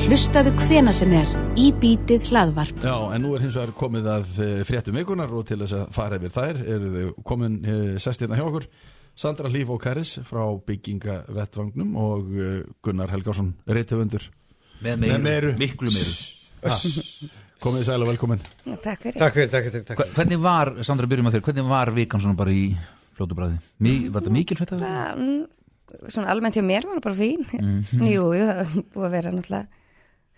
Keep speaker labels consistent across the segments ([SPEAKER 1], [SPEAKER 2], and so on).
[SPEAKER 1] Hlustaðu hvena sem er í bítið hlaðvarp.
[SPEAKER 2] Já, en nú er hins vegar komið að eh, fréttum vikunar og til þess að fara yfir þær eru þau komin uh, sest hérna hjá okkur Sandra Hlíf og Karis frá byggingavettvagnum og uh, Gunnar Helgásson reytöfundur
[SPEAKER 3] Með meiru,
[SPEAKER 2] Með meiru.
[SPEAKER 3] miklu meiru
[SPEAKER 2] komið sæl og velkomin
[SPEAKER 4] Já, Takk fyrir.
[SPEAKER 5] Takk fyrir, takk fyrir, takk
[SPEAKER 3] Hva- Hvernig var, Sandra, byrjum að þér, hvernig var vikan svona bara í fljótu bræði? Mi, var þetta mikil þetta?
[SPEAKER 4] Bara, mm, Svona almennt hjá mér var það bara fín.
[SPEAKER 3] Mhm.
[SPEAKER 4] Jú, jú, það búið að vera náttúrulega,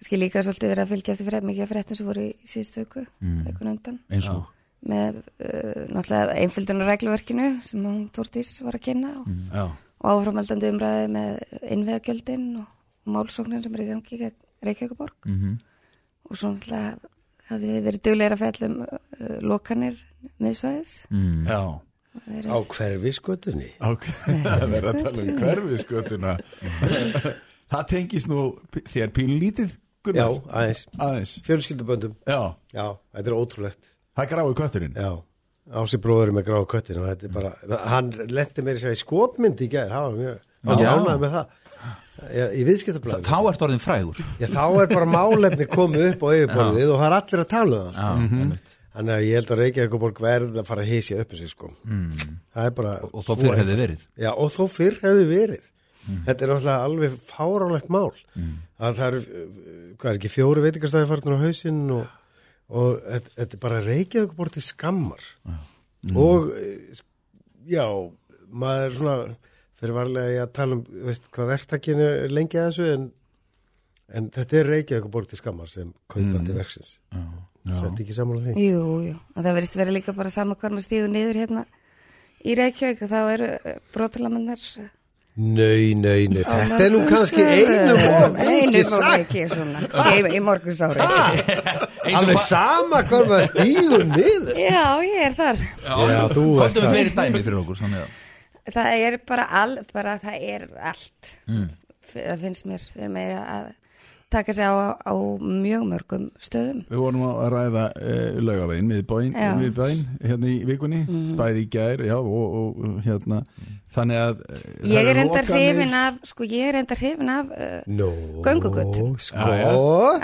[SPEAKER 4] kannski líka svolítið verið að fylgja eftir fyrir mikið af fréttum sem voru í síðustu vöku,
[SPEAKER 3] Mm.
[SPEAKER 4] veikun undan,
[SPEAKER 3] Eins og?
[SPEAKER 4] Með uh, náttúrulega einföldunar regluverkinu sem hún Tórtís var að kynna og,
[SPEAKER 2] Já,
[SPEAKER 4] og áframaldandi umræði með innvegagjöldin og, og málsóknin sem er í gangi gegn Reykjavíkuborg
[SPEAKER 3] mm
[SPEAKER 4] og svo náttúrulega hafið þið verið dugleira að fjalla um uh, lokanir miðsvæðis.
[SPEAKER 3] mm.
[SPEAKER 2] já.
[SPEAKER 5] Á hverfi skutunni
[SPEAKER 2] Ok, það er að tala um hverfi skotuna Það tengist nú þér pínlítið
[SPEAKER 5] Já,
[SPEAKER 2] Gunnar
[SPEAKER 5] aðeins.
[SPEAKER 2] Aðeins,
[SPEAKER 5] Fjölskylduböndum.
[SPEAKER 2] Já,
[SPEAKER 5] Já, þetta er ótrúlegt.
[SPEAKER 2] Það er grái kötturinn.
[SPEAKER 5] Já, Ási bróður með gráða köttin og þetta er bara, hann lendi mér í segja í skopmynd í gær, það var mjög hann
[SPEAKER 3] Já.
[SPEAKER 5] jánaði með það. Já, í viðskiptablaði
[SPEAKER 3] Þá ert orðin frægur.
[SPEAKER 5] Já, þá er bara málefni komið upp á yfirborðið og það er allir að tala um það sko.
[SPEAKER 3] Já, einmitt.
[SPEAKER 5] Þannig að ég held að Reykjavíkuborg verð að fara að hísja upp sig sko.
[SPEAKER 3] mm.
[SPEAKER 5] Það er bara
[SPEAKER 3] Og þó fyrir hefði verið.
[SPEAKER 5] Já, og þó fyrr hefði verið. Þetta er náttúrulega alveg fáránlegt mál. Að það eru, hvað er ekki, fjóri veitingastæði farnir á hausinn og, og þetta, þetta er bara Reykjavík bort til skammar. Og, eh, já, maður er svona, fyrir varlega ég að tala um, veist, hvað verktakinu er lengi að þessu, en, en þetta er Reykjavík bort til skammar sem kaupandi verksins. Sett ekki saman á því.
[SPEAKER 4] Jú, jú, og það verðist verið líka bara sama hvar maður stígur niður hérna í Reykjavík og þá eru brotalamannar
[SPEAKER 5] Nei, nei, nei, þetta er nú kannski einu
[SPEAKER 4] Einu
[SPEAKER 5] mikið
[SPEAKER 4] of
[SPEAKER 5] sagt.
[SPEAKER 4] mikið svona í, í morgunsári
[SPEAKER 5] Alveg sama hvað maður stígur niður.
[SPEAKER 4] Já, ég er þar
[SPEAKER 5] Já, þú ert
[SPEAKER 3] Hvort við
[SPEAKER 5] það.
[SPEAKER 3] fleiri dæmi fyrir okkur
[SPEAKER 4] Það er bara, all, bara það er allt
[SPEAKER 3] mm.
[SPEAKER 4] það finnst mér með að taka sig á, á mjög mörgum stöðum
[SPEAKER 2] Við vorum að ræða uh, laugavegin, miðbæin,
[SPEAKER 4] Já. Mhm.
[SPEAKER 2] miðbæin hérna í vikunni, bæði í gær já, og, og hérna þannig að eh,
[SPEAKER 4] Ég er enda
[SPEAKER 2] lokanir-
[SPEAKER 4] hrifin af sko ég er enda hrifin af uh,
[SPEAKER 5] Nó,
[SPEAKER 4] Göngugötu.
[SPEAKER 5] Sko,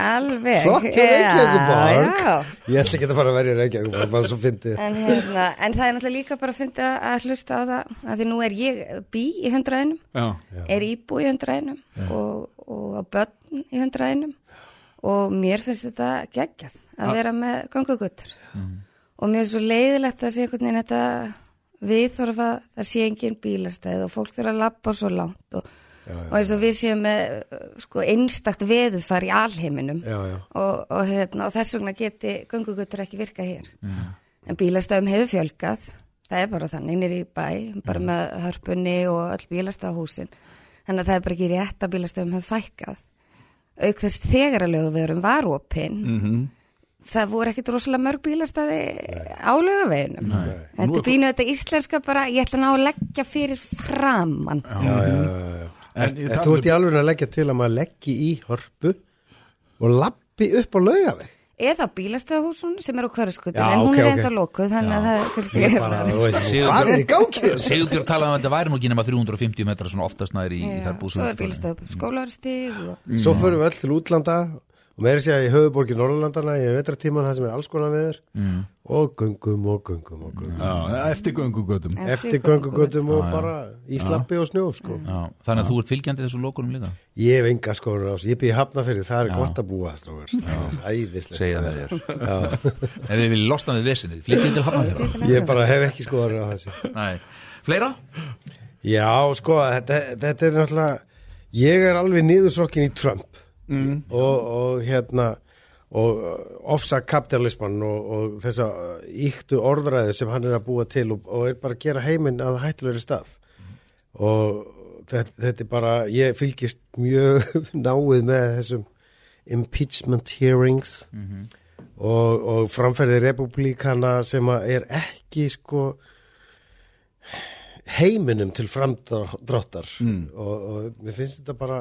[SPEAKER 4] alveg
[SPEAKER 5] flott Reykjavíkuborg.
[SPEAKER 4] Já,
[SPEAKER 5] Ég ætla ekki að fara að verja Reykjavíkuborg, bara svo fyndið.
[SPEAKER 4] En, hérna, en það er náttúrulega líka bara að finna að hlusta á það að því nú er ég bí í hundraðinum,
[SPEAKER 2] Já,
[SPEAKER 4] er íbú í hundraðinum og, og á börn í hundraðinum. Og mér finnst þetta geggjað að vera með ganguguttur og mér er svo leiðilegt að sé einhvern veginn þetta við þarf að það sé engin bílastæð og fólk þurfa að lappa svo langt og, og eins og við séum með uh, sko einstakt veðufar í alheiminum.
[SPEAKER 5] Já, já.
[SPEAKER 4] og, og, hérna, og þess vegna geti gönguguttur ekki virkað hér. En bílastæðum hefur fjölgað. Það er bara þannig, nýri í bæ bara með hörpunni og öll bílastæðahúsin þannig að það er bara ekki rétt að bílastæðum hefur fækkað. Auk þess þegar að lögu við erum varópin
[SPEAKER 2] mhm.
[SPEAKER 4] það voru ekkit rosalega mörg bílastæði á lögaveginum þetta pínu þetta íslenska bara ég ætla ná að leggja fyrir framann
[SPEAKER 5] Já, já, já.
[SPEAKER 2] En
[SPEAKER 5] En,
[SPEAKER 2] tala
[SPEAKER 5] þú
[SPEAKER 2] um-
[SPEAKER 5] ert í alveg að leggja til að maður leggji í hörpu og lappi upp á laugaveg.
[SPEAKER 4] Eða á bílastæðahúsun sem er á hverjaskutin en hún
[SPEAKER 5] ok,
[SPEAKER 4] er enda lókuð þannig að það er kannski
[SPEAKER 5] hvað er í gangi?
[SPEAKER 3] Sigurbjörn talaði um að þetta væri nú ekki nema 350 metra svona oftast næri í, í þær
[SPEAKER 4] svo er
[SPEAKER 3] búsum
[SPEAKER 4] bílastæð skólarstig og
[SPEAKER 5] Svo förum við öll til útlanda og meira sé að í höfuborgi Norrlandana í vetratíman það sem er alls konar veður
[SPEAKER 3] mm.
[SPEAKER 5] og göngum og göngum og göngum.
[SPEAKER 2] Já, eftir göngugötum
[SPEAKER 5] Eftir göngugötum og bara í slappi og snjó, sko.
[SPEAKER 3] Já, þannig að þú ert fylgjandi þessu lokunum líka
[SPEAKER 5] Ég hef enga skoður á þessu, ég býði hafna fyrir, það er gott að búa. Æðislega.
[SPEAKER 3] segja það þér
[SPEAKER 5] Já,
[SPEAKER 3] en þið viljið losna við vesinni, flytjið til hafnafjörða
[SPEAKER 5] ég bara hef ekki skoður á þessu.
[SPEAKER 3] Nei, fleira?
[SPEAKER 5] Já, sko, þetta, þetta er náttúrulega, ég er alveg niðursokkin í Trump mm. og, og hérna, og uh, ofsa kapitalisman og, og þessa uh, íktu orðræði sem hann er að búa til og, og er bara að gera heiminn að hættulegri stað og þetta, þetta er bara, ég fylgist mjög náið með þessum impeachment hearings og, og framferði republikana sem er ekki sko heiminum til framdráttar mm. og, og mér finnst þetta bara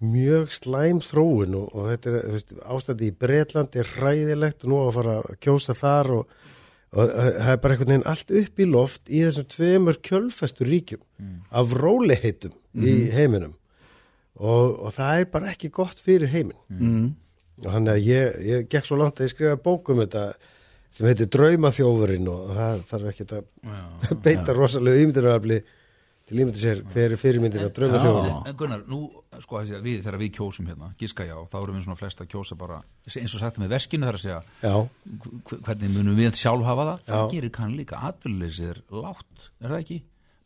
[SPEAKER 5] mjög slæm þróun og, og þetta er veist, ástændi í Bretlandi er hræðilegt og nú á að fara að kjósa þar og, og það er bara einhvern veginn allt upp í loft í þessum tveimur kjölfestu ríkjum af róliheitum í heiminum. Og, og það er bara ekki gott fyrir heiminn.
[SPEAKER 2] Mm.
[SPEAKER 5] og þannig að ég, ég gekk svo langt að ég skrifa bók um þetta sem heitir Draumaþjófurinn og það þarf ekki að beita rosalega ímyndunarafli til ímyndu sér hver er fyrirmyndin að Draumaþjófurinn
[SPEAKER 3] En Gunnar, nú, sko, við, þegar við kjósum hérna, gíska já, þá erum við svona flest að kjósa bara, eins og sagt með veskinu þar að segja,
[SPEAKER 5] Já,
[SPEAKER 3] hv- hvernig munum við sjálf hafa það, það
[SPEAKER 5] Já.
[SPEAKER 3] gerir kann líka atvinnuleysið er látt, er það ekki?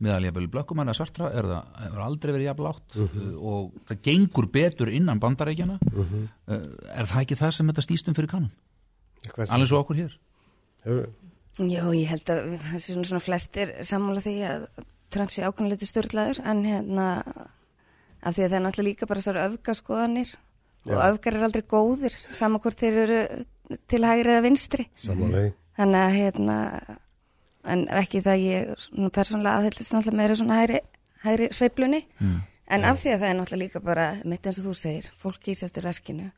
[SPEAKER 3] meðal jafnvel blökkumanna svartra er það hefur aldrei verið jafn látt uh, og það gengur betur innan bandarækjana uh, er það ekki það sem þetta snýst um fyrir kannan? Alveg svo okkur hér.
[SPEAKER 5] Hefur
[SPEAKER 4] Já, ég held að það sé svona, svona flestir sammála því að Trump sé ákvæmlega störtlaður en hérna af því að það er náttúrulega líka bara þessar öfgaskoðanir. Og öfgar er aldrei góðir saman hvort þeir eru til hægri eða vinstri.
[SPEAKER 5] Samanlega
[SPEAKER 4] þannig að hérna en ekki það ég svona persónulega aðhyllist náttúrulega meira svona hægri, hægri sveiflunni.
[SPEAKER 3] Mm.
[SPEAKER 4] en af því að það er náttúrulega líka bara mitt eins og þú segir, fólk kýs eftir veskinu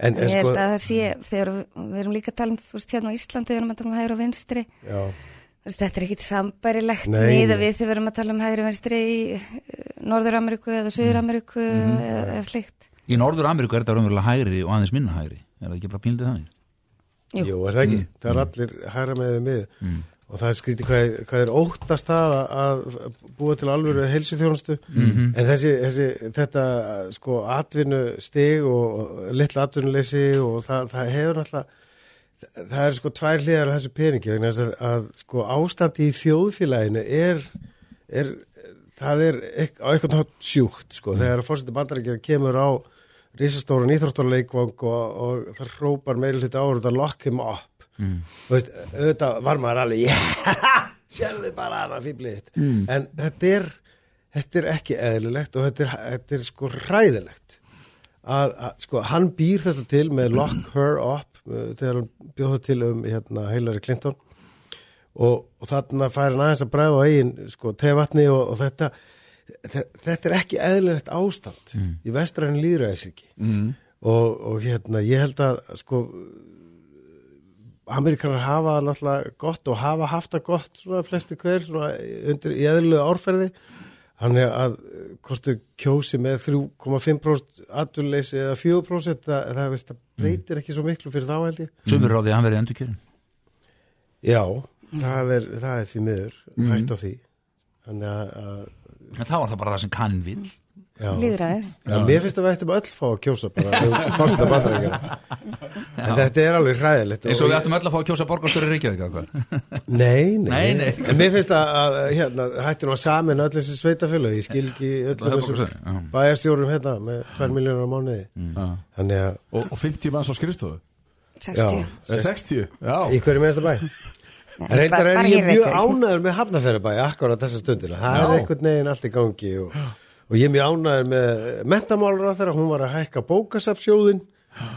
[SPEAKER 5] En,
[SPEAKER 4] en ég held
[SPEAKER 5] sko,
[SPEAKER 4] að það sé, þegar við, erum líka að tala um þú veist hérna á Íslandi, við erum að tala um hægri og vinstri.
[SPEAKER 5] Já,
[SPEAKER 4] Þetta er ekkit sambærilegt miða
[SPEAKER 5] nei.
[SPEAKER 4] við þegar við erum að tala um hægri vinstri í Norður-Ameríku eða Suður-Ameríku
[SPEAKER 5] Mhm.
[SPEAKER 4] eða, eða slikt.
[SPEAKER 3] Í Norður Ameríku er þetta raunverulega hægri og aðeins minna hægri er það ekki bara píldið þannig?
[SPEAKER 4] Jú.
[SPEAKER 5] jú, er það ekki það er allir hæra með við mið
[SPEAKER 3] Mm.
[SPEAKER 5] og það er skrítið hvað, er- hvað er óttast það að- að búa til alvöru heilsuþjónustu
[SPEAKER 3] Mhm.
[SPEAKER 5] en þessi, þessi þetta sko atvinnu stig og, og litla atvinnuleysi og það, það hefur náttúrulega það er sko tvær hliðar á þessu peningi vegna þess að, að sko ástandi í þjóðfélaginu er, er það er ekk, á eitthvað nátt sjúkt sko. Þegar fórseti bandarækjar kemur á risastóran íþróttarleikvang og, og það hrópar meiri hluti ára þetta lock him up.
[SPEAKER 3] Mm.
[SPEAKER 5] Veist, auðvitað var maður alveg yeah, sérðu bara hana fýblið mm. en þetta er þetta er ekki eðlilegt og þetta er, þetta er sko hræðilegt að, að sko hann býr þetta til með lock her up uh, þegar hann bjóð það til um hérna Hillary Clinton. Og, og þarna fær hann aðeins að bræða á eigin sko tevatni og, og þetta þe- þetta er ekki eðlilegt ástand í vestræðin líðræðisriki
[SPEAKER 2] Mm.
[SPEAKER 5] og, og hérna ég held að sko Amerikanar hafa náttúrulega gott og hafa haft það gott svona flesti hver svona undir í eðlulegu árferði þannig að eh, þau kjósi með 3,5% atvinnleysi eða 4% það, það, veist, það breytir ekki svo miklu fyrir þá held ég.
[SPEAKER 3] Sumur ráði að hann verið endurkjörin
[SPEAKER 5] Já, það er, það er því miður hægt á því. Þannig að, að
[SPEAKER 3] En þá var það bara það sem kann vil
[SPEAKER 5] Já, mér finnst að við ættum öll fá að kjósa bara um fórsta bandarækjana en þetta er alveg hræðilegt
[SPEAKER 3] eins og við ættum öll að fá að kjósa borgarstöri Reykjavík?
[SPEAKER 5] Nei, nei,
[SPEAKER 3] Nei, nei.
[SPEAKER 5] En mér finnst að, að hérna, hættu nú að samin öll þessi sveitafjölu, ég skil ekki öllum þessum bæjarstjórum hérna með 2 miljónar á mánuði. Að,
[SPEAKER 2] Og, og 50 manns á skrifstofu?
[SPEAKER 4] 60.
[SPEAKER 5] Já.
[SPEAKER 2] Eh, 60, já.
[SPEAKER 5] Í hverju minnsta bæ? Reyndar er ég mjög ánæður með hafnafærabæ akkurat þessa stundina. Það er einhvern veginn allt í gangi og, og ég er mjög ánæður með mentamálur á þeirra, hún var að hækka bókasapsjóðin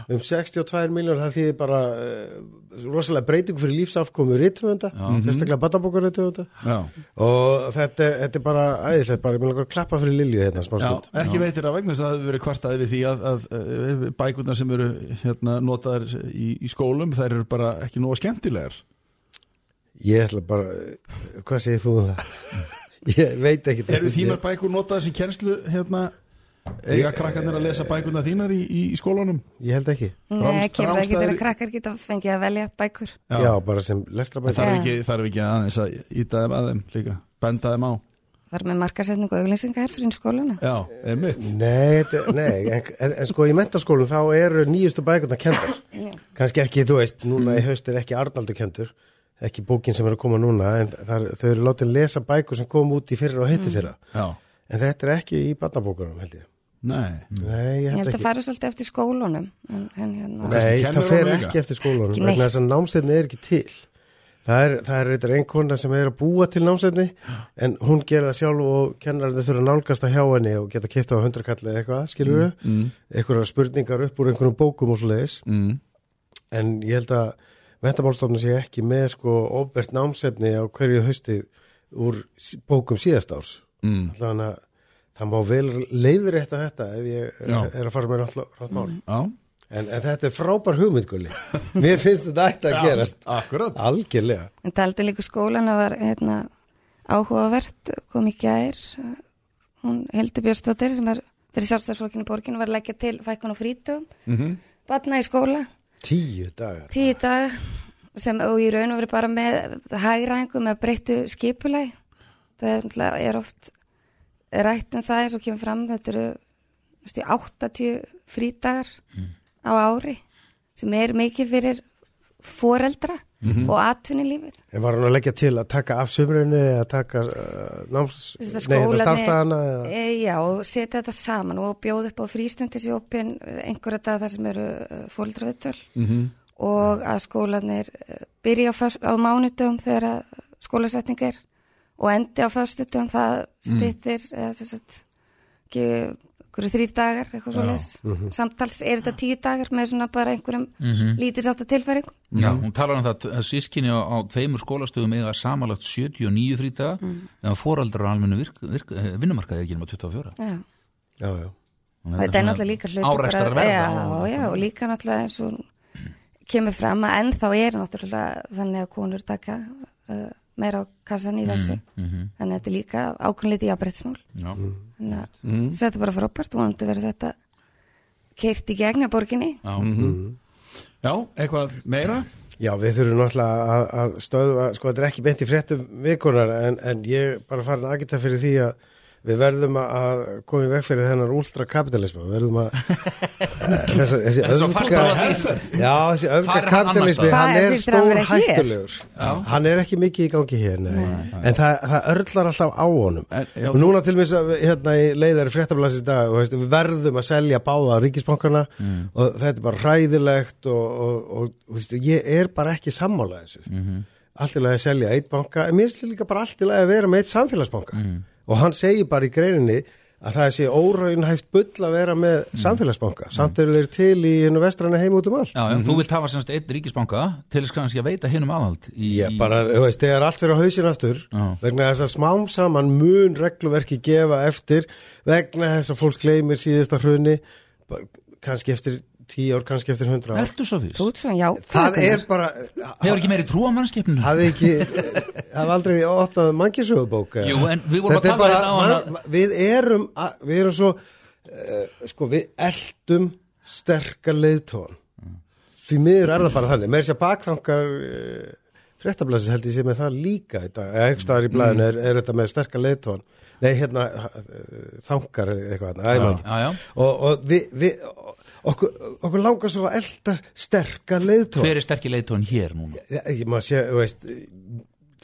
[SPEAKER 5] um 62 miljónar, það þýðir bara uh, rosalega breytingu fyrir lífsafkomu rítvönda, sérstaklega batabókar rítvönda
[SPEAKER 2] Já,
[SPEAKER 5] og þetta, þetta er bara æðislegt, bara ég vil langar að klappa fyrir Lilju hérna smá
[SPEAKER 2] já
[SPEAKER 5] stund.
[SPEAKER 2] ekki veitir að vegna þess að það hefur verið kvartað yfir því að, að, að bækurnar sem eru hérna, notaðar í, í skólum þær eru bara ekki nóga skemmtilegar.
[SPEAKER 5] Ég ætla bara, hvað segir þú um það? Ég veit ekki
[SPEAKER 2] Eru þínar bækur notaðar sem kennslu hérna, eiga krakkarnir að lesa bækurnar þínar í, í, í skólunum?
[SPEAKER 5] Ég held ekki.
[SPEAKER 4] Nei, kemur ekki þegar krakkar geta fengið að velja bækur.
[SPEAKER 5] Já, bara sem
[SPEAKER 2] En
[SPEAKER 5] lestrabæk.
[SPEAKER 2] þarf
[SPEAKER 4] Já.
[SPEAKER 2] ekki, þarf ekki aðeins að íta þeim að þeim líka, benda þeim á
[SPEAKER 4] Var með markasetningu og auglýsinga her fyrir skóluna.
[SPEAKER 2] Já, einmitt
[SPEAKER 5] Nei, þetta, nei en, en, en sko í mentaskólum þá eru nýjustu bækurnar kendar. Kanski ekki, þú veist, núna í haust er ekki Arnaldur kendur, ekki bókin sem er að koma núna, en þar, þau eru látið að lesa bækur sem kom út í fyrra og heiti fyrra.
[SPEAKER 2] Já,
[SPEAKER 5] En þetta er ekki í barnabókunum, held ég.
[SPEAKER 2] nei.
[SPEAKER 5] Nei, ég
[SPEAKER 4] Ég held
[SPEAKER 5] held
[SPEAKER 4] að
[SPEAKER 5] ekki.
[SPEAKER 4] fara svolítið eftir skólunum. En, hérna,
[SPEAKER 5] Nei, það fer ekki eftir skólanum
[SPEAKER 4] Ekki
[SPEAKER 5] vegna þess að námsefni er ekki til. Það er, það er eitthvað einkona sem er að búa til námsefni en hún gerir það sjálf og kennarinn þurfa að nálgast að hjá henni og geta kipta á hundrakalli eða eitthvað, skilur við
[SPEAKER 2] mm,
[SPEAKER 5] eitthvað spurningar upp úr einhverjum
[SPEAKER 2] mm,
[SPEAKER 5] að mentamálstofnum sé ekki með sko óbert námsefni á hverju hausti úr bókum síðast árs
[SPEAKER 2] mm.
[SPEAKER 5] þannig að það má vel leiðrétta þetta ef ég
[SPEAKER 2] Já.
[SPEAKER 5] er, að fara með rátt mál
[SPEAKER 2] Já,
[SPEAKER 5] En, en þetta er frábær hugmyndgulli. Mér finnst þetta ætti að gerast.
[SPEAKER 2] akkurat
[SPEAKER 5] Algjörlega.
[SPEAKER 4] en taldi líka skólana var hérna, áhugavert, kom í gær, hún Hildur Björnsdóttir sem er fyrir sjálfstæðsflokkinu í borginu var að leggja til fækkun og frítugum,
[SPEAKER 2] Mhm.
[SPEAKER 4] -hmm. batna í skóla,
[SPEAKER 5] Tíu dagar.
[SPEAKER 4] Tíu dag sem og í raun og verið bara með hægræðingu með breyttu skipulagi. Það er, oft rætt um það eins og kemur fram þetta eru veistu, 80 frídagar á ári sem er mikið fyrir foreldra og atvinnilífið
[SPEAKER 5] En var hann að leggja til að taka af sömrunni eða taka uh, náms
[SPEAKER 4] skólarnir-
[SPEAKER 5] starfstæðana
[SPEAKER 4] E, já, og setja þetta saman og bjóða upp á frístundis í opin einhverja dag þar sem eru fóldraviðtöl
[SPEAKER 2] Mhm.
[SPEAKER 4] og að skólanir eh, byrja á, á mánudum þegar skólasetning er og endi á föstudum það stýttir eða sem sagt ekki einhverju þrýr dagar, eitthvað svo leis samtals er þetta tíu dagar með svona bara einhverjum mm lítisátt tilfæring?
[SPEAKER 3] Já, hún talar um það að sískinni á, á tveimur skólastöðum eiga samanlagt 79 frítaga
[SPEAKER 4] Mm.
[SPEAKER 3] en fóraldrar á almennu eh, vinnumarkaði ekki nema 24
[SPEAKER 4] já.
[SPEAKER 5] Já, já.
[SPEAKER 3] Að
[SPEAKER 4] þetta er náttúrulega líka hluti
[SPEAKER 3] árekstrar
[SPEAKER 4] bara-
[SPEAKER 3] verða.
[SPEAKER 4] Já,
[SPEAKER 3] og-
[SPEAKER 4] já, og líka náttúrulega eins og kemur fram að ennþá er náttúrulega þannig að konur taka uh, meira á kassan í þessu.
[SPEAKER 3] mhm,
[SPEAKER 4] þannig að þetta er líka ákveðnlítið jafnbrettsmál
[SPEAKER 3] Já,
[SPEAKER 4] þannig að þetta er bara frábært vonandi verður þetta keirt í gegn að borginni.
[SPEAKER 3] Já,
[SPEAKER 2] Mhm. Já, eitthvað meira?
[SPEAKER 5] Já, við þurfum náttúrulega að, að stöðva, sko þetta er ekki beint í fréttum vikunar en, en ég bara farin að agita fyrir því að við verðum að- að koma í veg fyrir þennar ultrakapitalismu, við verðum að þessi, þessi öfga já, þessi öfga kapitalismi, hann er stór hættulegur hann er ekki mikið í gangi hér nei. en það, það örlar alltaf á honum.
[SPEAKER 2] En- já,
[SPEAKER 5] og núna til mér hérna í leiðari fréttablasins dag, veist, við verðum að selja báða ríkisbankana og þetta er bara hræðilegt og, og, og þú veist, ég er bara ekki sammála þessu. Allt í lagi að selja eitt banka en mér finnst líka bara allt í lagi að vera með eitt samfélagsbanka og hann segir bara í greininni að það sé óraunhæft bull að vera með samfélagsbanka. Samt eru þeir til í hennu vestræna heim út um allt.
[SPEAKER 3] Já, já þú vilt hafa semst einn ríkisbanka til þess kannski að veita hinum aðhald í,
[SPEAKER 5] Ég bara, þú veist, þegar allt fyrir á hausin aftur
[SPEAKER 3] Já.
[SPEAKER 5] vegna þess að smám saman mun regluverki gefa eftir vegna þess að fólk gleymir síðasta hrunni kannski eftir tíu ár, kannski eftir hundra ár
[SPEAKER 3] Ertu svo fyrst?
[SPEAKER 4] Þú ert svona, já,
[SPEAKER 5] Það er bara
[SPEAKER 3] Hefur ekki meiri trú á mannskipninu?
[SPEAKER 5] hafði ekki hafði aldrei opnað mannkisögubók
[SPEAKER 3] Jú, en við vorum að tala
[SPEAKER 5] bara,
[SPEAKER 3] hérna á hana-
[SPEAKER 5] við erum að, við erum svo uh, sko, við eldum sterkar leiðtóðan því miður er það bara þannig, með þess að bakþankar uh, fréttablasins held ég sé með það líka þetta, eða ekki staðar í blæðinu er, er þetta með sterkar leiðtóðan nei, hérna, uh, þankar eitthvað, æ, man ekki.
[SPEAKER 3] Já, já.
[SPEAKER 5] og, og við, við okkur, okkur langar svo að elda sterkar leiðtóðan
[SPEAKER 3] Hver er sterkir leiðtóðan hér núna?
[SPEAKER 5] Já, ég maður sé, veist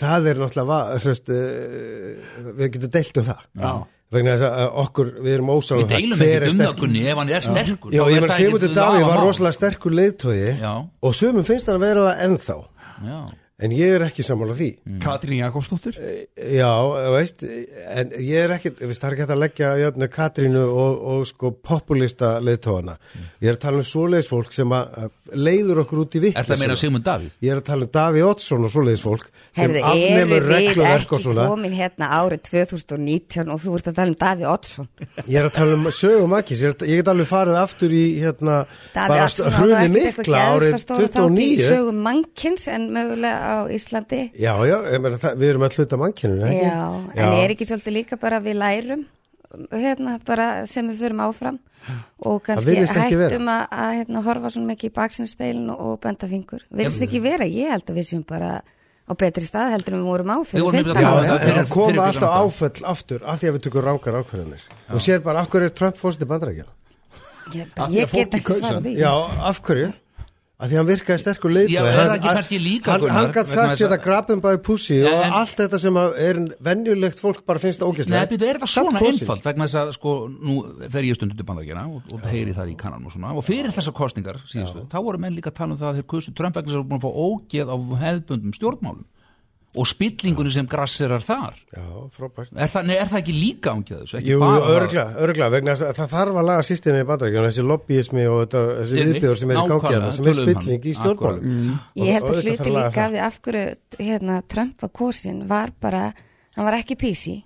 [SPEAKER 5] það er náttúrulega veist, uh, við getum deilt um það.
[SPEAKER 2] Já.
[SPEAKER 5] vegna þess að okkur, við erum ósáðum
[SPEAKER 3] Við deilum ekki um það Gunni ef hann er sterkur
[SPEAKER 5] Já, ég var Sigmundur Davíð var rosalega sterkur leiðtói
[SPEAKER 3] Já.
[SPEAKER 5] og sumum finnst hann að vera það ennþá.
[SPEAKER 3] Já,
[SPEAKER 5] En ég er ekki sammála því. Mm.
[SPEAKER 2] Katrín Jakobsdóttir?
[SPEAKER 5] Eh, já, veist, en ég er ekki, það er ekki hægt að leggja jöfnu Katrínu og, og sko populista leðtóana. Mm. Ég er að tala um svoleiðsfólk sem að leiður okkur út í vikið.
[SPEAKER 3] Er það meina Sigmund Daví?
[SPEAKER 5] Ég er að tala um Daví Ottsson og svoleiðsfólk sem
[SPEAKER 4] afnefnur regluverk
[SPEAKER 5] og
[SPEAKER 4] svona.
[SPEAKER 5] Herði,
[SPEAKER 4] er
[SPEAKER 5] við ekki
[SPEAKER 4] komin hérna árið 2019 og þú ert að tala um Daví Ottsson?
[SPEAKER 5] Ég er að tala um sögum ekki, ég, ég get alveg farið aftur í hérna, bara hruni mikla árið
[SPEAKER 4] 2009 á Íslandi
[SPEAKER 5] Já, já, ég meina, það, við erum að hluta mannkyninu, ekki?
[SPEAKER 4] Já, en er ekki svolítið líka bara við lærum hérna bara sem við förum áfram og kannski hættum að, að hérna, horfa svona mikið í baksinnspeilin og, benda fingur. Virðist ekki vera, ég held að við séum bara á betri stað heldur en við vorum á
[SPEAKER 3] Við
[SPEAKER 4] fyrir
[SPEAKER 3] vorum
[SPEAKER 4] 15
[SPEAKER 3] nefnilega
[SPEAKER 5] Já,
[SPEAKER 3] að
[SPEAKER 4] ára.
[SPEAKER 3] tala
[SPEAKER 5] en
[SPEAKER 3] það
[SPEAKER 5] koma alltaf áföll aftur af því að við tökum ránkar ákveðanir og sér bara, af hverju er Trump?
[SPEAKER 4] Ég,
[SPEAKER 2] Af því að
[SPEAKER 4] ég
[SPEAKER 2] fólkið
[SPEAKER 4] get ekki
[SPEAKER 2] hann.
[SPEAKER 4] því.
[SPEAKER 5] Já, af hverju? Af því að hann virkaði sterkur leitt
[SPEAKER 3] Já, er það ekki kannski líka,
[SPEAKER 5] Hann, hann
[SPEAKER 3] vegna
[SPEAKER 5] sagt þetta
[SPEAKER 3] að-
[SPEAKER 5] grab them by pussy
[SPEAKER 3] Ja,
[SPEAKER 5] og allt þetta sem að er venjulegt fólk bara finnst
[SPEAKER 3] Nei,
[SPEAKER 5] ógæslega
[SPEAKER 3] byrju, er það svona einfalt vegna þess að sko, nú fer ég stundu til bandarækjana og, og heyri þar í kannan og svona. Og fyrir þessar kostningar síðustu, þá voru menn líka að tala um það að þeir kusu Trump vegna þess að þeir voru búin að fá ógeð á hefðbundum stjórnmálum og spillingunni sem grassirar þar.
[SPEAKER 5] Já, frábært.
[SPEAKER 3] Er það, nei, er það ekki líka ángið þessu? Ekki
[SPEAKER 5] Jú,
[SPEAKER 3] bara
[SPEAKER 5] örgla, örgla, vegna þess að það þarf að laga systemi í bandarækjum, þessi lobbyismi og þetta, þessi
[SPEAKER 3] Einmitt,
[SPEAKER 5] viðbjöður sem er í gangi
[SPEAKER 3] nákvæmlega,
[SPEAKER 5] þetta, sem er
[SPEAKER 3] töluðum hann.
[SPEAKER 5] spilling í stjórnmálum.
[SPEAKER 4] Ég held
[SPEAKER 5] Og
[SPEAKER 4] að
[SPEAKER 5] auðvitað
[SPEAKER 4] hluti
[SPEAKER 5] þarf að laga
[SPEAKER 4] líka af því af hverju hérna, Trump var kosin var bara, hann var ekki písi.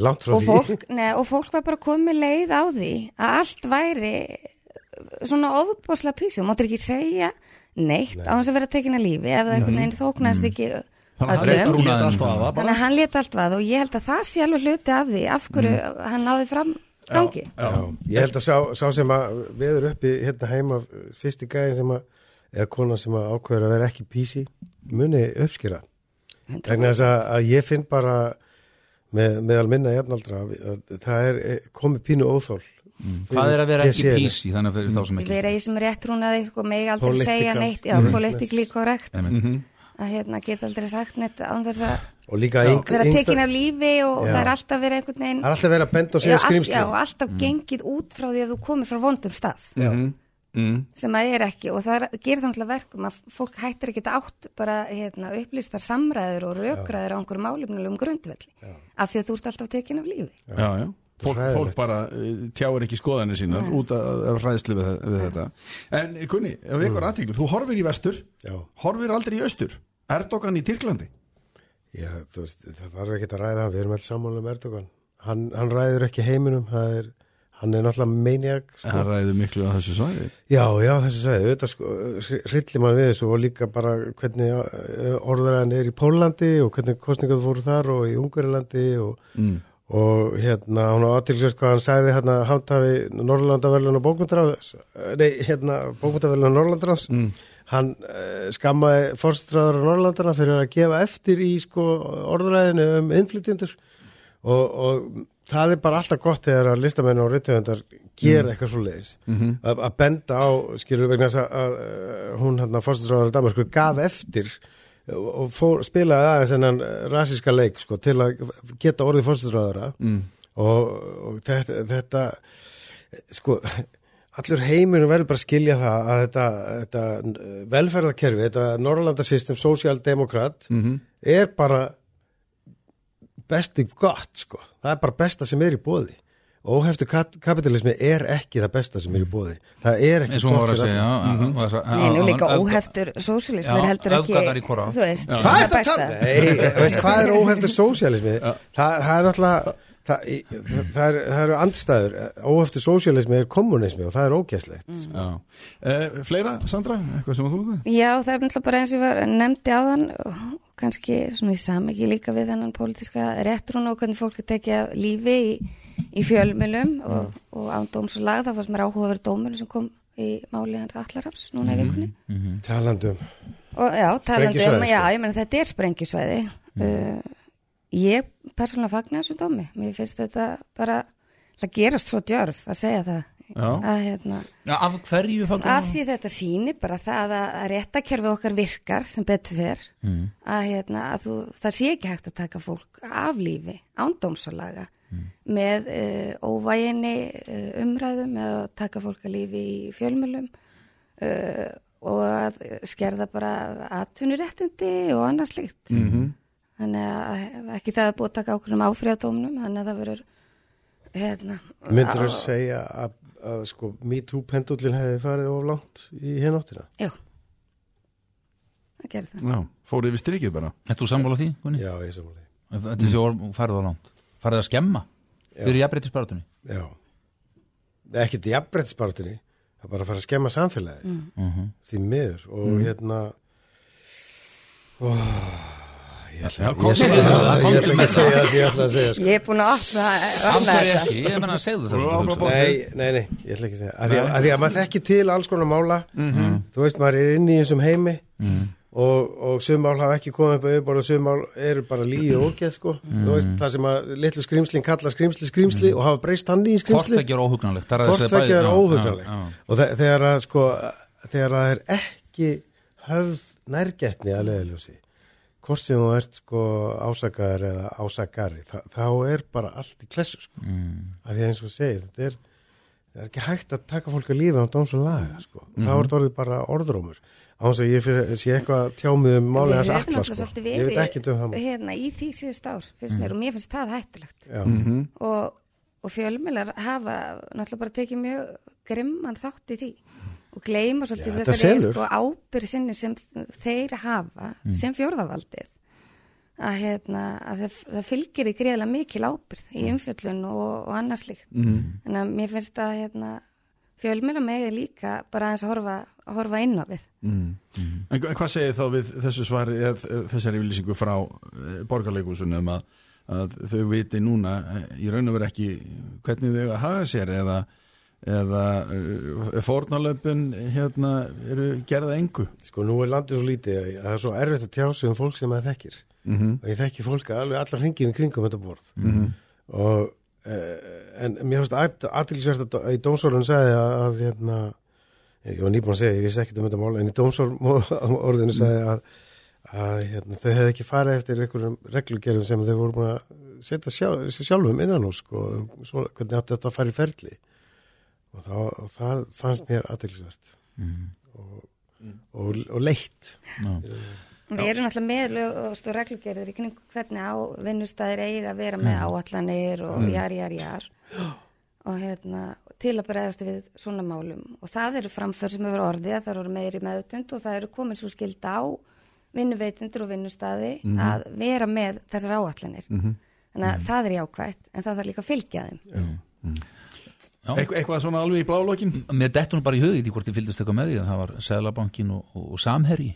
[SPEAKER 5] Langt frá
[SPEAKER 4] og
[SPEAKER 5] því.
[SPEAKER 4] fólk, neð, og fólk var bara komið leið á því að allt væri svona ofubosla písi og máttir ekki segja neitt á hans að vera tekin að lífi ef það einhvern veginn þóknast ekki
[SPEAKER 2] Þannig að hann að það
[SPEAKER 4] að lét allt vað og ég held að það sé alveg hluti af því af hverju hann náði fram gangi.
[SPEAKER 2] Já,
[SPEAKER 5] Ég held að sá, sá sem að veður uppi hérna heima fyrsti gæðin sem að eða kona sem að ákveður að vera ekki písi muni uppskýra vegna þess að, að ég finn bara með, meðal minna jafnaldra að, að það er eh, komið pínu óþól
[SPEAKER 3] Hvað er að vera
[SPEAKER 5] Ég
[SPEAKER 3] ekki písi þannig að fyrir þá sem
[SPEAKER 4] Ég
[SPEAKER 3] ekki
[SPEAKER 4] vera í sem réttrúnaði sko, meg aldrei segja neitt. Já,
[SPEAKER 5] correctness.
[SPEAKER 4] politically correct.
[SPEAKER 3] Einmitt.
[SPEAKER 4] Að hérna geta aldrei sagt neitt án þess að
[SPEAKER 5] og líka
[SPEAKER 3] Já.
[SPEAKER 5] yng,
[SPEAKER 4] vera
[SPEAKER 5] yngsta,
[SPEAKER 4] tekin af lífi og
[SPEAKER 5] Já.
[SPEAKER 4] það er alltaf verið einhvern veginn
[SPEAKER 5] það er alltaf verið að benda og
[SPEAKER 4] já,
[SPEAKER 5] segja skrimsli
[SPEAKER 4] já, og alltaf gengið út frá því að þú komir frá vondum stað.
[SPEAKER 2] Mm, mm,
[SPEAKER 4] sem að er ekki og það er- gerir það náttúrulega verkum að fólk hættir ekki átt bara hérna, upplýstar samræður og rökræður á einhverjum málefnulegum grundvelli af því að þú ert alltaf tekin af lífi.
[SPEAKER 2] Já, já Fólk, fólk bara eh, tjáir ekki skoðanir sínar út af, af ræðslu við, við þetta. En Gunni, ef við ykkur aðtíklu, þú horfir í vestur
[SPEAKER 5] Já.
[SPEAKER 2] horfir aldrei í austur. Erdogan í Tyrklandi?
[SPEAKER 5] Já, þú veist, það þarf ekki að ræða. Við erum alls samanlega með Erdogan. Hann, hann ræður ekki heiminum, það er, hann er náttúrulega maniak, sko.
[SPEAKER 2] hann ræður miklu á þessu svæði.
[SPEAKER 5] Já, já, þessu sveiði, auðvitað sko, hryllir mann við þessu og líka bara hvernig orðuræðan er í Pólandi og hvernig kostningar fóru þar og í Ungarilandi og,
[SPEAKER 2] mm.
[SPEAKER 5] Og hérna, hún á aðtilsverð hvað hann sagði hérna, handhafi Norrlandaverlun og bókmyndarás, nei, hérna, bókmyndarverlun og Norrlandarás, mm. hann uh, skammaði fórstræður á Norrlandana fyrir að gefa eftir í sko orðuræðinu um innflytjendur. Og, og það er bara alltaf gott þegar að listamenn og reytöfundar gera eitthvað svo leiðis að að benda á, skilur vegna þess að, að uh, hún hann að fórstræður á Danmarku gaf eftir og fór, spilaði aðeins þennan rasíska leik sko, til að geta orðið fórstræðara mm. og, og þetta, þetta sko allur heiminum verður bara að skilja það að þetta, þetta velferðarkerfi, þetta Norrlandasystem Socialdemokrat -hmm. er bara besti gott sko, það er bara besta sem er í bóði óheftu kapitalismi er ekki það besta sem er í bóði það er ekki gott fyrir
[SPEAKER 3] segja
[SPEAKER 5] alla.
[SPEAKER 3] mm
[SPEAKER 4] Nei, nú líka óheftur sósíalismi er heldur ekki veist,
[SPEAKER 5] Hvað
[SPEAKER 4] það
[SPEAKER 5] er þetta
[SPEAKER 4] besta?
[SPEAKER 5] Nei, veist, hvað er óheftur sósialismi? Það, það er náttúrulega það, í- það, er, það eru andstæður óheftur sósialismi er kommunismi og það er ógæslegt
[SPEAKER 2] Já. Eh, fleira, Sandra, eitthvað sem þú veist?
[SPEAKER 4] Já, það er náttúrulega bara eins og ég var nefndi áðan og kannski svona í samegi líka við þennan pólitíska réttrún og hvernig fólk er tekið af lífi í, í fjölmjölum og, og án dóms og lag, það fannst mér áhuga verið dómur sem kom í máli hans Allarhafs núna í vikunni.
[SPEAKER 5] talandum
[SPEAKER 4] og já, um,
[SPEAKER 5] Sprengjusvæði,
[SPEAKER 4] já,
[SPEAKER 5] sko.
[SPEAKER 4] ég meina þetta er sprengjusvæði uh, ég persónulega fagna þessu dómi. Mér finnst þetta bara það gerast svo djörf að segja það. Að hérna
[SPEAKER 3] af hverju fagnar
[SPEAKER 4] Af því þetta sýnir bara það að, að réttakerfi okkar virkar sem betur fer.
[SPEAKER 3] Mm.
[SPEAKER 4] að, hérna, að þú, það sé ekki hægt að taka fólk af lífi ándómsalaga með uh, óvæginni uh, umræðum eða að taka fólk af lífi í fjölmjölum uh, og að skerða bara atvinnuréttindi og annað slikt
[SPEAKER 2] Mhm.
[SPEAKER 4] þannig að ekki það er búið að taka ákveðum áfriðadómnum þannig að það verður hérna,
[SPEAKER 5] myndur þú
[SPEAKER 4] á-
[SPEAKER 5] segja að, að sko MeToo pendullin hefði farið of langt í hináttina
[SPEAKER 4] Já. Það gerði það.
[SPEAKER 2] Já, fór yfir strikið bara.
[SPEAKER 3] Þetta þú sammála því, Gunni?
[SPEAKER 5] já, ég samanlega
[SPEAKER 3] Þetta sé orð farið á langt. Farið að skemma fyrir jafnbreytisbaratunni
[SPEAKER 5] já, ekkert í jafnbrettspartinni það er bara að fara að skemma samfélagi því miður. Og hérna
[SPEAKER 3] Já,
[SPEAKER 5] ég að segja að segja sko.
[SPEAKER 4] Er búin að opna,
[SPEAKER 3] Af
[SPEAKER 4] þetta.
[SPEAKER 3] Ég að sem
[SPEAKER 2] áfram
[SPEAKER 3] þú
[SPEAKER 2] bótt.
[SPEAKER 3] hugsa.
[SPEAKER 5] Nei, nei, nei, ég ætla ekki að segja. Að því að, að, því að maður þekki til alls konar mála. Þú veist, maður er inn í þessum heimi og, og sum mál hafa ekki komið upp að auðvitað og sum mál eru bara líi og ógeð sko, þú veist, það sem að litlu skrimslin kalla skrimsli skrimsli og hafa breyst hann í
[SPEAKER 3] Hvort
[SPEAKER 5] skrimsli
[SPEAKER 3] það gerur óhugnanlegt það er að
[SPEAKER 5] hvort
[SPEAKER 3] segja
[SPEAKER 5] er
[SPEAKER 3] já, já.
[SPEAKER 5] og þe þegar að sko þegar að það er ekki höfð nærgetni að leðaljósi hvort sem þú ert sko ásakaður eða ásakari þa þá er bara allt í klessu sko.
[SPEAKER 3] Mm.
[SPEAKER 5] að því að eins og segir þetta er, er ekki hægt að taka fólk að lífi á dóms og laga sko. Þá er þetta orðið bara orðrómur. Á þess að ég fyrir, sé eitthvað tjámið um
[SPEAKER 4] Við höfum
[SPEAKER 5] alla
[SPEAKER 4] náttúrulega
[SPEAKER 5] sko.
[SPEAKER 4] svolítið
[SPEAKER 5] ég veit ekki um það
[SPEAKER 4] hérna, í því síðust ár, finnst mér, og mér finnst það hættulegt.
[SPEAKER 5] Já.
[SPEAKER 4] Og, og fjölmjölar hafa náttúrulega bara tekið mjög grimman þátt í því og gleyma svolítið
[SPEAKER 5] þetta
[SPEAKER 4] þessari sko, ábyrði sinni sem þeir hafa sem fjórðavaldið. Að, hérna, að það, það fylgir í greiðlega mikil ábyrð í umfjöllun og, og annað slíkt. En að mér finnst að hérna, fjölmjölar megi líka bara aðeins að horfa, að horfa inn á við.
[SPEAKER 2] En, en hvað segir þá við þessu svari eða þessari yfirlýsingu frá e, borgarleikursunum að, að þau viti núna eh, í raun og veru ekki hvernig þau að haga sér eða, eða uh, fórnalöpun hérna eru gerða engu?
[SPEAKER 5] Sko nú er landið svo lítið að það er svo erfitt að tjá sig um fólk sem maður þekkir.
[SPEAKER 2] Mm
[SPEAKER 5] og ég þekki fólk að alveg allar hringinu kringum þetta borð. Og uh, en mér finnst aðtilsvært að í dómsórun sagði að, að hérna, ég var nýbúin að segja, ég vissi ekkert um þetta mál en í dómsórorðinu sagði að, að hérna, þau hefði ekki farið eftir einhverjum reglugerðum sem þau voru búin að setja sjálfum innan hús sko, um hvernig þetta fara í ferli og, þá, og það fannst mér aðtilsvært og, og, og leitt.
[SPEAKER 3] Já.
[SPEAKER 4] Við erum alltaf með lög og stóð reglugerðir í kring hvernig á vinnustæðir eiga að vera með áallanir og jar, jar, jar. Og hérna til að bregðast við svona málum. Og það eru framför sem hefur orðið að það eru meiri meðutund og það eru komin svo skilda á vinnuveitundur og vinnustæði að vera með þessar áallanir þannig að það er jákvætt en það þarf líka að fylgja þeim.
[SPEAKER 3] Já.
[SPEAKER 2] Eitthvað, eitthvað svona alveg í blálókin
[SPEAKER 3] Mér dettur nú bara í hugið í hvort þið fylgdist eitthvað með því að það var Sæðlabankin og, og, og Samherji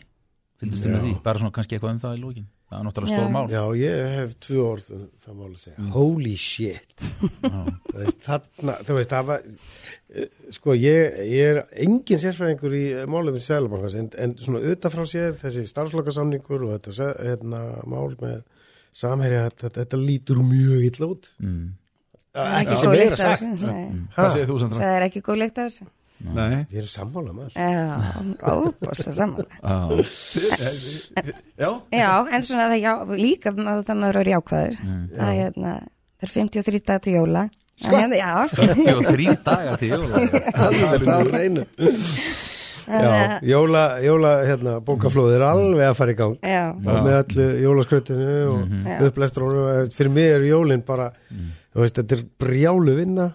[SPEAKER 3] fylgdist þið með því, bara svona kannski eitthvað um það í lókin það er náttúrulega stór mál
[SPEAKER 5] Já, ég hef tvö orð um það mál að segja. Holy shit. þú veist, þarna, þú veist, það var, eh, sko, ég, ég er engin sérfræðingur í málum í Sælabankans, en, en svona utanfrá séð þessi starfslokasamningur og þetta se- hérna, mál með samherja, þetta, þetta lítur mjög illa út.
[SPEAKER 3] mm.
[SPEAKER 4] Það er
[SPEAKER 5] Ekki
[SPEAKER 4] góð leikt af þessu. Nei.
[SPEAKER 2] Hvað segir þú Sandra?
[SPEAKER 4] það er ekki góð leikt af þessu.
[SPEAKER 2] Nei.
[SPEAKER 5] Við erum sammála með allt.
[SPEAKER 4] Já, en svona það já, líka það maður er jákvæður. Það er hérna, það er 53 dag til jóla.
[SPEAKER 5] Sko?
[SPEAKER 4] En hérna, Já,
[SPEAKER 3] 53 daga til jóla.
[SPEAKER 5] Alveg það er einu. Já, jóla, jóla hérna, bókaflóð er alveg að fara í gang.
[SPEAKER 4] já,
[SPEAKER 5] og með allu jólaskrautinu og mm
[SPEAKER 4] Já.
[SPEAKER 5] upplæstur fyrir mig er jólin bara þú veist, þetta er brjálu vinna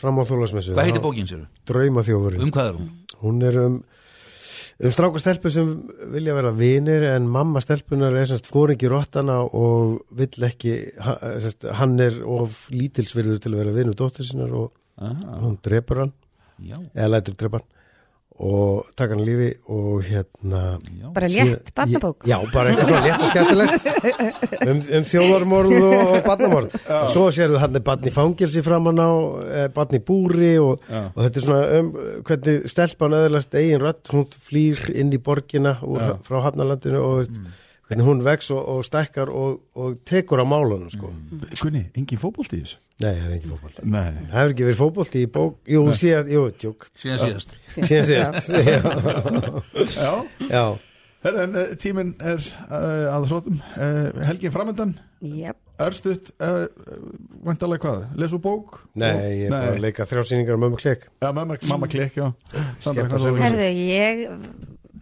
[SPEAKER 5] fram á þólasmessu
[SPEAKER 3] Hvað heitir bókin sér?
[SPEAKER 5] Draumaþjófurinn.
[SPEAKER 3] Um hvað er hún?
[SPEAKER 5] hún er um um stráka stelpu sem vilja vera vinir en mamma stelpunar er semst fóringi rottana og vill ekki semst, hann er of lítilsvirður til að vera vinur dóttur sinnar og hún drepur hann.
[SPEAKER 3] Já,
[SPEAKER 5] eða lætur drepa hann og taka hann lífi og hérna
[SPEAKER 3] já.
[SPEAKER 4] Bara létt barnabók.
[SPEAKER 5] Já, bara eitthvað svona létt og skemmtilegt. Um, um þjóðarmorð og, og barnamorð. Og svo sérðu hann er barn í fangelsi framan á, eh, barn í búri og, og þetta er svona um hvernig stelpan öðlast eigin rödd, hún flýr inn í borgina úr, frá Hafnalandinu og veist, hvernig hún vex og, og stækkar og, og tekur á málunum sko.
[SPEAKER 2] Gunni, engin fótbolt í þessu?
[SPEAKER 5] Nei, það er ekki fótboll
[SPEAKER 2] Nei.
[SPEAKER 5] Það hefur ekki verið fótboll í bók. Jú, síðast, jú, tjók
[SPEAKER 3] Síðan síðast.
[SPEAKER 5] Síðan síðast. Já,
[SPEAKER 2] Já,
[SPEAKER 5] já.
[SPEAKER 2] Herra, en uh, tíminn er uh, að hrótum uh, Helgin framöndan
[SPEAKER 4] Jep,
[SPEAKER 2] Örstuðt, uh, vantarlega hvað? Lesu bók?
[SPEAKER 5] Nei, ég er bara að leika þrjásýningar um
[SPEAKER 2] mamma, mamma klikk, já hvað
[SPEAKER 5] sér.
[SPEAKER 2] svo?
[SPEAKER 4] herðu, ég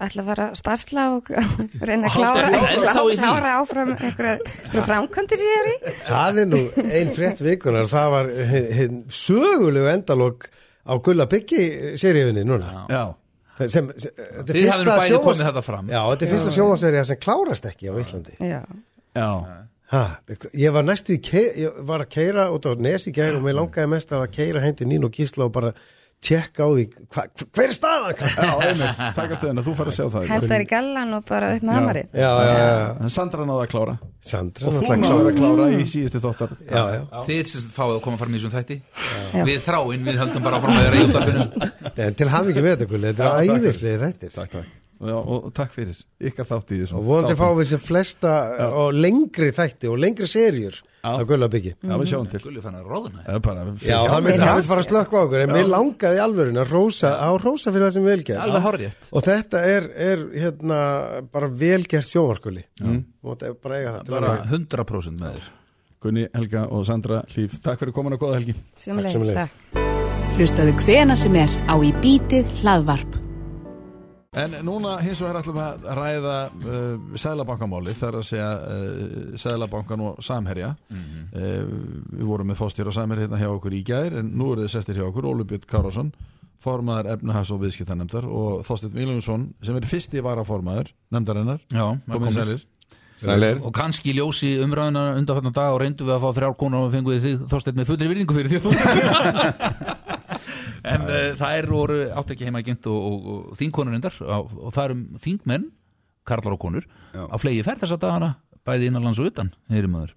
[SPEAKER 4] ætla að fara að sparsla og reyna að klára,
[SPEAKER 3] því?
[SPEAKER 4] klára áfram einhverja framkvæmdi sem ég er í.
[SPEAKER 5] Það er nú ein frétt vikunar það var sögulegu endalók á Gulla Byggi seríunni núna.
[SPEAKER 2] Já,
[SPEAKER 5] sem, sem, þetta er fyrsta
[SPEAKER 3] fram.
[SPEAKER 5] Já, þetta er fyrsta sjónvarserja sem klárast ekki á Íslandi.
[SPEAKER 4] Já,
[SPEAKER 2] já.
[SPEAKER 5] Ha, Ég var næstu í ég var að keira út á Nesi og mér langaði mest að keira heim til Nín og Gísla og bara tjekka á því hva, hver er staðan?
[SPEAKER 2] Já, einmitt, takast þennan, þú fara að sjá það.
[SPEAKER 4] Hendar í gallan og bara upp með hamarinn
[SPEAKER 5] Já, já, já,
[SPEAKER 2] En Sandra náði að klára.
[SPEAKER 5] Sandra
[SPEAKER 2] Og þú náði að
[SPEAKER 5] klára
[SPEAKER 2] klára í síðustu þóttar
[SPEAKER 5] Já, já,
[SPEAKER 3] Þið sagt fáið að koma fram í þessum þætti.
[SPEAKER 4] Já.
[SPEAKER 3] Við þráinn, við höldum bara áfram að vera í útafinu
[SPEAKER 5] en til ekki með þetta þetta er æðislega þættir.
[SPEAKER 2] Takk, takk Já, og, og takk fyrir ykkar þátt í þessu
[SPEAKER 5] og vonandi fáum við sér flesta og lengri þætti og lengri serjur af Gulla Byggi
[SPEAKER 2] Já, við sjáum til.
[SPEAKER 3] Gulli fann að
[SPEAKER 2] er bara
[SPEAKER 5] Já, hann vil, fara að slökka á okkur. En mér langaði alvörin að rósa á rósa fyrir það sem velgerð og þetta er, er hérna bara velgert sjónvarkuli mm. og þetta er bara eiga það til
[SPEAKER 3] Bara
[SPEAKER 5] að
[SPEAKER 3] 100% með þér.
[SPEAKER 2] Gunni, Helga og Sandra Hlíf Takk fyrir komin að góða helgi.
[SPEAKER 5] Sömuleiðis.
[SPEAKER 4] takk
[SPEAKER 1] Hlustaðu hvena sem er á í bítið hlaðvarp.
[SPEAKER 2] En núna hins vegar ætlum við að ræða uh, Sæðlabankamáli þar að segja uh, Sæðlabankan og Samherja
[SPEAKER 3] Mhm.
[SPEAKER 2] uh, Við vorum með fóstýr og Samherja hérna hjá okkur í gær en nú eru þið sestir hjá okkur Óli Björn Kárásson formaður efnahas og viðskiptanemndar og Þorsteinn Viljónsson sem er fyrsti varaformaður nefndarinnar
[SPEAKER 3] Já,
[SPEAKER 2] komið sælir
[SPEAKER 5] Sælir.
[SPEAKER 3] Og kannski ljósi umræðuna undanfarnar dag og reyndu við að fá þrjár konar og fenguði þið þósteit með fullri virðingu fyrir því Þorsteinn En uh, það er voru átt ekki heima og, og, og þingkonur reyndar og, og það erum þingmenn, karlar og konur
[SPEAKER 2] Já.
[SPEAKER 3] á flegi ferð þessa dagana, bæði innanlands og utan heyri maður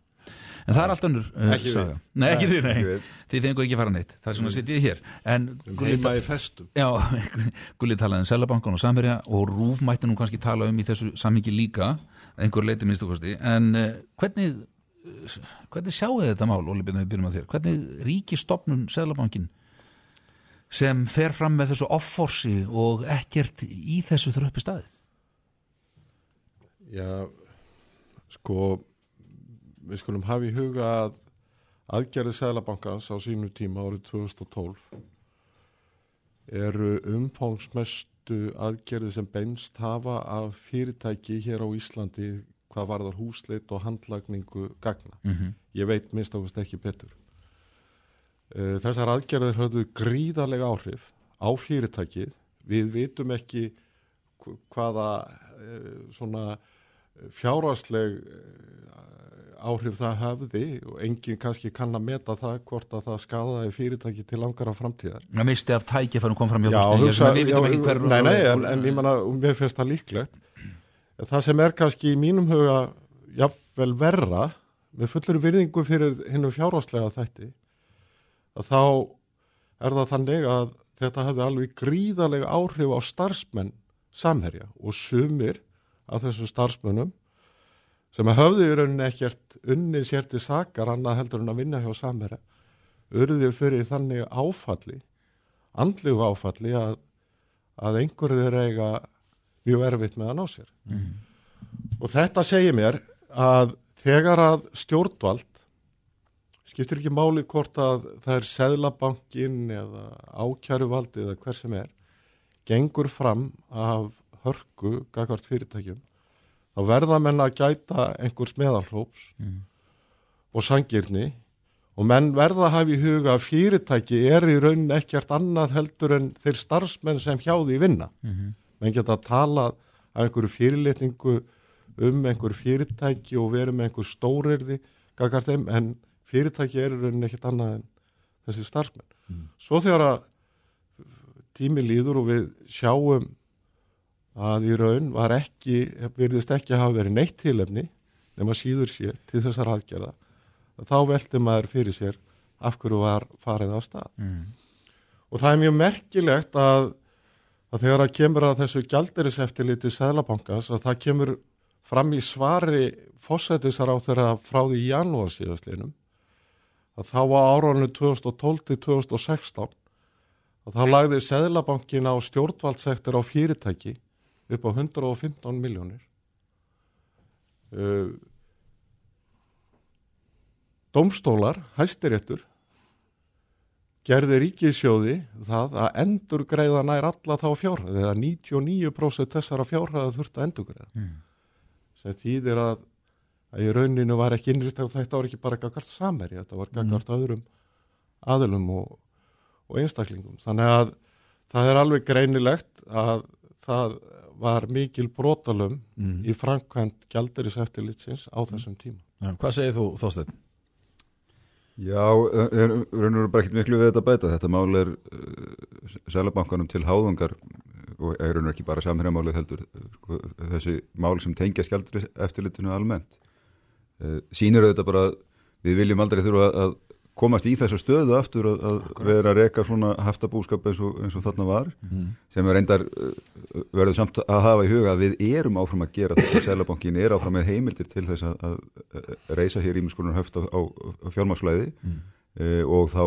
[SPEAKER 3] En það er allt önnur uh,
[SPEAKER 5] Ekki við.
[SPEAKER 3] saga. Nei, ekki þið, nei.
[SPEAKER 6] við.
[SPEAKER 3] Þið fengu ekki að fara neitt. Það er svona sittið hér.
[SPEAKER 2] Heima í festum
[SPEAKER 3] já, Gulli talaði um Selabankan og Samherja og Rúf mætti nú kannski tala um í þessu samhengi líka, að einhver leiti minnstu kosti. En uh, hvernig, hvernig sjáu þetta mál, Óli við byrjum að þér? Hvernig ríki stopnun Selabankin sem fer fram með þessu offorsi og ekkert í þessu þröppi staðið?
[SPEAKER 6] Já, sko við skulum hafa í huga að aðgerði Sælabankans á sínu tíma árið 2012 eru umfangsmestu aðgerði sem beinst hafa af fyrirtæki hér á Íslandi hvað varðar húsleit og handlagningu gagna.
[SPEAKER 3] Mm
[SPEAKER 6] Ég veit minnst ákvæmst ekki betur. Eh, Þessar aðgerðir höfðu gríðarlega áhrif á fyrirtækið. Við vitum ekki hv- hvaða eh, svona eh, áhrif það hefði og enginn kannski kann að meta það hvort að það skadaði fyrirtæki til langara framtíðar.
[SPEAKER 3] Það misti af tækifærum kom fram hjá
[SPEAKER 6] hugsa,
[SPEAKER 3] við vitum ekki hver
[SPEAKER 6] Nei, nei, en, en ég manna, mér finnst það líklegt. Það sem er kannski í mínum huga jafnvel verra, með fullur virðingu fyrir hinnum fjárháslega þætti, að þá er það þannig að þetta hefði alveg gríðarlega áhrif á starfsmenn samherja og sumir af þessum starfsmönnum sem höfðu í rauninni ekkert unni sér til sakar annað heldur en að vinna hjá samherja, urðið fyrir þannig áfalli, andlegu áfalli að, að einhverju þeir eiga mjög erfitt með að ná sér. Og þetta segir mér að þegar að stjórnvald skiptir ekki máli hvort að það er seðlabankin eða ákjæruvald eða hver sem er gengur fram af hörku gagvart fyrirtækjum þá verða menn að gæta einhvers meðalhóps og sangirni og menn verða að hafa í huga að fyrirtæki er í raunin ekkert annað heldur en þeir starfsmenn sem hjá því vinna. Menn geta að tala af einhverju fyrirlitningu um einhverju fyrirtæki og verið með einhverju stórirði en fyrirtæki er í raunin ekkert annað en þessi starfsmenn. Svo þegar að tími líður og við sjáum að í raun var ekki, virðist ekki að hafa verið neitt tilefni nema síður sér til þessar aðgerða þá velti maður fyrir sér af hverju var farið á stað.
[SPEAKER 3] Mm.
[SPEAKER 6] Og það er mjög merkilegt að, að þegar það kemur að þessu gjaldiriseftiliti Sæðlabankans að það kemur fram í svari fósættisar á þeirra frá því í janúar síðastlinum að þá á árunni 2012 til 2016 að þá lagði Sæðlabankin á stjórnvaldsektor á fyrirtæki upp á 115 miljónir. Uh, Dómstólar, hæstiréttur, gerði ríkisjóði það að endur greiða nær alla þá fjárhæð eða 99% þessara fjárhæða þurfti að endur greiða.
[SPEAKER 3] Mm.
[SPEAKER 6] Sem þýðir að, að í rauninu var ekki innrýst þetta var ekki bara gagart samherja, þetta var gagart öðrum aðilum og, og einstaklingum. Þannig að það er alveg greinilegt að það var mikil brotalum
[SPEAKER 2] Mm.
[SPEAKER 6] í framkvæmt gjaldiriseftilitsins á þessum tíma.
[SPEAKER 2] Já, Hvað segir þú, Þorsteinn?
[SPEAKER 6] Já, er raun og veru bara ekkert miklu við þetta að bæta. Þetta mál er uh, Sælabankanum til háðungar og er raun og ekki bara samhérjamálið heldur uh, sko, þessi mál sem tengja skjaldur eftirlitinu almennt. Uh, sýnir auðvitað bara við viljum aldrei þurfa að, komast í þessu stöðu aftur að, að vera að reka svona haftabúskap eins og, eins og þarna var
[SPEAKER 2] Mm.
[SPEAKER 6] sem er reyndar uh, verður samt að hafa í huga að við erum áfram að gera þetta. Sælabankin er áfram með heimildir til þess að, að, reysa hér ímiskonar höft á, á, á fjármagsflæði
[SPEAKER 2] Mm.
[SPEAKER 6] uh, og þá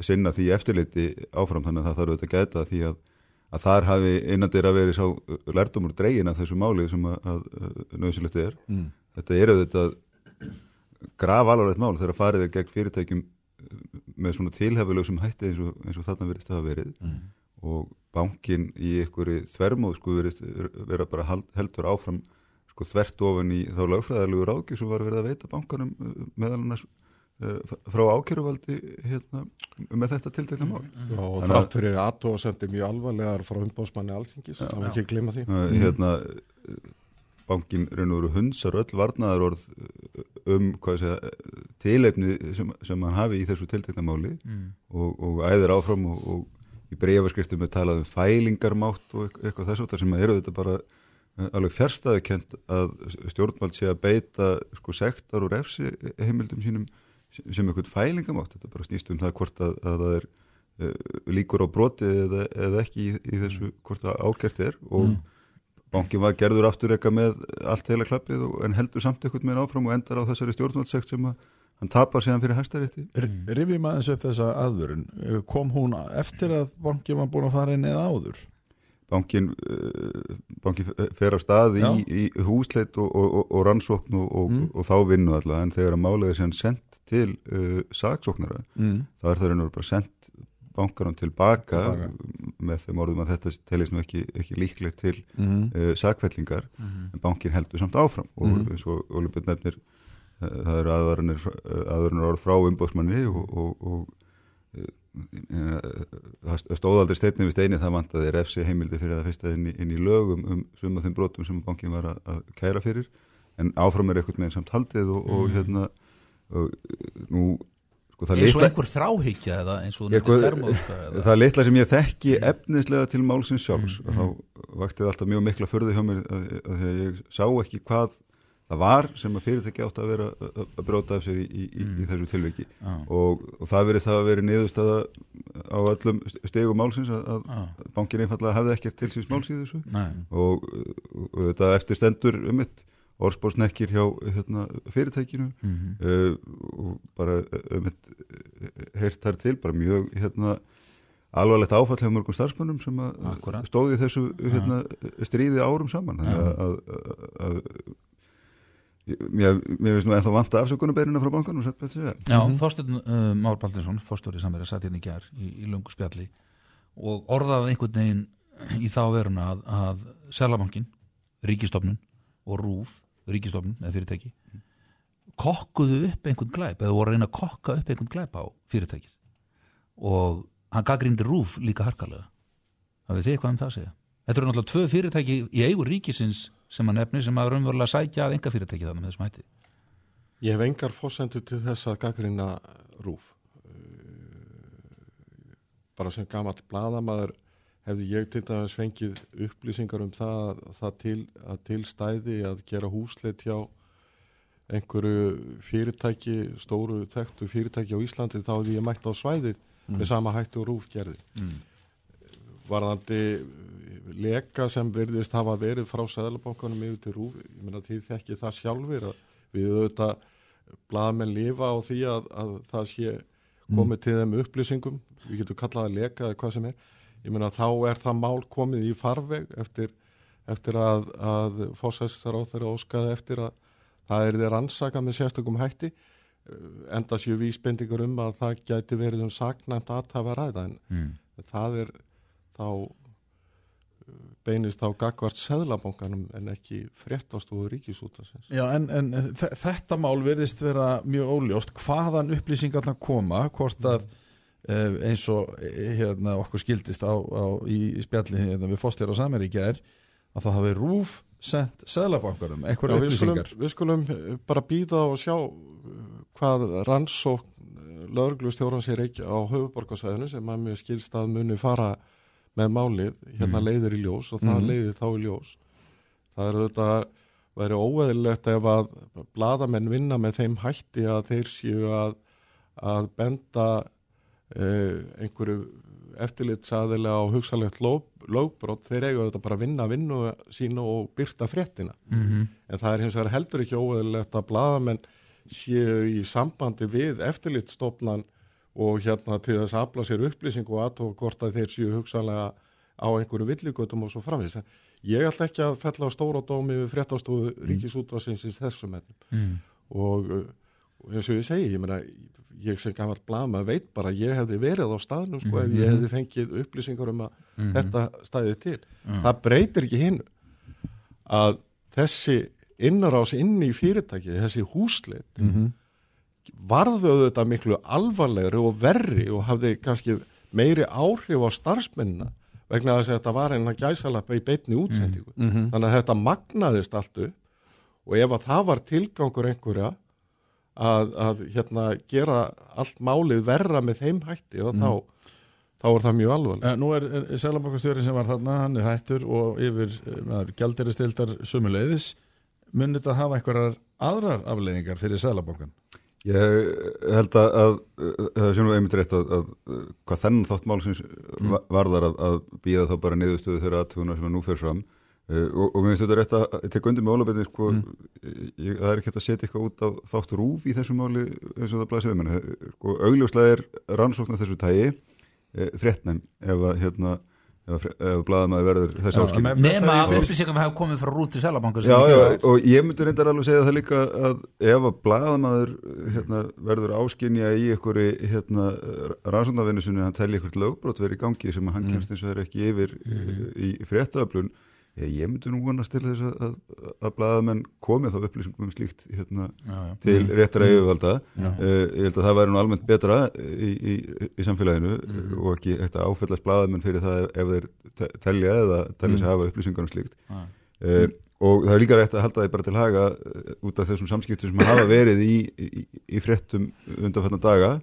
[SPEAKER 6] sinna því eftirliti áfram þannig að það þarf auðvitað að gæta því að, að þar hafi innandir að veri sá lærdomur dregin af þessu máli sem að, nöðsilegt er.
[SPEAKER 2] Mm.
[SPEAKER 6] Þetta er auðvitað graf alvarlegt mál þegar farið er gegn fyrirtækjum uh, með svona tilhefulögsum hætti eins og, eins og þarna verist það að verið
[SPEAKER 2] Mm.
[SPEAKER 6] og bankin í einhverju þvermóð sko verist vera bara hald, heldur áfram sko þvert ofan í þá lögfræðilegu ráðgjöf sem var verið að veita bankanum uh, meðal annars uh, frá ákjöruvaldi hérna, með þetta tiltekna mál
[SPEAKER 2] Mm.
[SPEAKER 7] Já, og
[SPEAKER 6] Þannig að-
[SPEAKER 7] þrátt fyrir aðtóðsendir mjög alvarlegar frá umbásmanni alþingis, var ekki að gleyma því.
[SPEAKER 6] hérna uh, bankin raun og veru hundsar öll varnaðar orð um tilefni sem, sem hann hafi í þessu tiltekna máli
[SPEAKER 3] Mm.
[SPEAKER 6] og, og æðir áfram og, og í breyfaskristum er talað um fælingarmátt og eitthvað, þess að sem eru þetta bara
[SPEAKER 8] alveg fjärstaðukent að stjórnvald sé að beita sko sektar og refsi heimildum sínum sem eitthvað fælingamátt, þetta bara snýst um það hvort að, að það er líkur á broti eða, eða ekki í, í þessu hvort það ágært er og
[SPEAKER 3] Mm.
[SPEAKER 8] Bankin var gerður aftur eitthvað með allt heila klappið og, en heldur samt eitthvað með áfram og endar á þessari stjórnvaldsekt sem að hann tapar síðan fyrir hæstarétti
[SPEAKER 2] Rifjum aðeins upp þessa aðvörun kom hún eftir að banki var búin að fara inn eða áður
[SPEAKER 8] bankin, uh, bankin fer á stað í, í húsleit og, og, og, og rannsókn
[SPEAKER 2] Mm.
[SPEAKER 8] og þá vinnu allavega en þegar að málið er sendt til uh, saksóknara
[SPEAKER 2] mm.
[SPEAKER 8] þá er það veru bara sendt bankarum tilbaka, með þeim orðum að þetta teljast nú ekki, ekki líklegt til
[SPEAKER 2] Mm.
[SPEAKER 8] uh, sakvellingar en bankin heldur samt áfram og
[SPEAKER 2] Mhm.
[SPEAKER 8] eins og Óli Björn nefnir uh, það eru aðvarunir, aðvarunir orð frá umbóðsmanni og, og, og það stóð aldrei steinni við steini það vantaði refsi heimildi fyrir það fyrsta inn í, inn í lögum um suma þeim brotum sem bankin var að, að kæra fyrir en áfram er eitthvað með samt haldið og, og hérna og, nú sko,
[SPEAKER 3] eins og einhver þráhyggja eða eins og
[SPEAKER 8] sko,
[SPEAKER 3] fermóðska eða
[SPEAKER 8] það litla sem ég þekki efnislega til málsins sjálfs.
[SPEAKER 3] Mm,
[SPEAKER 8] þá vakti það alltaf mjög mikla förðu hjá mér að, að að ég sá ekki hvað það var sem að fyrirtæki átt að vera að brjóta af sér í, í, í, í þessu tilviki.
[SPEAKER 3] Já.
[SPEAKER 8] og, og það verið það að veri niðurstaða á öllum stegum málsins að, að
[SPEAKER 3] Já.
[SPEAKER 8] bankin einfallega hafði ekkert til síns máls í þessu.
[SPEAKER 3] Nei.
[SPEAKER 8] og, og þetta eftir stendur um mitt orðspórsnekkir hjá hérna, fyrirtækinu.
[SPEAKER 3] Mhm.
[SPEAKER 8] uh, og bara um mitt heyrt þar til, bara mjög hérna, alvarlegt áfall hjá mörgum starfsmönnum sem að stóði þessu hérna, stríði árum saman. Þannig að, að, að, að mér, mér finnst nú ennþá vanta afsökunarbeinina frá bankanum
[SPEAKER 3] Já, Þorsteinn uh, Már Baldinsson, fórstjóri samverið satt hérna í gær í, í lungu spjalli og orðaði einhvern veginn í þá veruna að, að Selabankin, Ríkistofnun og Rúf, Ríkistofnun eða fyrirtæki kokkuðu upp einhvern glæp eða voru að reyna að kokka upp einhvern glæp á fyrirtækið. Og hann gaggrindi Rúf líka harkalega. Hafið þið eitthvað um það að segja? Þetta eru náttúrulega tvö fyrirtæki í eigu ríkisins sem að nefni sem að raunverulega sækja að enga fyrirtæki þannig með þessum hætti.
[SPEAKER 6] Ég hef engar fórsendur til þess að gaggrina rúf. Bara sem gamall bladamaður hefði ég til dæmis fengið upplýsingar um það að, það til, að tilstæði að gera húsleitt hjá einhverju fyrirtæki, stóru þekktu fyrirtæki á Íslandi þá hefði ég mætt á svæðið með sama hættu og rúf gerði.
[SPEAKER 3] mm.
[SPEAKER 6] Varðandi leka sem verðist hafa verið frá Sæðlabankanum yfir til rúf, ég meina því þekki það sjálfur að við auðvitað blaðmenn lifa á því að, að það sé komið til þeim upplýsingum, við getum kallað að leka eða hvað sem er, ég meina þá er það mál komið í farveg eftir, eftir að, að fósæstar á þeirra óskaði eftir að það er þeir ansaka með sérstökum hætti enda séu vísbendingur um að það gæti verið um saknæmt aðtafa ræða en
[SPEAKER 3] Mm.
[SPEAKER 6] það er þá beinist á gagvart seðlabankanum en ekki fréttastofu ríkisútasins.
[SPEAKER 2] Já, en, en þe- þetta mál verðist vera mjög óljóst hvaðan upplýsingarna koma hvort að eh, eins og eh, hérna, okkur skildist á, á, í spjalli hérna, við fóstjara Sameríkja er að það hafi rúf sendt
[SPEAKER 6] við, skulum,
[SPEAKER 2] upplýsingar
[SPEAKER 6] við skulum uh, bara býða og sjá hvað rannsókn lauruglustjóran sér ekki á höfuborgarsvæðinu sem að mér skilst að muni fara með málið, hérna
[SPEAKER 3] Mhm.
[SPEAKER 6] leiðir í ljós og það
[SPEAKER 2] Mhm.
[SPEAKER 6] leiðir þá í ljós. Það er þetta væri óeðilegt ef að bladamenn vinna með þeim hætti að þeir séu að, að benda einhverju eftirlitsaðilega á hugsalegt lögbrot, þeir eiga þetta bara að vinna vinnu sína og byrta fréttina.
[SPEAKER 3] Mm
[SPEAKER 6] En það er hins vegar heldur ekki óeðilegt að bladamenn séu í sambandi við eftirlitstofnan og hérna til þess að afla sér upplýsingu og aðtók hvort að þeir séu hugsanlega á einhverju villigötum og svo framvís. Ég ætla ekki að fella á stóra dómi við fréttastofu ríkisútvarsinsins þessum ennum
[SPEAKER 3] Mm.
[SPEAKER 6] og, og eins og ég segi, ég meina ég sem gammal blama veit bara að ég hefði verið á staðnum sko ef ég hefði fengið upplýsingar um að
[SPEAKER 3] Mhm.
[SPEAKER 6] þetta stæði til.
[SPEAKER 3] Mm.
[SPEAKER 6] Það breytir ekki hinn að þessi innarás inn í fyrirtæki, þessi húsleitt
[SPEAKER 2] mm -hmm.
[SPEAKER 6] varðu þetta miklu alvarlegri og verri og hafði kannski meiri áhrif á starfsmennina vegna þess að þetta var að gæsalappa í beitni útsendingu.
[SPEAKER 2] Mhm.
[SPEAKER 6] Þannig að þetta magnaðist allt upp og ef að það var tilgangur einhverja að, að hérna, gera allt málið verra með þeim hætti og þá, þá er það mjög alvarlega
[SPEAKER 2] Eh, Nú er, er Sælabankastjóri sem var þarna, hann er hættur og yfir eh, gjaldiristildar sömuleiðis. Munið þetta hafa einhverjar aðrar afleiðingar fyrir Sælabankan?
[SPEAKER 8] Ég held að, að, að það sé nú einmitt rétt að, að, að hvað þennan þátt málsins mm. varðar að, að býða þá bara niðurstöðu þeirra aðtuguna sem að nú fer fram og, og mér finnst þetta rétt að tekja undir með ólabetni sko, ég, það er ekki hægt að setja eitthvað út á þátt rúf í þessu máli eins og það blæsið um henni sko, augljóslega er rannsóknar þessu tægi uh, fréttnæm ef að hérna ef, ef blaðamaður verður þessi áskil
[SPEAKER 2] með-
[SPEAKER 3] nema
[SPEAKER 2] það
[SPEAKER 3] að
[SPEAKER 2] er-
[SPEAKER 3] upplýsingum hafa komið frá rút til Sælabanka
[SPEAKER 8] Já, já, og ég myndi reyndar alveg segja það líka að ef að blaðamaður hérna, verður áskinja í einhverju hérna, rannsóknarvinnu sinni hann telli einhvert lögbrot verið í gangi sem hann kemst eins og er ekki yfir mm. í fréttaöflun ég, myndi nú vonast til þess að, að, að blaðamenn komið þá upplýsingum um slíkt hérna,
[SPEAKER 3] Já, já.
[SPEAKER 8] til réttara yfirvalda. Uh, ég held að það væri nú almennt betra í, í, í samfélaginu og ekki eitt að áfellast blaðamenn fyrir það ef þeir te- telja eða telja sig hafa upplýsingar um slíkt. Uh, og það er líka rétt að halda því bara til haga uh, út af þessum samskiptum sem hafa verið í, í, í fréttum undanfætna daga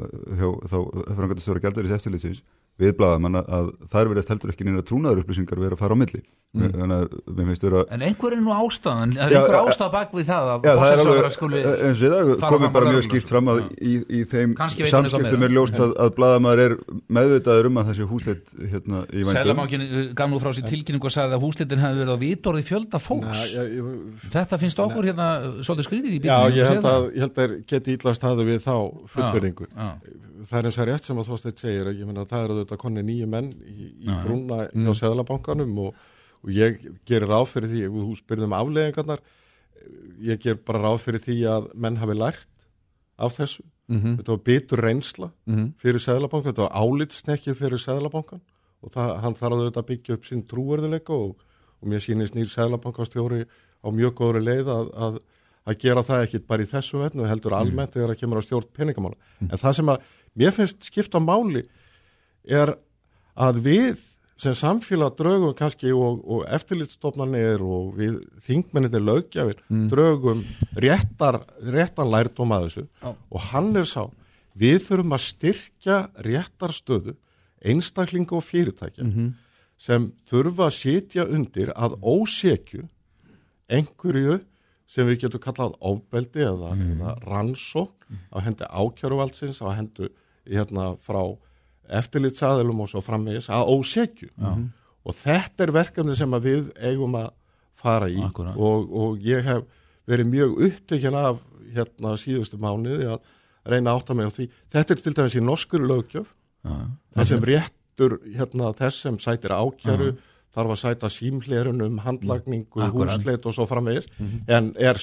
[SPEAKER 8] hjá þá frangatastjóra gældaris eftirlitsins við blaðamann að, að þar verðast heldur ekki neina trúnaður upplýsingar vera að fara á milli. Þannig að mér finnst vera
[SPEAKER 3] En einhver er nú ástæðan, það er
[SPEAKER 8] Já,
[SPEAKER 3] einhver
[SPEAKER 8] ja,
[SPEAKER 3] ástæða bak við það að
[SPEAKER 8] Já, það er
[SPEAKER 3] forsætisráðherra
[SPEAKER 8] alveg,
[SPEAKER 3] skuli
[SPEAKER 8] eins og það komið bara mjög skýrt fram að í, í þeim samskiptum er ljóst að, að blaðamaður er meðvitaður um að þessi húsleitt hérna í vændum.
[SPEAKER 3] Sælabankin gaf nú frá sér tilkynningu og sagði að húslitin hefði verið á vitorði fjölda fólks.
[SPEAKER 6] Já, ég,
[SPEAKER 3] Þetta finnst okkur hérna svolítið skrýðið í
[SPEAKER 6] já, að, að það er eins og rétt sem að Þorsteinn segir að ég meina það eru þetta konni nýju menn í, í brúna hjá Seðlabankanum og, og ég gerir ráð fyrir því þú spyrðum afleðingarnar ég ger bara ráð fyrir því að menn hafi lært af þessu.
[SPEAKER 2] Mhm.
[SPEAKER 6] þetta var bitur reynsla
[SPEAKER 2] Mhm.
[SPEAKER 6] fyrir Seðlabankan, þetta var álitsnekkið fyrir Seðlabankan og það, hann þarf að auðvitað byggja upp sín trúverðuleika og, og mér sýnist nýr Seðlabankastjóri á mjög góðri leið að, að, að gera það ekkit bara í þessu verðnu heldur almennt þegar það kemur á stjórn peningamála. En það sem að mér finnst skipta máli er að við sem samfélag draugum kannski og, og eftirlitstofnarnir og við þingmenninni lögjafir draugum réttar, réttar lærdóm að þessu.
[SPEAKER 2] Já.
[SPEAKER 6] og hann er sá við þurfum að styrkja réttarstöðu einstaklinga og fyrirtækja sem þurfa að sitja undir að ósekju einhverju sem við getum kallað ofbeldi eða, eða rannsókn á hendi ákjöruvaldsins á hendu hérna frá eftirlitsaðilum og svo framvegis að ósekju. Og þetta er verkefni sem að við eigum að fara í. Og, og ég hef verið mjög upptökjan af hérna síðustu mánuði að reyna að átta mig á því. Þetta er til dæmis í norskur lögjöf það sem réttur hérna, þess sem sætir ákjæru þarf að sæta símhlerunum, handlagningu, húsleit og svo framvegis en er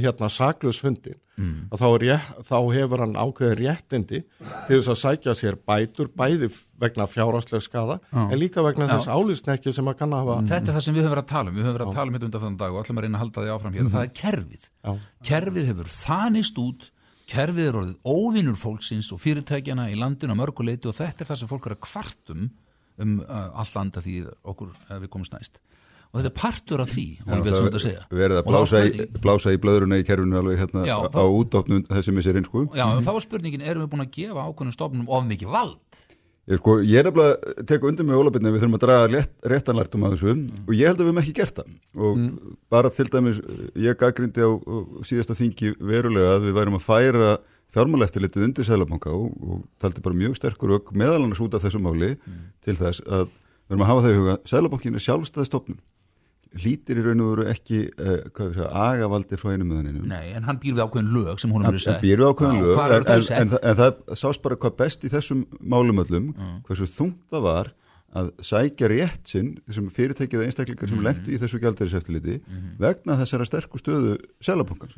[SPEAKER 6] hérna saklusfundin
[SPEAKER 3] Mm.
[SPEAKER 6] að þá, er rétt, þá hefur hann ákveðin réttindi til þess að sækja sér bætur bæði vegna fjárhagslega skada
[SPEAKER 3] Já.
[SPEAKER 6] en líka vegna
[SPEAKER 3] Já.
[SPEAKER 6] þess álýsnekki sem að kann að hafa
[SPEAKER 3] Þetta er það sem við höfum verið að tala um, við höfum verið að tala um þetta undan þann dag og ætlum að reyna að halda því áfram hér og það er kerfið.
[SPEAKER 6] Já.
[SPEAKER 3] Kerfið hefur þanist út, kerfið er orðið óvinnur fólksins og fyrirtækjana í landinu á mörguleiti og þetta er það sem fólk er að kvartum um uh, all landa því okkur uh, við komumst næst. Og þetta er partur af því, og
[SPEAKER 8] verið að
[SPEAKER 3] Og
[SPEAKER 8] blása í, blása í blöðruna í kerfinu alveg hérna
[SPEAKER 3] Já,
[SPEAKER 8] á útdóknum þessi misserinn sko.
[SPEAKER 3] Já, þá var spurningin, erum við búin að gefa ákveðnum stofnum of mikið vald?
[SPEAKER 8] Ég, sko, ég er nefnilega að teka undir með ólabitni við þurfum að draga rétt, réttanlært um að þessu. Og ég held að við hefum ekki gert það. Og bara til dæmis, ég gaggrindi á, á síðasta þingi verulega að við værum að færa fjármáleftilitið undir Sælabanka og, og taldi bara mjög sterkur auk meðal annars út af þessu máli til þess að við erum að hafa það í huga Sælabankin er sjálfstæði stofnun hlýtir í raun og veru ekki uh, agavaldi frá einum meðaninu
[SPEAKER 3] Nei, en hann býr við ákveðin lög sem hún
[SPEAKER 8] hann
[SPEAKER 3] hefur sett.
[SPEAKER 8] býr við ákveðin lög
[SPEAKER 3] eru
[SPEAKER 8] en, en, en, en það sást bara hvað best í þessum málum öllum hversu þungt það var að sækja rétt sinn sem fyrirtækið eða einstaklingar sem lendu í þessu gældariseftiliti vegna þessara sterku stöðu selabankans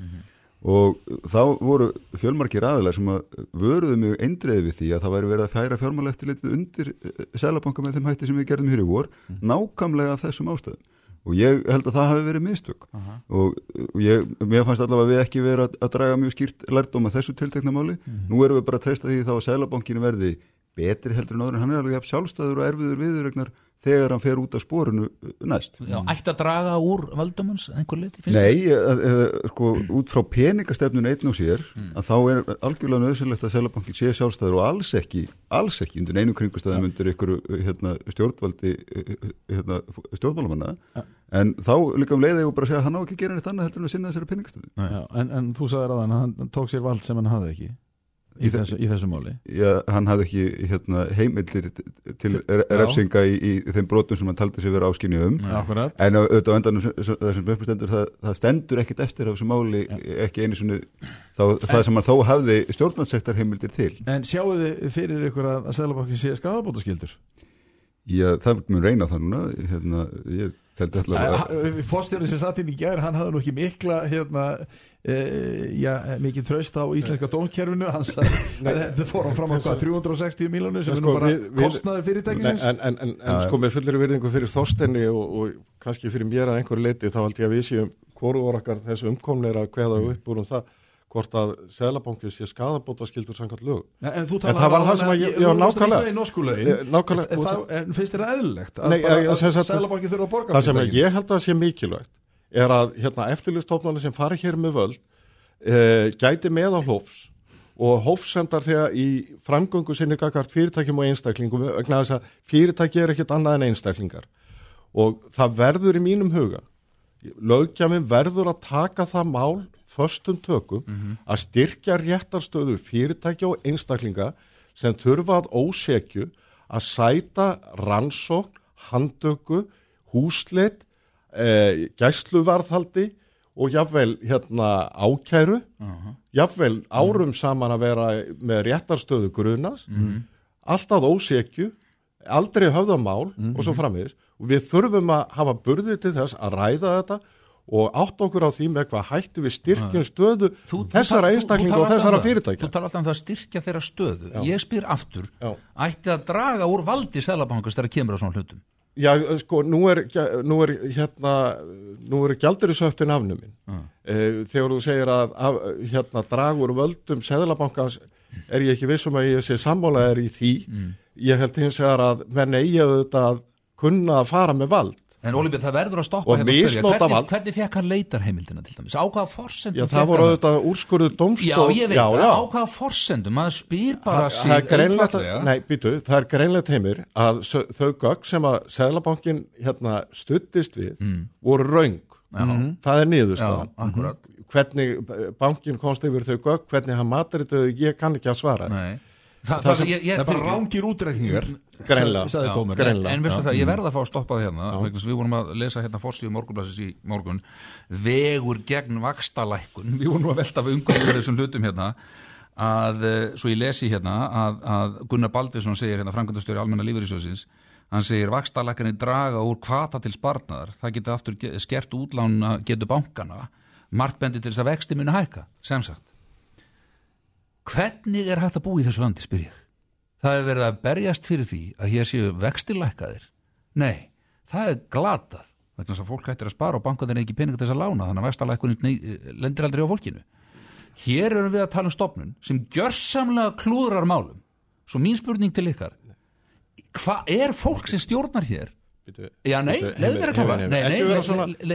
[SPEAKER 8] og þá voru fjölmarkir aðilar sem að vöruðu mjög eindreið við því að það væri verið að færa fjármáleftilitið undir selabanka með þeim hætti sem við gerðum hér í vor nákvæmlega af þessum ástæðum og ég held að það hafi verið mistök. Og, og ég, mér fannst allavega að við ekki verið að, að draga mjög skýrt lærdóm að þessu tiltekna máli. Nú erum við bara að treysta því þá að Sælabankinu verði betri heldur en áður en hann er alveg jafn sjálfstæður og erfiður viðurregnar þegar hann fer út af sporinu uh, næst.
[SPEAKER 3] Já, ætti að draga úr völdum hans einhver finnst
[SPEAKER 8] Nei, að, að, sko, út frá peningastefnun einn og sér, að þá er algjörlega nöðsynlegt að Selabankin sé sjálfstæður og alls ekki, alls ekki undir einu kringustæðum undir ykkur hérna, stjórnvaldi hérna, stjórnmálamanna. En þá líka um leiði ég bara að segja hann á ekki að gera neitt annað heldur en að sinna þessari peningastefnu.
[SPEAKER 2] Já, en, en þú sagðir að hann, hann tók sér vald sem hann hafði ekki í,
[SPEAKER 8] Í þe-
[SPEAKER 2] þessu, í þessu máli
[SPEAKER 8] Já, hann hafði ekki hérna, heimildir til
[SPEAKER 2] Já.
[SPEAKER 8] refsinga í, í þeim brotum sem hann taldi sig vera áskinni um
[SPEAKER 2] Akkurat
[SPEAKER 8] En á- auðvitað á endanum sem- sem- það það, stendur ekkit eftir af þessu máli, ekki einu sinni þá, það sem hann þó hafði stjórnarsektar heimildir til.
[SPEAKER 2] En sjáu þið fyrir ykkur að, að Sælabankin sé skadabótaskildur?
[SPEAKER 8] Já, það mun reyna það núna, hérna, ég
[SPEAKER 2] Fórstjórið sem satt inn í gær, hann hafði nú ekki mikla hérna, já, mikið tröst á íslenska dómkerfinu. Hann sagði, þetta fór hann fram á hvað 360 miljónu sem er
[SPEAKER 6] Sko,
[SPEAKER 2] nú bara kostnaði fyrirtækisins?
[SPEAKER 6] En, en, en, en sko með fullir virðingu fyrir þóstenni og, og kannski fyrir mér að einhverju leiti þá held ég að við séum hvoru okkar þessu umkomnir að kveða upp úr um það hvort að Seðlabankið sé skadabóta skildur samkvæmt lög.
[SPEAKER 2] En, þú
[SPEAKER 6] En það var það sem að ég- já, nákvæmlega. Eh.
[SPEAKER 2] En, finnst þér eðlilegt að, að Sælabankin þurfa að borga
[SPEAKER 6] Það sem að ég held að sé mikilvægt er að hérna, eftirlistofnarnir sem fari hér með völd e, gæti með á hófs og hófsendar þegar í framgöngu sinni gagart fyrirtækjum og einstaklingum vegna þess að fyrirtæki er ekkit annað en einstaklingar. Og það verður í mínum huga lögjafinn verður að taka það mál föstum tökum að styrkja réttarstöðu fyrirtækja og einstaklinga sem þurfa að ósekju að sæta rannsókn, handtöku, húsleitt, eh, gæsluvarðhaldi og jafnvel hérna ákæru, jafnvel árum saman að vera með réttarstöðu grunas, alltaf ósekju, aldrei höfðamál og svo framvegis. Við þurfum að hafa burði til þess að ræða þetta og átt okkur á því með hvað hættu við styrkjum stöðu
[SPEAKER 3] Þú-
[SPEAKER 6] þessara
[SPEAKER 3] þú
[SPEAKER 6] og þessara
[SPEAKER 3] um
[SPEAKER 6] fyrirtækja.
[SPEAKER 3] Þú tala alltaf um það að styrkja þeirra stöðu. Ég spyr aftur,
[SPEAKER 6] Já.
[SPEAKER 3] ætti að draga úr valdi Sælabankast þegar kemur á svona hlutum
[SPEAKER 6] Já, sko, nú er, nú er hérna, nú er gjaldurisöftin afnumin. Eh, þegar þú segir að af, hérna, dragur völdum Seðlabankans er ég ekki vissum að ég sé sammála er í því. Ég held hins vegar að menn eigi auðvitað að kunna að fara með vald.
[SPEAKER 3] En Ólífið, það verður að stoppa
[SPEAKER 6] Og
[SPEAKER 3] hérna spyrja,
[SPEAKER 6] misnota
[SPEAKER 3] hvernig,
[SPEAKER 6] vald.
[SPEAKER 3] hvernig fekk hann leitarheimildina til dæmis? Á hvaða forsendum
[SPEAKER 6] Já, það voru auðvitað úrskurðu
[SPEAKER 3] Já,
[SPEAKER 6] dómstól.
[SPEAKER 3] ég veit
[SPEAKER 6] já,
[SPEAKER 3] það,
[SPEAKER 6] já.
[SPEAKER 3] á hvaða forsendum maður spyr bara sig
[SPEAKER 6] það er greinlegt, nei, býtu, það er greinlegt heimir að þau gögg sem að Seðlabankin hérna stuttist við voru raung. Það er
[SPEAKER 3] Já,
[SPEAKER 6] niðurstaðan.
[SPEAKER 3] akkurat
[SPEAKER 6] hvernig eh, bankin komst yfir þau gögg, hvernig hann þetta, ég kann ekki að svara.
[SPEAKER 3] Nei Þa,
[SPEAKER 6] Það sem-
[SPEAKER 3] ég, ég,
[SPEAKER 2] Það er bara rángir útrekningar
[SPEAKER 6] Greinlega.
[SPEAKER 2] sagði
[SPEAKER 3] Já,
[SPEAKER 2] dómur
[SPEAKER 6] grein-
[SPEAKER 3] en, en veistu það, ég verða að fá að stoppa það hérna vegna við vorum að lesa hérna fórsíðu morgunblassis í morgun. Vegur gegn vakstalækkun við vorum nú að velta við umgöðum þessum hlutum hérna að, eh, svo ég lesi hérna að, að Gunnar Baldvinsson segir hérna framkvæmdastjóri almenna lífeyrissjóðsins hann segir vakstalækkanir draga úr kvata til spartnaðar, það getur aftur skert útlána getur bankana. Margt bendi til þess að vexti muni hækka. Sem sagt hvernig er hægt að búa í þessu landi, spyr ég? Það er verið að berjast fyrir því að hér séu vextilækkaðir nei, það er glatað vegna þess að fólk hættir að spara og bankandir er ekki peninga til þess að lána þannig að vextalækkunin lendir aldrei á fólkinu. Hér erum við að tala um stopnun sem gjörsamlega klúðrar málum. Svo mín spurning til ykkar hvað er fólk sem stjórnar hér Já, nei, leyfðu mér að klára.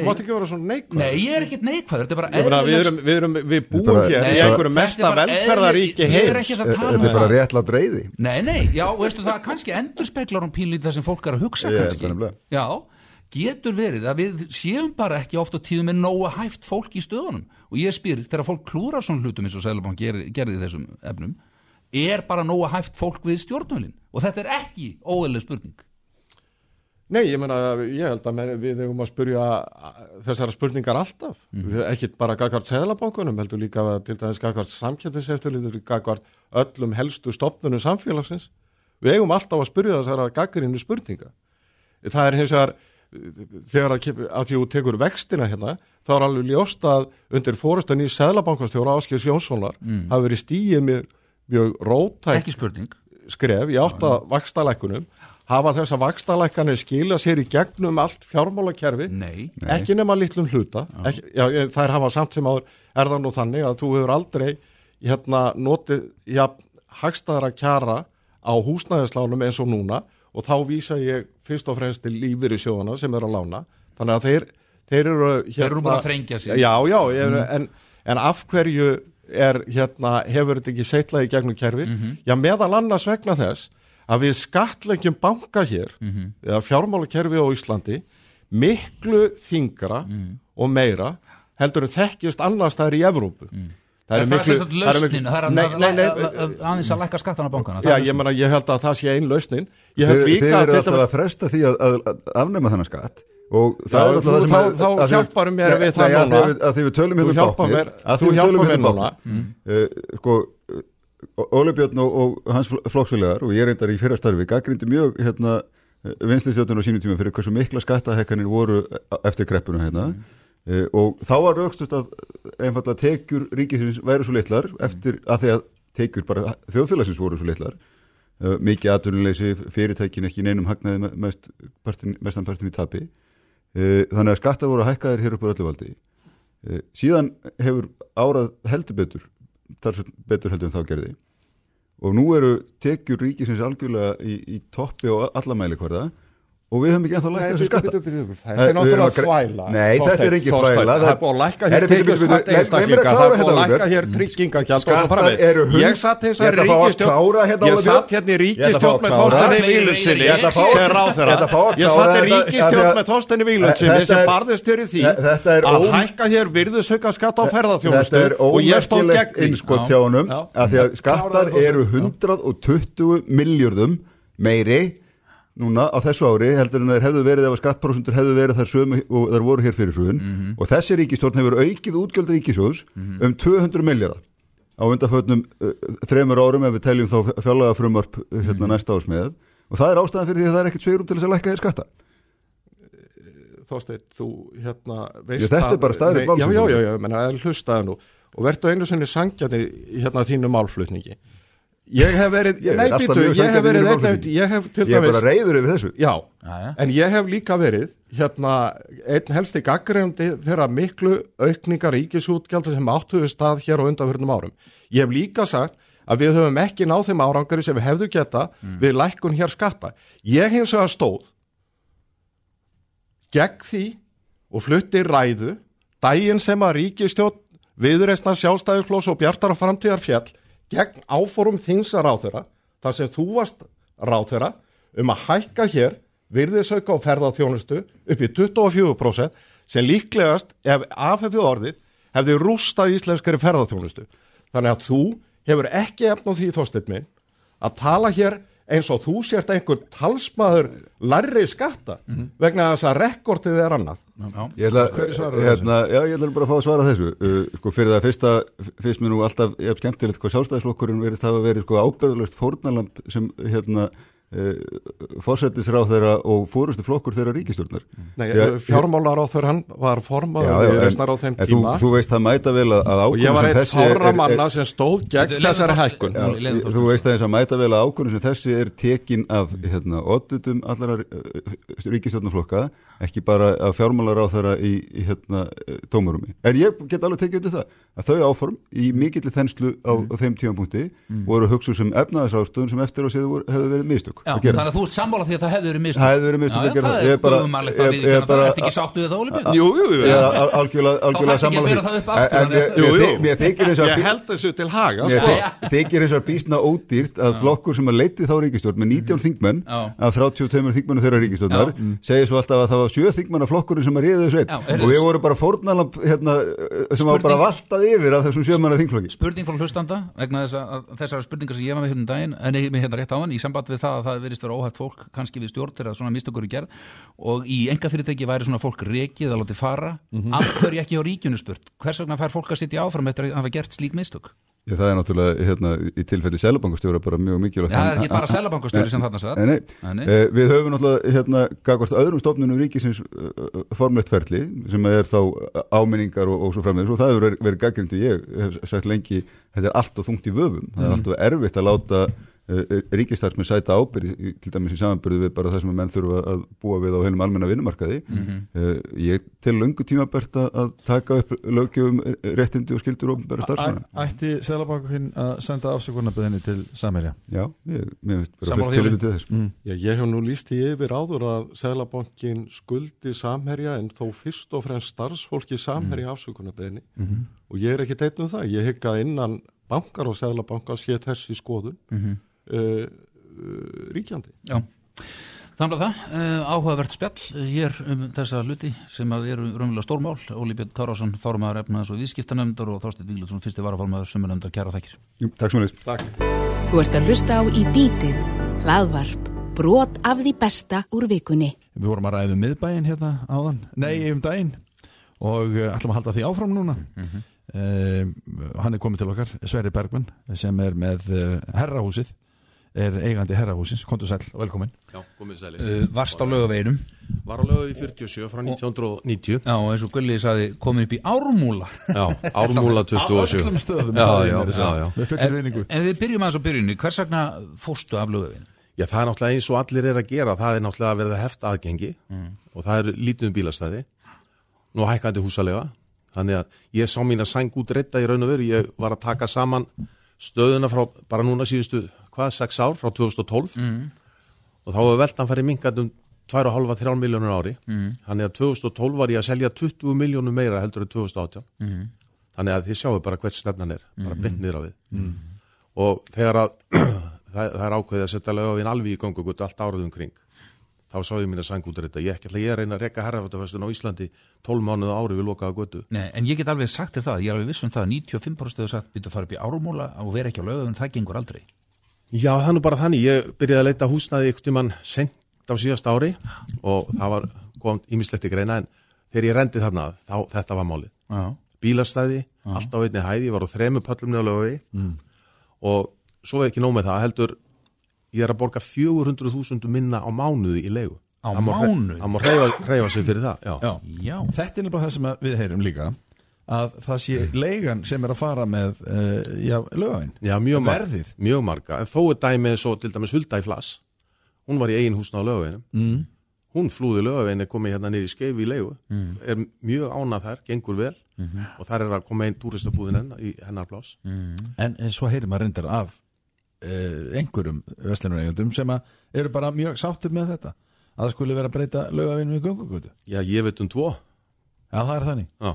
[SPEAKER 6] Mátt ekki vera svona neikvæð.
[SPEAKER 3] nei, ég er ekkit neikvæður, er
[SPEAKER 6] við,
[SPEAKER 3] eðlileg-
[SPEAKER 6] erum, við, erum, við búum
[SPEAKER 8] bara-
[SPEAKER 6] hér í einhverju mesta
[SPEAKER 3] er
[SPEAKER 6] velferðaríki
[SPEAKER 3] er
[SPEAKER 6] heims.
[SPEAKER 3] ekki að tala um
[SPEAKER 8] þetta er bara
[SPEAKER 3] það.
[SPEAKER 8] réttlátt reyði.
[SPEAKER 3] Nei, nei, já, veistu það kannski endur speklar um pínlítið það sem fólk er að hugsa kannski. Já, getur verið að við séum bara ekki oft á tíðum með nóga hæft fólk í stöðunum og ég spyr, þegar fólk klúrar svona hlutum eins og Sælubank ger, gerði í þessum efnum er bara nóga hæft fólk við stjórnvölin og þetta er ekki óeðlega spurning
[SPEAKER 6] Nei, ég meina, ég held að við hefum að spurja þessara spurningar alltaf. Mm. Ekkit bara gagvart seðlabankunum, heldur líka til dæmis gagvart samkjæftiseftirlitur, gagvart öllum helstu stopnunum samfélagsins. Við eigum alltaf að spurja þessara gaggrinu spurninga. Það er hins vegar, þegar að, að því þú tekur vextina hérna, þá er alveg ljóst að undir fórustan í seðlabankastjóra Áskils Jónssonar mm. hafi verið stíið mjög, mjög
[SPEAKER 3] ekki spurning
[SPEAKER 6] skref í átta vakstalækkunum hafa þess að vakstalækkanir skila sér í gegnum allt fjármálakerfi?
[SPEAKER 3] Nei,
[SPEAKER 6] ekki nema litlum hluta. Ekki, já, þær hafa samt sem áður er það nú þannig að þú hefur aldrei hérna notið ja, hagstaðara kjara á húsnæðislánum eins og núna og þá vísa ég fyrst og fremst til lífyrir sjóðana sem eru að lána. Þannig að þeir, þeir eru hérna,
[SPEAKER 3] Þeir eru búin að þrengja sig.
[SPEAKER 6] Já, já, ég, en, en af hverju er hérna, hefur þetta ekki seitlað í gegnum kerfi? Já, meðal annars vegna þess að við skattleggjum banka hér eða fjármálakerfi á Íslandi miklu þingra og meira heldur en þekkjast annars það er í Evrópu.
[SPEAKER 3] Það er
[SPEAKER 6] miklu-
[SPEAKER 3] sem sagt
[SPEAKER 6] það er miklu-
[SPEAKER 3] er aðeins að lækka skattana á bankana.
[SPEAKER 6] Já, ég, meina, ég held að það sé ein lausnin.
[SPEAKER 8] Þið, þið eru
[SPEAKER 6] til
[SPEAKER 8] alltaf að fresta því að, að, að afnema þennan skatt og það
[SPEAKER 6] Já,
[SPEAKER 8] er alltaf það sem
[SPEAKER 6] þá- þá hjálparðu mér við það núna.
[SPEAKER 8] því við- að því við tölum hérna
[SPEAKER 6] hjálpar mér-
[SPEAKER 8] að því
[SPEAKER 6] þú
[SPEAKER 8] við tölum
[SPEAKER 6] hjálpar
[SPEAKER 8] hérna
[SPEAKER 6] mér
[SPEAKER 8] báknið uh, sko Óli Björn og, og hans flokksfélagar og ég reyndar í fyrra starfi gaggrindi mjög hérna vinslistjóttunum á sínum tíma fyrir hversu mikla skattahekkanir voru eftir kreppuna hérna. Uh, og þá var raukstut að einfallega tekjur ríkisins væri svo litlar eftir að því að tekjur bara þjóðfélagsins voru svo litlar. Uh, mikið atvinnuleysi, fyrirtækin ekki neinum hagnaði me- mest partin, mestan partin í tapi. Uh, þannig að skattar voru hækkaðir hér upp á öllu valdi. Síðan hefur árað heldur betur talsvert betur heldur en þá gerði. Og nú eru tekjur ríkisins algjörlega í, í toppi og alla mæli hverða og við höfum ekki ennþá lækkað þessu skatta
[SPEAKER 6] Þetta er náttúrulega þvæla.
[SPEAKER 8] Nei, þetta er ekki þvæla.
[SPEAKER 6] Það er búið að lækka hér einstaklinga Það er búið að
[SPEAKER 8] hérna,
[SPEAKER 6] lækka hér
[SPEAKER 8] eru hund-
[SPEAKER 6] Ég satt
[SPEAKER 8] ætla að
[SPEAKER 6] vegar
[SPEAKER 8] hérna,
[SPEAKER 6] Ég satt hérna í
[SPEAKER 8] að
[SPEAKER 6] með
[SPEAKER 3] Fleiri-
[SPEAKER 6] Vílundsinni
[SPEAKER 3] ég ætla að fá-
[SPEAKER 6] sem
[SPEAKER 8] að
[SPEAKER 6] Ég satt í
[SPEAKER 8] því að-
[SPEAKER 6] með Þorsteini Vílundsinni sem barðist fyrir því
[SPEAKER 8] Þetta er
[SPEAKER 6] að hækka hér virðisauka skatt á
[SPEAKER 8] Þetta
[SPEAKER 6] ferðarþjónustu
[SPEAKER 8] er
[SPEAKER 6] og ég stóð gegn því.
[SPEAKER 8] að því að skattar eru
[SPEAKER 2] svo.
[SPEAKER 8] 120 miljardum meiri núna á þessu ári heldur en þeir hefðu verið ef að skattprósentur hefðu verið þar sömu og þar voru hér fyrir hrun.
[SPEAKER 3] Mhm.
[SPEAKER 8] og þessi ríkistjórn hefur aukið útgjöld ríkisjóðs um 200 miljardar á undanfötnum uh, þremur árum ef við teljum þá fjálaga frumvarp uh, hérna næsta árs með. Og það er ástæðan fyrir því að það er ekkert sveirum til þess að lækka þér skatta.
[SPEAKER 6] Þorsteinn, þú hérna veist
[SPEAKER 8] þetta er bara staðreynd
[SPEAKER 6] Nei, Já, já, já, já, menna, en hlustaðu nú. Og verður einu sinni sangjandi hérna þínu málflutningi Ég hef verið,
[SPEAKER 8] Ég
[SPEAKER 6] nei býtu, ég hef verið einn, ég hef til
[SPEAKER 8] ég er
[SPEAKER 6] dæmis
[SPEAKER 8] bara reyður yfir þessu
[SPEAKER 6] Já,
[SPEAKER 3] Jæja.
[SPEAKER 6] en ég hef líka verið hérna einn helsti gaggrendi þeirra miklu aukningar ríkisútgjalda sem áttuðu stað hér á undanfjörnum árum. Ég hef líka sagt að við höfum ekki náð þeim árangari sem við hefðu geta við lækkun hér skatta. Ég hins vegar stóð gegn því og flutti ræðu daginn sem að ríkistjótt viðreistna sjálfstæðisflós og bjartara framtíðar fjall gegn áforum þings að ráþeira þar sem þú varst ráþeira um að hækka hér virðisauka og ferðaþjónustu upp í 24% sem líklegast ef afhefðu orðið hefði rústað íslenskari ferðaþjónustu. Þannig að þú hefur ekki efn á því þóstið minn að tala hér eins og þú sért einhver talsmaður larri skatta vegna þess að rekordið er annað.
[SPEAKER 8] Ég ætla, hérna, já, ég ætla bara að fá að svara þessu. Uh, sko fyrir það fyrsta, fyrst mér nú alltaf ég hef skemmtilegt hvað sjálfstæðisflokkurinn verið það að verið sko ábyrðulegt fórnalamp sem hérna uh, fórsetisráð þeirra og fórustu flokkur þeirra ríkistjórnar
[SPEAKER 6] Nei,
[SPEAKER 8] Já,
[SPEAKER 6] fjármálar á þau hann var formaður viðreistnar á þeim
[SPEAKER 8] en þú,
[SPEAKER 6] tíma.
[SPEAKER 8] þú veist það mæta vel að, að
[SPEAKER 6] og ég var
[SPEAKER 8] er-
[SPEAKER 6] fára
[SPEAKER 8] er-
[SPEAKER 6] manna sem stóð gegn þessari hækkun.
[SPEAKER 3] Leiðin
[SPEAKER 8] þú veist aðeins að mæta vel að ákvörðun sem þessi er tekin af hérna, oddutum allara uh, ríkistjórnarflokka ekki bara af fjármálar á þeirra í, í hérna, tómarumi. En ég get alveg tekið undir það að þau áform í mikilli þenslu á, á þeim tímapunkti voru hugsuð sem efnaðasástöðun sem eftir á séð hefðu verið mistök
[SPEAKER 3] Já,
[SPEAKER 8] að gera.
[SPEAKER 3] þannig að þú ert sammála því að það hefði verið mistök
[SPEAKER 8] Það hefði verið mistök að gera
[SPEAKER 3] það
[SPEAKER 8] það.
[SPEAKER 3] er
[SPEAKER 8] Ég er bara-
[SPEAKER 3] guðumannlegt
[SPEAKER 8] ég-
[SPEAKER 3] að
[SPEAKER 8] ég
[SPEAKER 3] við
[SPEAKER 8] er bara-
[SPEAKER 3] Þetta ekki sáttu við það, Björn?
[SPEAKER 6] Jú, jú, jú.
[SPEAKER 8] Er algjörlega, sammála því.
[SPEAKER 3] það
[SPEAKER 6] Ég held þessu til haga,
[SPEAKER 8] Mér
[SPEAKER 6] sko.
[SPEAKER 8] þy- þykir og bísna ódýrt að flokkur sem að leiti þá ríkistjórn með 19 þingmenn
[SPEAKER 3] Já.
[SPEAKER 8] af 32 þingmennu þeirra ríkistjórnar segir svo alltaf að það var 7 þingmenn af flokkurinn sem að ríða þessu einn og við vorum bara fórnalamp hérna, sem var bara valtað yfir af þessum 7 manna þingflokki
[SPEAKER 3] Spurning það að það verist vera óhægt fólk kannski við stjórn þegar svona mistökur er gerð og í enga fyrirtæki væri svona fólk rekið að láti fara
[SPEAKER 8] Mhm.
[SPEAKER 3] af hverju ekki á ríkjunu spurt hvers vegna fær fólk að sitja áfram eftir að hafa gert slík mistök
[SPEAKER 8] Ég, það er náttúrulega hérna, í tilfelli selabangastjóra bara mjög mikilvægt
[SPEAKER 3] það er ekki bara selabankastjóri sem þarna sagði
[SPEAKER 8] Nei, nei.
[SPEAKER 3] Nei.
[SPEAKER 8] Eh, Við höfum náttúrulega hérna, gagvart öðrum stofnunum ríkisins uh, formlegt ferli sem er þá áminningar og, og svo framvegis og það hefur verið, gaggrindi ég hef sagt lengi, þetta er allt og þungt í vöfum það er
[SPEAKER 3] Mm.
[SPEAKER 8] alltaf erfitt að láta ríkistarsmið sæta ábyrð í- til dæmis í samanbyrðu við bara það sem að menn þurfa að búa við á heilum almenna vinnumarkaði. Uh, ég til löngu tímabært að, að taka upp löggjöfum réttindi og skildur og bara starfsmanna.
[SPEAKER 2] Æ- Ætti Sælabankin að senda afsökunarbeðinni til Samherja?
[SPEAKER 8] Já, ég, mér finnst bara
[SPEAKER 3] því,
[SPEAKER 8] tilefni til þess.
[SPEAKER 2] Mm.
[SPEAKER 6] Já, ég hef nú líst í yfir áður að Sælabankin skuldi samherja en þó fyrst og fremst starfsfólki samherja mm. afsökunarbeðinni og ég er ekki teitt um það. Ég hygg að innan bankar og Sælabanka sé þessi skoðun.
[SPEAKER 3] Mhm.
[SPEAKER 6] uh, uh, ríkjandi.
[SPEAKER 3] Já, þannig að það, uh, áhugavert spjall uh, hér um þessa hluti sem að eru raunverulega stórmál. Óli Björn Kárásson, fórumæður efnaðs og viðskiptanemndar og Þorstein Víglundsson, fyrsti varafórumæður sumunendar, kæra þakkir.
[SPEAKER 8] Jú, Takk svo mjög
[SPEAKER 6] Takk.
[SPEAKER 1] Þú ert að hlusta á Í bítið, hlaðvarp, brot af því besta úr vikunni.
[SPEAKER 2] Við vorum að ræða um miðbæin hérna áðan Nei, um daginn og uh, ætlum að halda því áfram núna um, Hann er komið til okkar Sverri Bergman sem er með uh, herrahúsið er eigandi herrahúsins, kontu sæl og velkomin
[SPEAKER 9] Já, komið sæli.
[SPEAKER 3] Uh, varst á lögaveginum,
[SPEAKER 9] Var á lögu í 47 frá 1990.
[SPEAKER 3] já, og eins og Gulli saði, komin upp í ármúla.
[SPEAKER 9] Já, ármúla 27.
[SPEAKER 2] öllum stöðum
[SPEAKER 9] Já, já, já,
[SPEAKER 2] reyningu
[SPEAKER 3] En við byrjum aðeins á byrjunni, hvers vegna fórstu af lögaveginum?
[SPEAKER 9] Já, það er náttúrulega eins og allir er að gera. Það er náttúrulega að verða heft aðgengi og það er lítið um bílastæði. Nú hækkandi húsalega. Þannig að ég sá mín að sæng út reytta í raun og veru. Ég var að taka saman stöðuna frá bara núna síðustu, hvað, 6 ár, frá 2012. Og þá var veltan farið minkandi um 2,5-3 miljónur ári. Þannig að 2012 var ég að selja 20 miljónur meira heldur en 2018. Þannig að þið sjáu bara hvert stefnan er, bara beint niður á við. Og þegar að það, það er ákveðið að setja lögavinn alveg í gangugut allt árið um kring, þá sá ég mín að sanga út þetta. Ég ætla ég að reyna að rekka herrafættafestun á Íslandi 12 mánuða ári við lokaða götu.
[SPEAKER 3] Nei, en ég get alveg sagt þér það, ég er alveg viss um það, 95% hefur sagt, byrju að fara upp í ármúla og vera ekki á lögaveginum, það gengur aldrei.
[SPEAKER 9] Já, það er nú bara þannig. Ég byrjaði að leita að húsnaði ykkur tímann sent á síðast ári og það var kom ímislegt í greina en þegar ég rendi þarna, þá þetta var málið.
[SPEAKER 3] Já,
[SPEAKER 9] Bílastæði, allt á einni hæði, ég var á þremu pöllum neða lögavi og svo er ekki nóg með það, heldur ég er að borga 400.000 minna á mánuði í leigu.
[SPEAKER 3] Á mánuði?
[SPEAKER 9] Það má reyfa, reyfa sig fyrir það, já.
[SPEAKER 2] Já.
[SPEAKER 3] já,
[SPEAKER 2] Þetta er nefnilega það sem að við heyrum líka að það sé leigan sem er að fara með uh, já, lögavinn
[SPEAKER 9] Já, mjög marga.
[SPEAKER 2] Verðið.
[SPEAKER 9] Mjög marga. En þó er dæmið og til dæmis Hulda í Flass. Hún var í eigin húsna á lögaveginum.
[SPEAKER 2] mm.
[SPEAKER 9] Hún flúði lögaveginu, komið hérna niður í skeifi í leigu. Er mjög ánað þær, gengur vel. Og þar er að koma einn túristabúðin hennar í hennar pláss.
[SPEAKER 2] En eh, svo heyrir maður reyndar af uh, einhverjum vestlunareyjandum sem eru bara mjög sáttir með þetta að það skulle vera að breyta lögavinn við göngugötu
[SPEAKER 9] Já, ég veit um tvo.
[SPEAKER 2] Já, það er þannig
[SPEAKER 9] Já.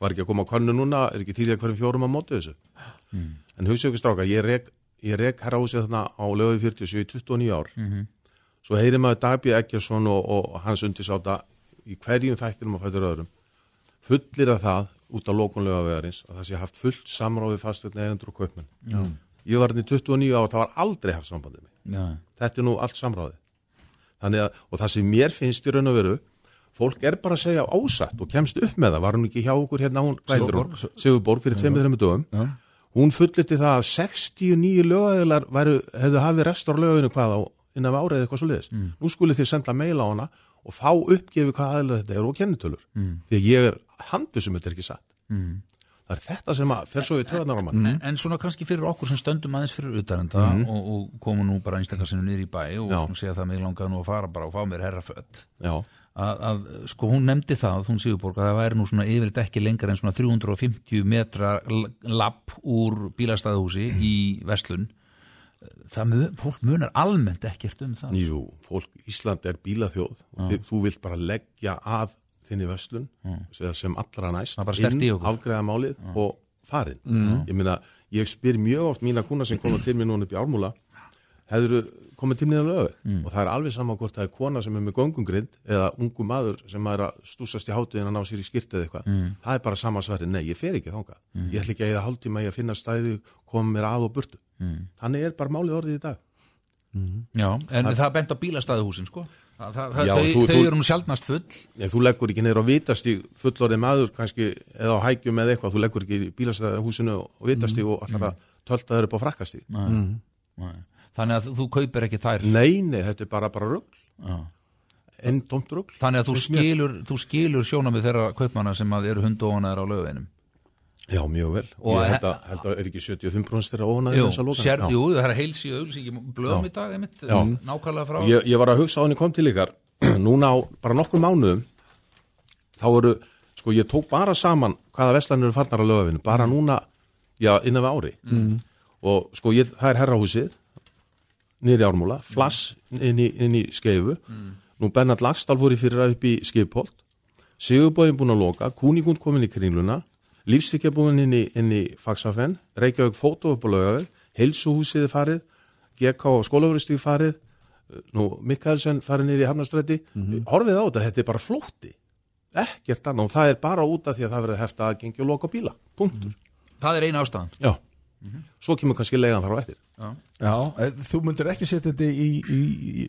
[SPEAKER 9] Var ekki að koma á könnu núna, er ekki til í að hverjum fjórum að móti þessu. En hugsa ykkur stráka, ég rek, ég rek herrahúsið þarna á lögu 47 í 29 ár. Svo heyrir maður Dagbjörn Eggersson og, og hans undirsáta í hverjum þættinum og fættur öðrum. Fullir af það út á lókunlega vegarins að það sé haft fullt samráði fastöldin eigendur og kaupmenn. Já. Ég var hérna í 29 ár, það var aldrei haft sambandið mig. Þetta er nú allt. Þannig að, og það sem mér finnst í raun og veru, fólk er bara að segja ásatt og kemst upp með það. Var hún ekki hjá okkur hérna, hún Sigurborg fyrir tveimur dögum.
[SPEAKER 2] Já.
[SPEAKER 9] Hún fulliti það að 69 lögæðilar hefðu hafið restur á löginu hvað á innan árið eitthvað svo liðis. Nú skulle þið senda mail á hana og fá uppgefi hvað aðeins þetta er og kennitölur. Því að ég er handið sem þetta er ekki satt. Það er þetta sem að fer svo í töðanar á mann.
[SPEAKER 3] en, en svona kannski fyrir okkur sem stöndum aðeins fyrir utanenda og, og komum nú bara einstakarsinu niður í bæ og segja það mig langaði nú að fara bara og fá mér herrafött
[SPEAKER 9] Já,
[SPEAKER 3] að, að sko hún nefndi það, hún Sigurborg að það væri nú svona yfirleitt ekki lengur en svona 350 metra lapp úr bílastæðhúsi í Vestlun það mu, fólk munar almennt ekkert um það.
[SPEAKER 9] Jú, fólk, Ísland er bílaþjóð. Og þið, þú vilt bara leggja að þinni vestlun sem, sem allra næst
[SPEAKER 3] okkur.
[SPEAKER 9] afgreða málið og farin. Ég meina, ég spyr mjög oft mína kuna sem koma til mér núna upp í ármúla hefur komið til mér að lögu og það er alveg sama hvort það er kona sem er með göngungrind eða ungu maður sem er að stúsast í hátuðin að ná sér í skýrt eða eitthvað. Það er bara sama sverði, nei, ég fer ekki þangað. Ég ætla ekki að eða hálftíma í að finna stæði koma mér að og burtu. Þannig er bara málið orðið í dag.
[SPEAKER 3] Já, en það er bent á bílastæðhúsin sko. Það, það, það,
[SPEAKER 9] Já,
[SPEAKER 3] þau,
[SPEAKER 9] þú-
[SPEAKER 3] þau eru nú sjaldnast full.
[SPEAKER 9] Nei, þú leggur ekki neyður á vitastíg fullorðið maður kannski eða á hægjum eða eitthvað, þú leggur ekki í bílastæðahúsinu og vitastíg og allar að tölta þeir upp á frakkastíg.
[SPEAKER 3] Nei. Þannig að þú kaupir ekki þær
[SPEAKER 9] Nei, nei, þetta er bara, bara enn tómt rugl.
[SPEAKER 3] Þannig að þú skilur, þú skilur sjónamið þeirra kaupmanna sem eru hundóanaðar á lögveinum
[SPEAKER 9] Já, mjög vel.
[SPEAKER 3] Og
[SPEAKER 9] ég
[SPEAKER 3] he-
[SPEAKER 9] held að, held að er ekki 75% þeirra ónaði
[SPEAKER 3] Jú,
[SPEAKER 9] þessa lokan.
[SPEAKER 3] sér, jú, það er heils í auglýsingi blöðum í dag, einmitt, nákvæmlega frá
[SPEAKER 9] Ég, ég var að hugsa á henni kom til ykkar, núna á bara nokkur mánuðum, þá eru, sko ég tók bara saman hvaða veslanir eru farnar að lögafinu, bara núna, já, innan við ári. Mm. Og sko ég, það er herrahúsið, í ármúla, flass inn í, inn í skeifu, nú Bernhard Lagstall fór í fyrir upp í skeifupolt, Sigurbóðin búin að loka, Kúningund komin í kringluna, Lífstíkja búin inn í, í Faxafen, Reykjavík fótó upp á lögaveg, Heilsuhúsið er farið, GK og skólafurustík farið, nú Mikkelsen farið niður í Hafnastræti, horfið á þetta, þetta er bara flótti, ekkert annað og það er bara út af því að það verður hefta aðgengi og loka bíla, punktur.
[SPEAKER 3] Það er eina ástæðan.
[SPEAKER 9] Já, svo kemur kannski leiðan þar á eftir.
[SPEAKER 2] Já, eh, þú myndir ekki setja þetta í, í,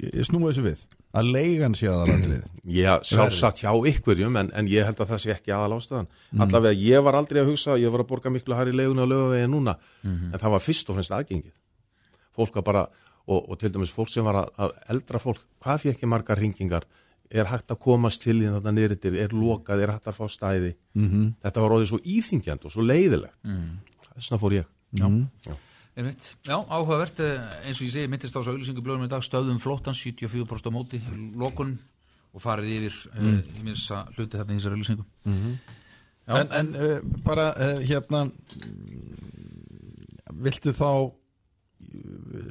[SPEAKER 2] í, snúma þessu við að leigan sé aðalatrið
[SPEAKER 9] Já, sjálfsagt hjá ykkurjum en, en ég held að það sé ekki aðal ástæðan allavega ég var aldrei að hugsa, ég var að borga miklu hær í leiguna og lögavegi núna en það var fyrst og fremst aðgengið. Fólk að bara, og, og til dæmis fólk sem var að, að eldra fólk, hvað fyrir ekki margar ringingar, er hægt að komast til í þetta nýrittir, er lokað, er hægt að fá stæði? -hmm. þetta var róðið svo íþingjand og svo leiðilegt. Þess ég.
[SPEAKER 3] Einmitt. Já, áhugavert, eh, eins og ég segi, myndist á þessu auðlýsingu blöðum í dag, stöðum flottan 74% á móti, lokun og farið yfir mm. í minns að hluti þarna í þessari auðlýsingu. Já.
[SPEAKER 2] En, en uh, bara uh, hérna mm, viltu þá uh,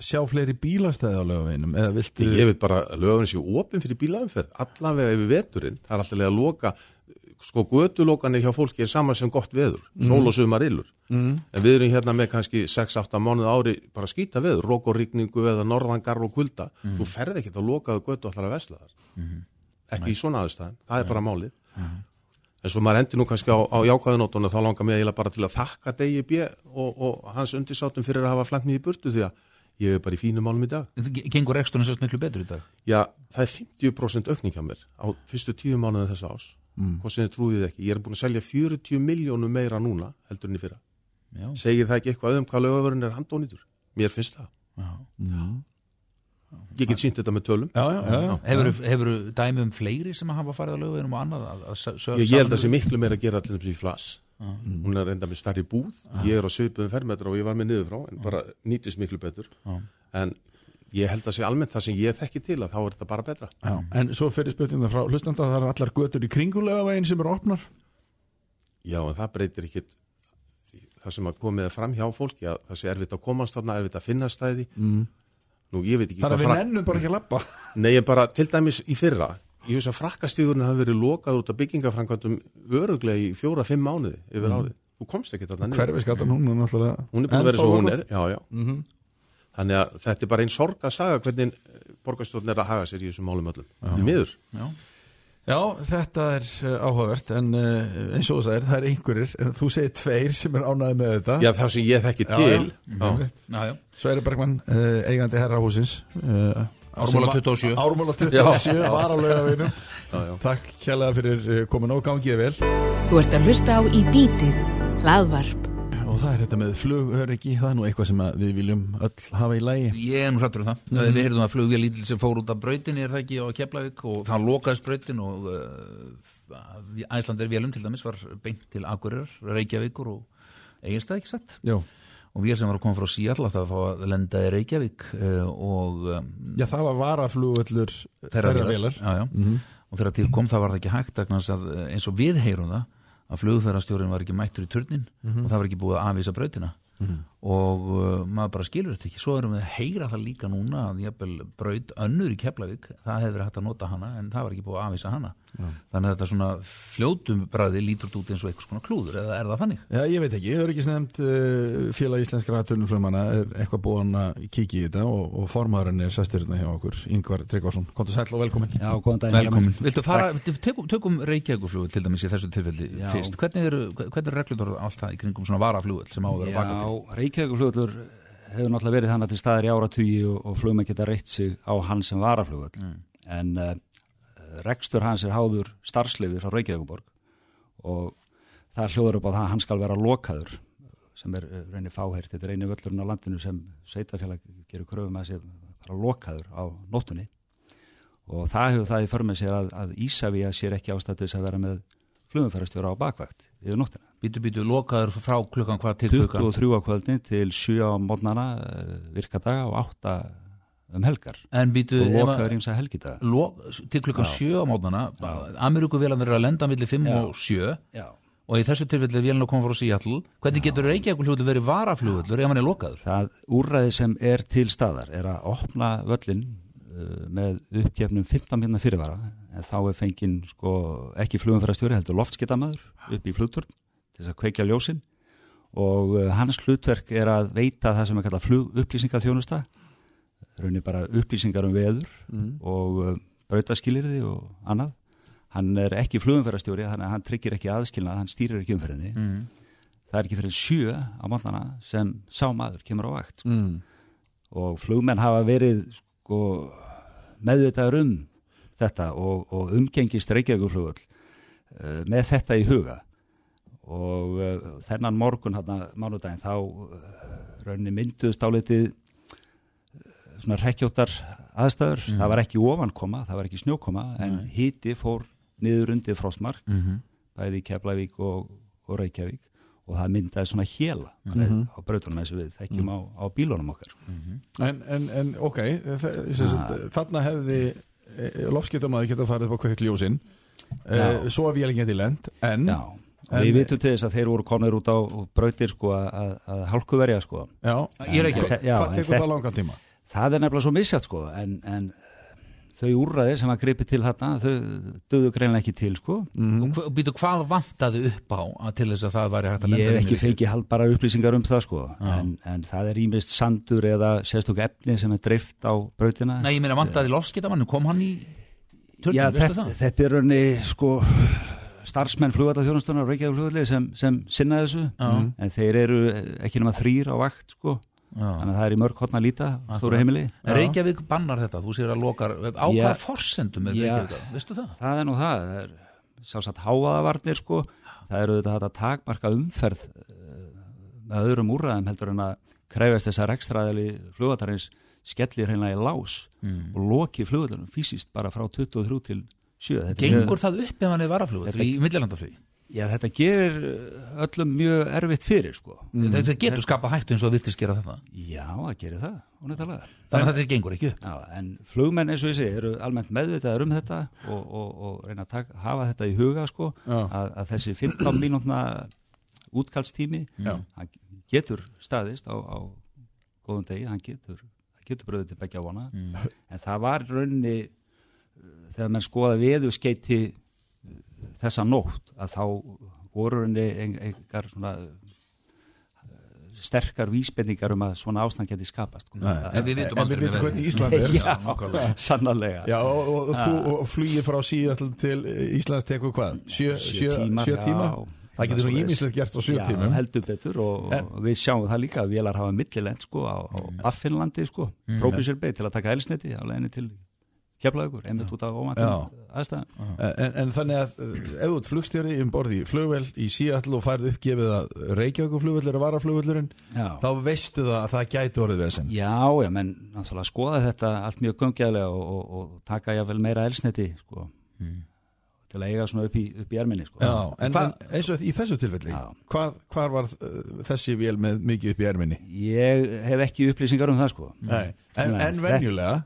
[SPEAKER 2] sjá fleiri bílastæði á lögaveginum eða viltu
[SPEAKER 9] Ég veit bara að lögurinn séu opinn fyrir bílaumferð, allavega yfir veturinn, það er alltaf að loka, sko götulokanir hjá fólki er sama sem gott veður, sól og sumar illur. Mm. En við erum hérna með kannski 6-8 mánuð ári bara skýta veður, rók og rigningu eða norðangar og kulda, þú ferð ekki að lokaðu götu allar að vesla þar. Ekki í svona aðstæðan, það er bara málið. En svo maður endur nú kannski á, á jákvæðunóttunum þá langar mér eiginlega bara til að þakka Degi B og, og hans undirsátum fyrir að hafa flænt mér í burtu því að ég er bara í fínum málum í dag.
[SPEAKER 3] Gengur eksturinn sérst miklu betur í dag.
[SPEAKER 9] Já, það er 50% aukning hjá mér á fyrstu tíu mánuðin þessa ás. Mm. Hvað sem þið trúið ekki. Ég er búin að selja 40 miljónum meira núna heldur enn í fyrra.
[SPEAKER 3] Já.
[SPEAKER 9] Segir það ekki eitthvað um hvað lögavörun er handónýtur? Mér finnst það.
[SPEAKER 3] Já.
[SPEAKER 9] Ég get sínt þetta með tölum.
[SPEAKER 2] Já, já, já, já.
[SPEAKER 3] Hefur, hefur dæmi um fleiri sem að hafa farið á lögveginum og annað að, að sög,
[SPEAKER 9] Ég, ég held að það sé miklu meira að gera allir þessi í flass. Hún er enda með starri búð. Ég er á svipuðum fermetra og ég var með niður frá en bara nýtist miklu betur. En ég held að sé almennt það sem ég þekki til að þá er þetta bara betra.
[SPEAKER 2] Já, en svo fyrir spurninga frá hlustanda það er allar götur í kringulega veginn sem eru opnar
[SPEAKER 9] Já, en það breytir ekki það sem að komið fram hjá fólki að það sé erfitt að komast þarna, erfitt að finna stæði mm. Nú, ég veit ekki
[SPEAKER 2] Þannig að við
[SPEAKER 9] fra-
[SPEAKER 2] nennum bara ekki að lappa
[SPEAKER 9] Nei, en bara til dæmis í fyrra ég veist að frakkastíðurinn hafi verið lokað út af byggingafrankvæmdum öruglega í fjóra-fimm mánuði yfir árið. Þú komst ekki þarna.
[SPEAKER 2] Hverfiskatan hún er náttúrulega
[SPEAKER 9] Hún er búin að vera svo hún er, já, já. Þannig að þetta er bara einn sorg að saga hvernig borgarstjórn er að haga sér í þessum málum öllum. Miður.
[SPEAKER 3] Já.
[SPEAKER 2] Þetta er uh, áhugavert en uh, eins og þú sagðir, það er einhverjir en þú segir tveir sem er ánæði með þetta
[SPEAKER 9] Já, það sem ég þekki til.
[SPEAKER 2] já. Einmitt.
[SPEAKER 3] Já.
[SPEAKER 2] Sverri Bergmann, uh, eigandi herrahúsins uh,
[SPEAKER 3] Ármúla
[SPEAKER 2] sem-
[SPEAKER 3] 27.
[SPEAKER 2] Ármúla 27, var á laugavinum Takk kjærlega fyrir komin á gangið vel
[SPEAKER 1] Þú ert að hlusta á í bítið hlaðvarp.
[SPEAKER 2] Og það er þetta með flugöryggi það er nú eitthvað sem við viljum öll hafa í lægi
[SPEAKER 3] Ég er nú hrættur um það.
[SPEAKER 2] Mhm.
[SPEAKER 3] Við heyrðum að flugvél sem fór út af brautinni, er það ekki á Keflavík og það lokaðist brautin og uh, Æslandir vélum til dæmis var beint til Akureyrar, Reykjavíkur og eigist það ekki satt.
[SPEAKER 2] Já,
[SPEAKER 3] Og við sem var að koma frá Seattle að fá að lenda í Reykjavík uh, og um,
[SPEAKER 2] Já það var varaflugöllur
[SPEAKER 3] þeirra vélar. Já, já. Og þegar til kom það var það ekki hægt eh, eins og við heyrum það að flugferðarstjórin var ekki mættur í turnin og það var ekki búið að afvísa brautina og uh, maður bara skilur þetta ekki svo erum við að heyra það líka núna að jafnvel braut önnur í Keflavík það hefur verið hægt að nota hana en það var ekki búið að afvísa hana þannig að þetta svona fljótum bræði lítur út eins og eitthvað svona klúður eða er það þannig?
[SPEAKER 2] Já, ég veit ekki, ég hefur ekki snemt uh, félag íslenskra tölunflömanna er eitthvað búin að kíkja í þetta og, og formaðurinn er sesturinn hjá okkur, Yngvar Tryggvason Kontur sæll og velkomin
[SPEAKER 10] Já, góðan daginn.
[SPEAKER 3] Velkomin. Viltu fara, tökum, tökum Reykjavíkuflugur til dæmis í þessu tilfelli
[SPEAKER 10] Já.
[SPEAKER 3] fyrst. Hvernig eru, hvernig eru reglur allt það í kringum svona varaflugur sem á að vera baka
[SPEAKER 10] Já, Reykjavíkflugvöllur hefur náttúrulega verið þannig til staðar í áratugi og, og flugmenn geta reitt sig á hann sem varaflugvöll.
[SPEAKER 3] Mm.
[SPEAKER 10] En uh, rekstur hans er háður starfsliði frá Reykjavíkuborg og það hljóður upp á það að hann skal vera lokaður sem er uh, reynir fáhært, þetta er eini völlurinn á landinu sem sveitafélag gerur kröfum að sé bara lokaður á nóttunni og það hefur það í förmið sér að, að Ísafía sér ekki ástættu þess að vera með flugumferðarstjóra á bakvægt yfir nóttina.
[SPEAKER 3] Býtu, býtu, lokaður frá klukkan hvað til klukkan?
[SPEAKER 10] 23 á kvöldin til 7 á mótnana virkadaga og 8 um helgar.
[SPEAKER 3] En býtu,
[SPEAKER 10] og lokaður ímsa helgidaga.
[SPEAKER 3] Lo, til klukkan 7 á mótnana, Ameríku velandur er að lenda millir 5
[SPEAKER 10] Já.
[SPEAKER 3] og 7
[SPEAKER 10] Já.
[SPEAKER 3] og í þessu tilfelli er vélina að koma frá Seattle. Hvernig getur Reykjavík hljótu verið varaflugvöllur ef hann er lokaður?
[SPEAKER 10] Það úrræði sem er til staðar er að opna völlin uh, með uppgefnum 15 minna fyrirvara en þá er fenginn sko, ekki flugumferðarstjóri heldur loftskitamaður upp í flugturn til þess að kveikja ljósin og uh, hans hlutverk er að veita það sem er kallað flugupplýsingaþjónusta raunir bara upplýsingar um veður
[SPEAKER 2] Mhm.
[SPEAKER 10] og uh, brautaskilirði og annað hann er ekki flugumferðarstjóri þannig að hann tryggir ekki aðskilnað, hann stýrir ekki umferðinni
[SPEAKER 3] Mm.
[SPEAKER 10] það er ekki fyrir sjö á mótnana sem sá maður kemur á vakt sko.
[SPEAKER 2] Mm.
[SPEAKER 10] og flugmenn hafa verið sko, meðvitaður um þetta og, og umgengist Reykjavíkurflugvöll uh, með þetta í huga og uh, þennan morgun hérna mánudaginn þá uh, rauninni mynduðst álitið uh, svona rekkjóttar aðstæður,
[SPEAKER 3] Mhm.
[SPEAKER 10] það var ekki ofankoma, það var ekki snjókoma en hiti fór niður undir frostmark
[SPEAKER 3] Mhm.
[SPEAKER 10] bæði í Keflavík og, og Reykjavík. Og það myndaði svona héla
[SPEAKER 2] Mhm.
[SPEAKER 10] á brautunum eins og við þekkjum á, á bílunum okkar.
[SPEAKER 2] En, en, en ok, þa- sagt, þarna hefði lofskiptamaður geta farið upp á uh, svo að vél geti lent en,
[SPEAKER 10] Já,
[SPEAKER 2] En-
[SPEAKER 10] við vitum til þess að þeir voru konur út á brautir sko að, að hálkuverja sko.
[SPEAKER 2] já,
[SPEAKER 3] Ég er ekki.
[SPEAKER 10] En- já,
[SPEAKER 2] hvað
[SPEAKER 10] en
[SPEAKER 2] tekur það langan tíma?
[SPEAKER 10] Það er nefnilega svo misjátt sko en, en þau úrræði sem að gripi til þarna þau döðu greinlega ekki til sko.
[SPEAKER 2] Mm.
[SPEAKER 3] Og býtu, hvað vantaði upp á að til þess að það væri hægt að lenda
[SPEAKER 10] Ég hef ekki fengið haldbara upplýsingar um það sko en, en það er ímist sandur eða sérstök efni sem er dreift á brautina
[SPEAKER 3] Nei, ég meina vantaði lofskitamann, kom hann í törnum,
[SPEAKER 10] Já,
[SPEAKER 3] veistu
[SPEAKER 10] þetta,
[SPEAKER 3] það?
[SPEAKER 10] þetta er raunni sko starfsmenn flugvallaþjónustunar Reykjavík flugvalli sem, sem sinna þessu
[SPEAKER 3] Já.
[SPEAKER 10] en þeir eru ekki nema þrýr á vakt sko
[SPEAKER 3] Já.
[SPEAKER 10] þannig að það er í mörg hotna líta stóru heimili
[SPEAKER 3] Reykjavík bannar þetta, þú sér að lokar á hvaða forsendum er. Reykjavík, veistu það?
[SPEAKER 10] það er nú það, það er sjálfsagt háaðavarnir sko það eru þetta að takmarka umferð eh, með öðrum úrræðum heldur en að krefast þessar ekstraðali flugvatarins skellir hreinlega í lás
[SPEAKER 3] Mm.
[SPEAKER 10] og loki flugvallunum fysiskt bara frá 23 til 7 Þetta er
[SPEAKER 3] Gengur
[SPEAKER 10] mjög-
[SPEAKER 3] það upp ef hann er varaflugur
[SPEAKER 10] Þetta-
[SPEAKER 3] í millilandaflugi?
[SPEAKER 10] Já, þetta gerir eh, öllum mjög erfitt fyrir sko.
[SPEAKER 3] Þetta getur skapað hættu eins og það virtist gera þetta.
[SPEAKER 10] Já, það gerir það, ónættalega
[SPEAKER 3] Þannig að þetta gengur ekki upp.
[SPEAKER 10] Já, en flugmenn eins og ég segi eru almennt meðvitaður um þetta og, og, og reyna að taka, hafa þetta í huga sko, að, að þessi 15 mínútna útkallstími hann getur staðist á, á góðum degi, hann getur getur bröðið til begja vona. En það var uh, þegar menn skoða veðu skeiti þessa nótt að þá voru ein- einhver svona uh, sterkar vísbendingar um að svona ástand geti skapast sko.
[SPEAKER 2] Nei,
[SPEAKER 3] En við vitum
[SPEAKER 2] en
[SPEAKER 3] aldrei
[SPEAKER 2] hvernig Ísland er
[SPEAKER 10] Já, sannarlega
[SPEAKER 2] Já, og, og, og, og flugið frá síðall til Íslands tekur hvað? Sjö, sjö, sjö tíma?
[SPEAKER 10] já.
[SPEAKER 2] Það getur svona ímislegt gert á sjö
[SPEAKER 10] Já,
[SPEAKER 2] tímum
[SPEAKER 10] heldur betur og, og við sjáum það líka að vélar hafa millilend sko á, á Affinlandi sko, mm. prófið til að taka elsniti á leginni til keflaðugur, einmitt út af
[SPEAKER 2] Já.
[SPEAKER 10] ómæntum aðstæðan.
[SPEAKER 2] en, en þannig að uh, ef þú ert flugstjóri um borði í flugvel í Seattle og færð uppgefið að Reykjavík flugvöll er að vara flugvöllurinn
[SPEAKER 10] Já.
[SPEAKER 2] þá veistu það að það gæti orðið vesen
[SPEAKER 10] Já, já, menn skoða þetta allt mjög göngjæðlega og, og, og taka jáfnvel meira elsniti sko, til að eiga svona upp í, upp í erminni sko.
[SPEAKER 2] Já, en, en eins og í þessu tilfelli hvað, hvar var uh, þessi vél með mikið upp í erminni?
[SPEAKER 10] Ég hef ekki upplýsingar um það sko.
[SPEAKER 2] Nei. En, en venjulega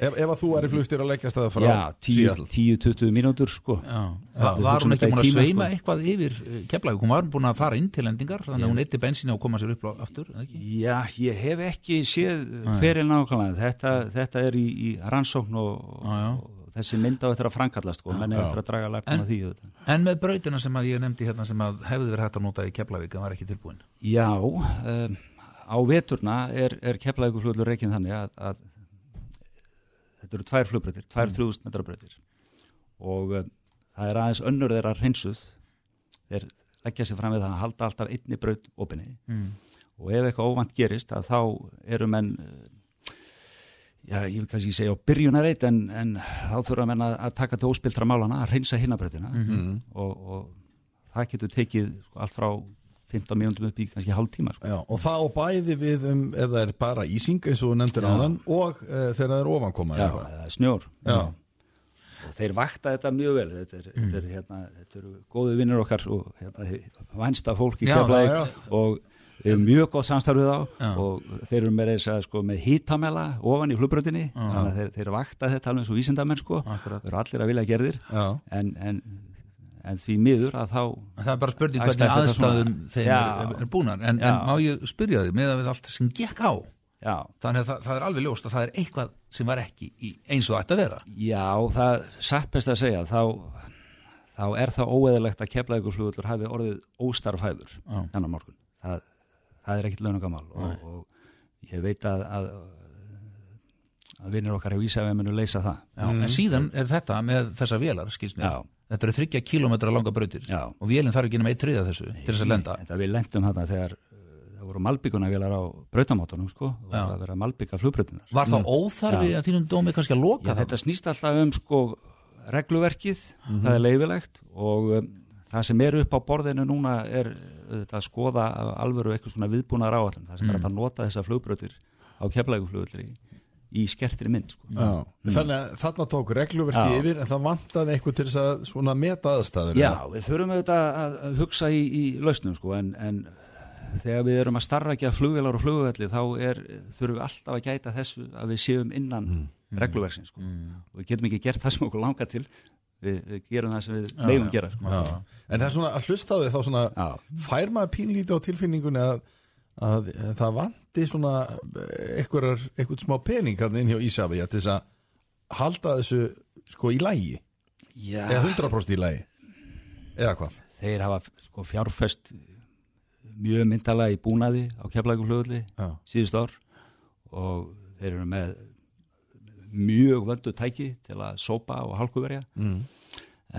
[SPEAKER 2] ef, ef að þú er í flugstjóri að leggja staða frá
[SPEAKER 10] Já,
[SPEAKER 2] Seattle
[SPEAKER 10] 10-20 mínútur sko.
[SPEAKER 3] Já.
[SPEAKER 10] Þetta er
[SPEAKER 3] Var hún ekki
[SPEAKER 10] þetta
[SPEAKER 3] búin að
[SPEAKER 10] tíma,
[SPEAKER 3] sveima
[SPEAKER 10] sko.
[SPEAKER 3] eitthvað yfir keflavík? Hún var búin að fara inn til endingar þannig að hún eitti bensinni og koma sér upp á- aftur ekki?
[SPEAKER 10] Já, ég hef ekki séð fyrir nákvæmlega, þetta, þetta er í, í rannsókn og,
[SPEAKER 3] Já, já.
[SPEAKER 10] og þessi mynd á eftir að framkallast sko, menn er eftir að draga
[SPEAKER 3] En-
[SPEAKER 10] af því auðvitað.
[SPEAKER 3] En með brautina sem að ég nefndi hérna sem að hefði verið hægt að nota í keflavík en var ekki tilbúin
[SPEAKER 10] Já, um, á veturna er, er keflaðugufljóðlur reikinn þannig að, að þetta eru tvær flugbreytir, tvær mm. 3000 metra breytir og um, það er aðeins önnur þeirra hreinsuð þeir leggja sér fram við það að halda alltaf einni braut opinni
[SPEAKER 3] mm.
[SPEAKER 10] og ef eitthvað óvænt gerist að þá eru menn eh, já, ég vil kannski segja á byrjunareit en, en þá þurfa menn að, að taka til óspiltra málana, að reynsa hinnabrautina
[SPEAKER 2] Mhm.
[SPEAKER 10] og, og það getur tekið sko, allt frá 15 mínúndum upp í kannski hálf tíma sko.
[SPEAKER 2] Já, og það á bæði við um ef það er bara ísing eins og nefndir
[SPEAKER 10] Já.
[SPEAKER 2] áðan og uh, þegar það er ofankoma
[SPEAKER 10] Já,
[SPEAKER 2] eitthvað.
[SPEAKER 10] eða snjór
[SPEAKER 2] Já.
[SPEAKER 10] og þeir vakta þetta mjög vel þetta er, þetta er, hérna, eru góðu vinnir okkar og hérna, vænsta fólk í Keflæk og við erum mjög gott samstarfið á
[SPEAKER 3] Já.
[SPEAKER 10] og þeir eru með sko með hítamela ofan í flugbröndinni þannig að þeir, þeir vakta þetta alveg eins og vísindamenn sko þeir eru allir að vilja gerðir
[SPEAKER 2] Já.
[SPEAKER 10] en, en, en því miður að þá
[SPEAKER 3] En Það er bara spurning hvernig aðstæðum þeim
[SPEAKER 10] Já.
[SPEAKER 3] er, er búnar. En, en má ég spyrja þig með að við allt sem gekk á?
[SPEAKER 10] Já,
[SPEAKER 3] þannig að það, það er alveg ljóst að það er eitthvað sem var ekki í, eins og ætti að vera.
[SPEAKER 10] Já, það satt best að segja þá, þá er það óeðilegt að kefla ykkur flugullur hafi orðið óstarfhæður
[SPEAKER 3] Já.
[SPEAKER 10] þennan morgun. Það, það er ekkit launungamál og, og ég veit að, að, að vinnir okkar hefur ísæfið munu leysa það.
[SPEAKER 3] Já, en síðan er þetta með þessar vélar skilst mér,
[SPEAKER 10] Já.
[SPEAKER 3] Þetta eru þryggja kilometra langa brautir.
[SPEAKER 10] Já.
[SPEAKER 3] og vélinn þarf ekki nema eitt þriða þessu til þess að lenda.
[SPEAKER 10] Þetta við lendum þarna þegar uh, það voru malbyggunavélar á brautamótunum sko, og það verið að malbygga flugbrautinnar
[SPEAKER 3] Var það óþarfi
[SPEAKER 10] Já.
[SPEAKER 3] að þínum dómi kannski að loka
[SPEAKER 10] Já,
[SPEAKER 3] það?
[SPEAKER 10] þetta snýst alltaf um sko regluverkið, það er leifilegt og um, það sem er upp á borðinu núna er að skoða alvöru eitthvað svona viðbúnar áallum það sem er hægt að nota þessar flugbrötir á keflæguflugulli í, skertri mynd sko.
[SPEAKER 2] Já. Þannig að þarna tók regluverki
[SPEAKER 10] Já.
[SPEAKER 2] yfir en það vantaði eitthvað til þess að svona meta aðstæður
[SPEAKER 10] Já, við þurfum auðvitað að, að hugsa í, í lausnum sko en, en þegar við erum að starrakja flugvélar og flugvelli þá er, þurfum við alltaf að gæta þessu að við séum innan regluverksins sko. og við getum ekki gert það sem okkur langar til við, við gerum það sem við meðum gera sko.
[SPEAKER 2] Já. En það er svona að hlusta á því þá svona
[SPEAKER 10] Já.
[SPEAKER 2] fær maður pínlítið á tilfinningunni að, að það vanti svona eitthvað, eitthvað smá pening hann inn hjá Ísafja til þess að halda þessu sko í lægi
[SPEAKER 10] Já,
[SPEAKER 2] eða 100% í lægi eða hvað
[SPEAKER 10] þeir hafa sko fjárfest mjög myndalega í búnaði á keflæguflugulli
[SPEAKER 2] Já.
[SPEAKER 10] síðust ár og þeir eru með mjög völdu tæki til að sópa og hálkuverja
[SPEAKER 2] mm.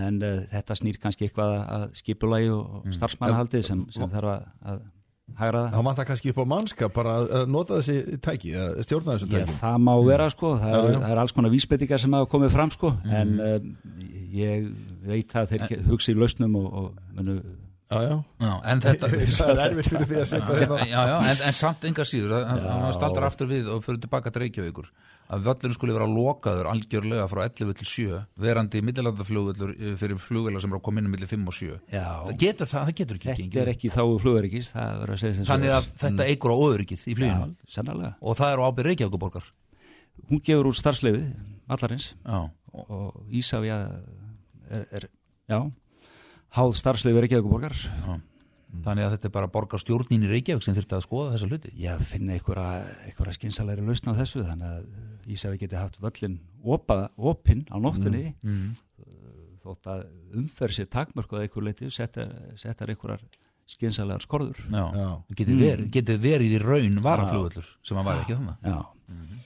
[SPEAKER 10] en uh, þetta snýr kannski eitthvað að skipulagi og mm. starfsmannahaldi sem, sem þarf að, að hægra
[SPEAKER 2] þá vantar kannski upp á mannskap bara að- að nota þessi tæki eða stjórna þessu
[SPEAKER 10] Já,
[SPEAKER 2] tæki.
[SPEAKER 10] það má vera sko, það,
[SPEAKER 2] Já,
[SPEAKER 10] er,
[SPEAKER 2] já.
[SPEAKER 10] það er alls konar vísbendingar sem hafa komið fram sko, en uh, ég veit að þeir hugsi í lausnum og, og munu,
[SPEAKER 2] Já, já.
[SPEAKER 3] Já, en þetta
[SPEAKER 2] Það er erfitt fyrir því að
[SPEAKER 3] já, en, en samt enga síður. Að- að
[SPEAKER 10] Já.
[SPEAKER 3] að maður staldar aftur við og fyrir tilbaka til Reykjavíkur að völlurinn skulle vera lokaður algjörlega frá 11 til 7 verandi millilandaflugvöllur eh, fyrir flugvölar sem er að koma inn um milli 5 og 7
[SPEAKER 10] já,
[SPEAKER 3] það getur það, það getur ekki
[SPEAKER 10] þetta
[SPEAKER 3] gengið.
[SPEAKER 10] er ekki þá flugverikis, það verður að segja sem svo
[SPEAKER 3] þannig
[SPEAKER 10] er.
[SPEAKER 3] að þetta eigur á öðryggið í fluginu. Og það er á ábyrð Reykjavíkuborgar
[SPEAKER 10] Hún gefur úr starfsleifi, allarins,
[SPEAKER 3] já,
[SPEAKER 10] og Ísafja er, er já, háð starfsleifi Reykjavíkuborgar.
[SPEAKER 3] þannig að þetta er bara borgarstjórnin í Reykjavík sem þurfti að skoða þessa hluti.
[SPEAKER 10] Já, finna einhverja, einhverja skynsalegri lausn á þessu, þannig að Ísafja geti haft völlin opa, opinn á nóttunni,
[SPEAKER 3] mm.
[SPEAKER 10] þótt að umferð sér takmörkuð að einhver leiti setjar, setjar einhverjar skynsalegar skorður.
[SPEAKER 3] Já,
[SPEAKER 2] Já.
[SPEAKER 3] Getið, verið, getið verið í raun varaflugvöllur sem að var ekki þannig
[SPEAKER 10] já.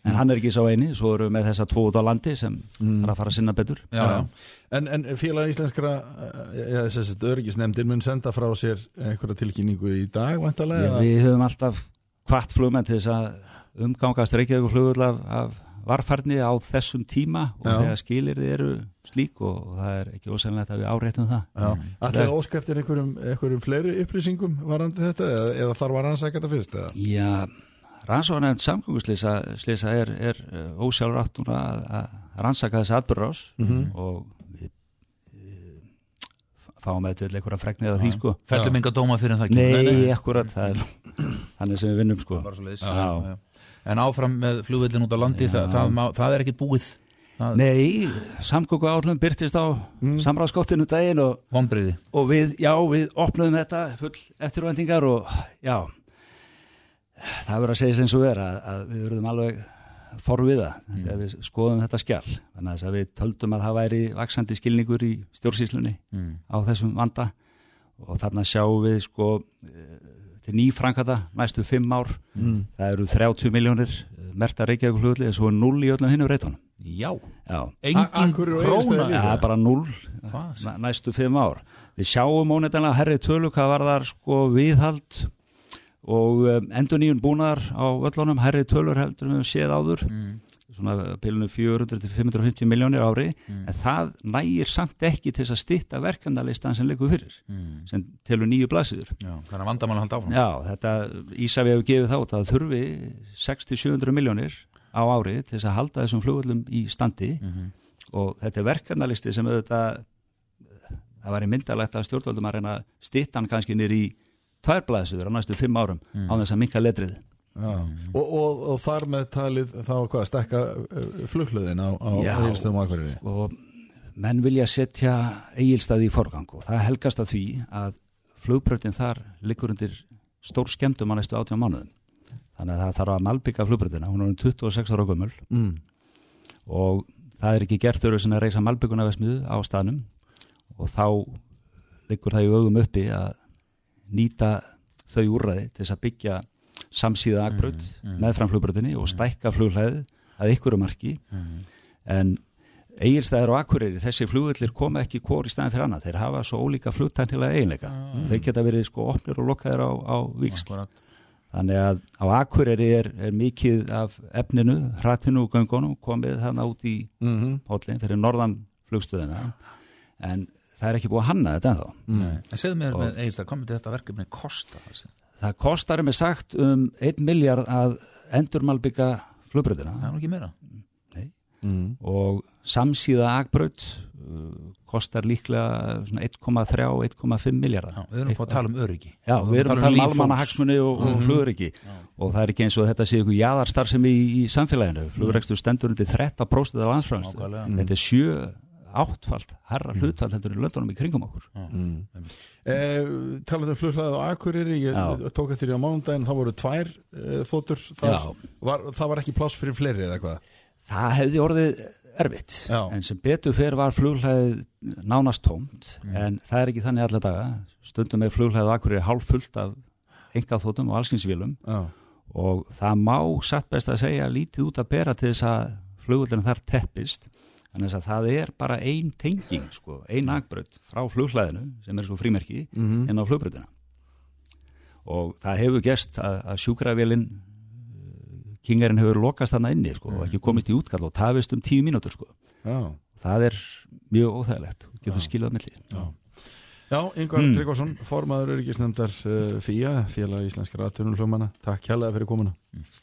[SPEAKER 10] en hann er ekki sá eini svo eru við með þessa tvo út á landi sem þarf að fara að sinna betur.
[SPEAKER 3] Já, já.
[SPEAKER 2] En, en félag íslenskra að örgisnefndir mun senda frá sér einhverja tilkynningu í dag
[SPEAKER 10] Já,
[SPEAKER 2] vantarlega
[SPEAKER 10] við höfum alltaf hvart flugmenn til þess að umgangast Reykjavík flugull af, af varfarni á þessum tíma og
[SPEAKER 2] Já.
[SPEAKER 10] þegar skilir þið eru slík og, og það er ekki ósennilegt að við áréttum það
[SPEAKER 2] Allir ósk eftir einhverjum, einhverjum fleiri upplýsingum varandi þetta eða, eða þarf að rannsaka þetta fyrst eða?
[SPEAKER 10] Já, rannsóknarnefnd samgönguslýsa slýsa er, er ósjálfrátt núna að, að rannsaka þessi atbyrðrás
[SPEAKER 2] Mhm.
[SPEAKER 10] og við eh, fáum með til einhverja fregnið af því sko.
[SPEAKER 3] Fellum enga dóma fyrir það
[SPEAKER 10] Nei,
[SPEAKER 3] kemur.
[SPEAKER 10] nei, akkurat, það er þannig sem við vinnum sko.
[SPEAKER 3] En áfram með flugvöllin út á landi það, það, má, það er ekkit búið. Það,
[SPEAKER 10] Nei, samgöngu átlum byrtist á mm. samráðskáttinu daginn og, og við, já, við opnaðum þetta full eftirvæntingar og já það verður að segja sem svo er að, að við verðum alveg forviða mm. þegar við skoðum þetta skjál þannig að þess að við töldum að það væri vaksandi skilningur í stjórnsýslunni
[SPEAKER 3] mm.
[SPEAKER 10] á þessum vanda og þarna sjáum við sko eh, til nýfrankata næstu fimm ár
[SPEAKER 2] Mm.
[SPEAKER 10] það eru 30 miljónir merta Reykjavík flugulli en svo er 0 í öllum hinnum reytunum
[SPEAKER 3] já,
[SPEAKER 10] já,
[SPEAKER 3] engin króna
[SPEAKER 2] líka?
[SPEAKER 10] Já, bara 0
[SPEAKER 3] Hvað?
[SPEAKER 10] næ- næstu fimm ár. Við sjáum óneitanlega herri tölu hvað var þar sko viðhald og um, endur nýjun búnaðar á öllunum herri tölur heldur við séð áður
[SPEAKER 3] mm.
[SPEAKER 10] svona pilinu 400-550 miljónir ári
[SPEAKER 3] Mm.
[SPEAKER 10] en það nægir samt ekki til þess að stitta verkefnalistan sem liggur fyrir
[SPEAKER 3] Mm.
[SPEAKER 10] sem telur nýju blaðsýður.
[SPEAKER 3] Já, þannig að vandamál að halda áfram
[SPEAKER 10] Já, þetta Ísafi hefur gefið þá að það þurfi 600-700 miljónir á ári til þess að halda þessum flugvöllum í standi
[SPEAKER 3] Mhm.
[SPEAKER 10] og þetta er verkefnalisti sem auðvitað það var í myndalegt að stjórnvöldum að reyna hann kannski nýr í tværblæðsuður á næstu fimm árum á þess að minka letrið
[SPEAKER 2] Já. Og, og, og þar með talið þá hvað stekka flugluðin á, á. Egilstöðum og Akureyri
[SPEAKER 10] og menn vilja setja eigilstaði í forgang og það helgast að því að flugbröndin þar liggur undir stór skemmtum á næstu átjá mánuðum þannig að það þarf að malbygga flugbröndina hún er um 26 ára gömul
[SPEAKER 2] mm.
[SPEAKER 10] og það er ekki gert öru sem að reysa malbygguna vesmiðu á staðnum og þá liggur það í augum uppi að nýta þau úrræði til þess að byggja samsíða akbraut
[SPEAKER 3] Mm,
[SPEAKER 10] meðfram flugbröndinni og stækka fluglæði að ykkur marki. En eigilstæðir og akureyri, þessi flugullir koma ekki hvort í staðin fyrir annað, þeir hafa svo ólíka flugtæknilega eiginleika, þeir geta verið sko opnir og lokkaðir á, á
[SPEAKER 3] Akkurat.
[SPEAKER 10] þannig að á akureyri er, er mikið af efninu, hratinu og göngunum komið þarna út í
[SPEAKER 2] Mm
[SPEAKER 10] hóllin fyrir norðan flugstöðina. En það er ekki búið að hanna þetta ennþá.
[SPEAKER 3] Nei, en segðu mér
[SPEAKER 10] og,
[SPEAKER 3] með eiginst að komið til þetta verkefni kosta þessi?
[SPEAKER 10] Það kostar með sagt um 1 miljard að endurmalbygga flugbröðina.
[SPEAKER 3] Það er ekki meira.
[SPEAKER 2] Nei, mm.
[SPEAKER 10] og samsíða agbröð uh, kostar líklega 1,3-1,5 miljardar.
[SPEAKER 3] Já, við erum búin að tala um öryggi.
[SPEAKER 10] Já, við erum að tala um,
[SPEAKER 3] um
[SPEAKER 10] almanahagsmunni
[SPEAKER 3] og,
[SPEAKER 10] mm. og mhm. flugöryggi og það er ekki eins og þetta sé ykkur jæðarstarf sem í, í samfélaginu. Flugregstur stendur undir 13% af landsframstu. Þetta er 7 áttfalt herra mm. hlutfall þetta eru löndunum í kringum okkur mm.
[SPEAKER 2] eh, Talaðu um flughlaðið á Akureyri ég
[SPEAKER 10] Já.
[SPEAKER 2] tók eftir því á mánundagin það voru tvær eh, þóttur
[SPEAKER 10] það
[SPEAKER 2] var, það var ekki pláss fyrir fleiri eða hvað
[SPEAKER 10] Það hefði orðið erfitt
[SPEAKER 2] Já.
[SPEAKER 10] en sem betur fyrir var flughlaðið nánast tómt mm. en það er ekki þannig alla daga stundum er flughlaðið á Akureyri hálf fullt af engað þóttum og allskynsvílum og það má satt best að segja lítið út að bera til þess að flugvöldinu þar teppist þannig að það er bara ein tenging sko, ein akbraut frá flughlaðinu sem er svo frímerki
[SPEAKER 2] Mhm.
[SPEAKER 10] inn á flugbrautina og það hefur gerst að, að sjúkravélin kingarinn hefur lokast þarna inni sko, og ekki komist í útkall og tafist um tíu mínútur sko.
[SPEAKER 2] Já.
[SPEAKER 10] það er mjög óþægilegt og getur skilað á milli
[SPEAKER 2] Já, Yngvar
[SPEAKER 10] Mm.
[SPEAKER 2] Tryggvason, formaður öryggisnefndar uh, FIA, félag íslenskara aðtunum Takk kjærlega fyrir komuna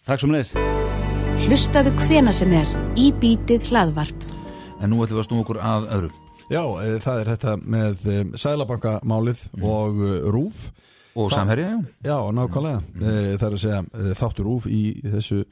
[SPEAKER 10] Takk svo þess
[SPEAKER 1] Hlustaðu hvena sem er í bítið hlaðvarp.
[SPEAKER 3] En nú ætlum við að snú okkur að öðru.
[SPEAKER 2] Já, e, það er þetta með e, Sælabankamálið og e, RÚF
[SPEAKER 3] Og
[SPEAKER 2] Það-
[SPEAKER 3] samherja, já.
[SPEAKER 2] Já, nákvæmlega. E, Það er að segja e, þáttur RÚF í þessu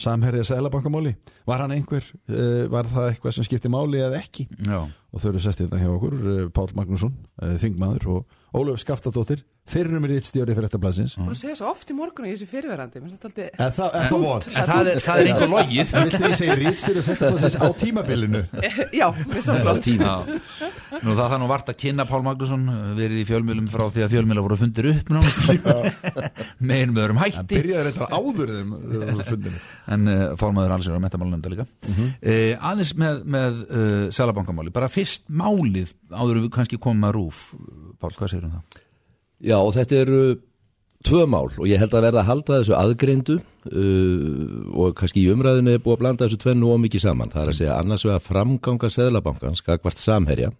[SPEAKER 2] samherja Sælabankamáli Var hann einhver, e, var það eitthvað sem skipti máli eða ekki?
[SPEAKER 3] Já,
[SPEAKER 2] og þau eru sest hérna hjá okkur Pál Magnússon, Þingmaður og Ólöf Skaftadóttir, fyrirum er rítstjóri fyrir þetta blaðsins
[SPEAKER 11] Þú segja svo oft í morgun í þessu fyrirverandi mér finnst þetta
[SPEAKER 2] Er það, er það vond?
[SPEAKER 3] en það er, það er einhver logið.
[SPEAKER 2] En viltu ég segja rítstjóri þetta blaðsins á tímabilinu?
[SPEAKER 11] Já, mér finnst það flott.
[SPEAKER 3] Já. Nú það það nú vart að kynna Pál Magnússon verið í fjölmjölum frá því að fjölmjöla voru fundir upp með einum öðrum
[SPEAKER 2] Það
[SPEAKER 3] hætti.
[SPEAKER 2] byrjaði þetta áður þeim þeim fundinu
[SPEAKER 3] en uh, formaður alls er á metamálunemnda líka uh, aðeins með, með uh, selabankamáli, bara fyrst málið áður en við kannski komum að rúf Pál, hvað segir um það?
[SPEAKER 12] Já, þetta eru tvö mál og ég held að verða að halda þessu aðgreindu uh, og kannski í umræðinu er búið að blanda þessu tvennu og mikið saman. Það er að segja annars vegar framganga seðlabankans, skakvart samherja,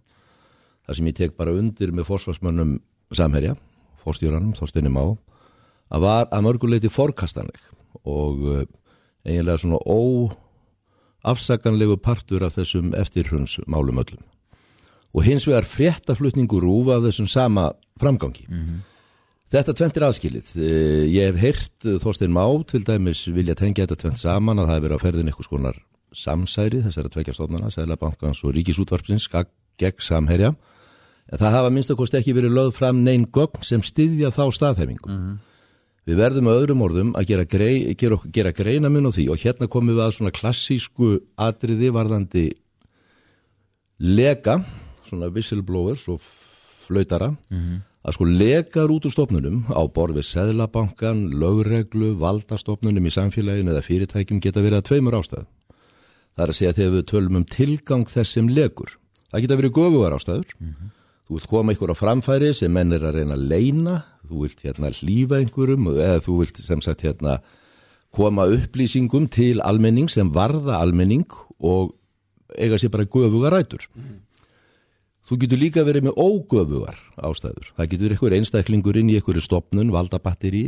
[SPEAKER 12] þar sem ég tek bara undir með forsvarsmönnum samherja, fórstjóranum, Þorstinni Má, að var að mörguleiti forkastanleg og uh, eiginlega svona óafsakanlegu partur af þessum eftirhrunsmálum öllum. Og hins vegar fréttaflutningur rúf af þessum sama framgangi. Þetta tvent er aðskilið. Eh, Ég hef heyrt eh, Þorstein Má til dæmis vilja tengja þetta tvent saman að það hefur verið að ferðin eitthvað skonar samsæri þessara tvekja stofnana, Sæðlabankans og Ríkisútvarpsins, gegn samherja. Það hafa minnst að kosti ekki verið lögð fram neinn gögn sem styðja þá staðhæfingu. Við verðum með öðrum orðum að gera, grei, gera, gera greina mun á því og hérna komum við að svona klassísku atriði varðandi lega, svona whistleblowers og flautara, að sko legar út úr stofnunum á borð við seðlabankan, lögreglu, valdastofnunum í samfélaginu eða fyrirtækjum geta verið að tveimur ástæðu. Það er að segja þegar við tölum um tilgang þess sem legur. Það geta verið göfugar ástæður. Þú vilt koma ykkur á framfæri sem menn er að reyna að leina, þú vilt hérna hlýfa einhverjum eða þú vilt sem sagt hérna koma upplýsingum til almenning sem varða almenning og eiga sér bara göfuga rætur. Þú getur líka verið með ógöfugar ástæður. Það getur einhver einstaklingur inn í einhverju stopnun, valdabatteri,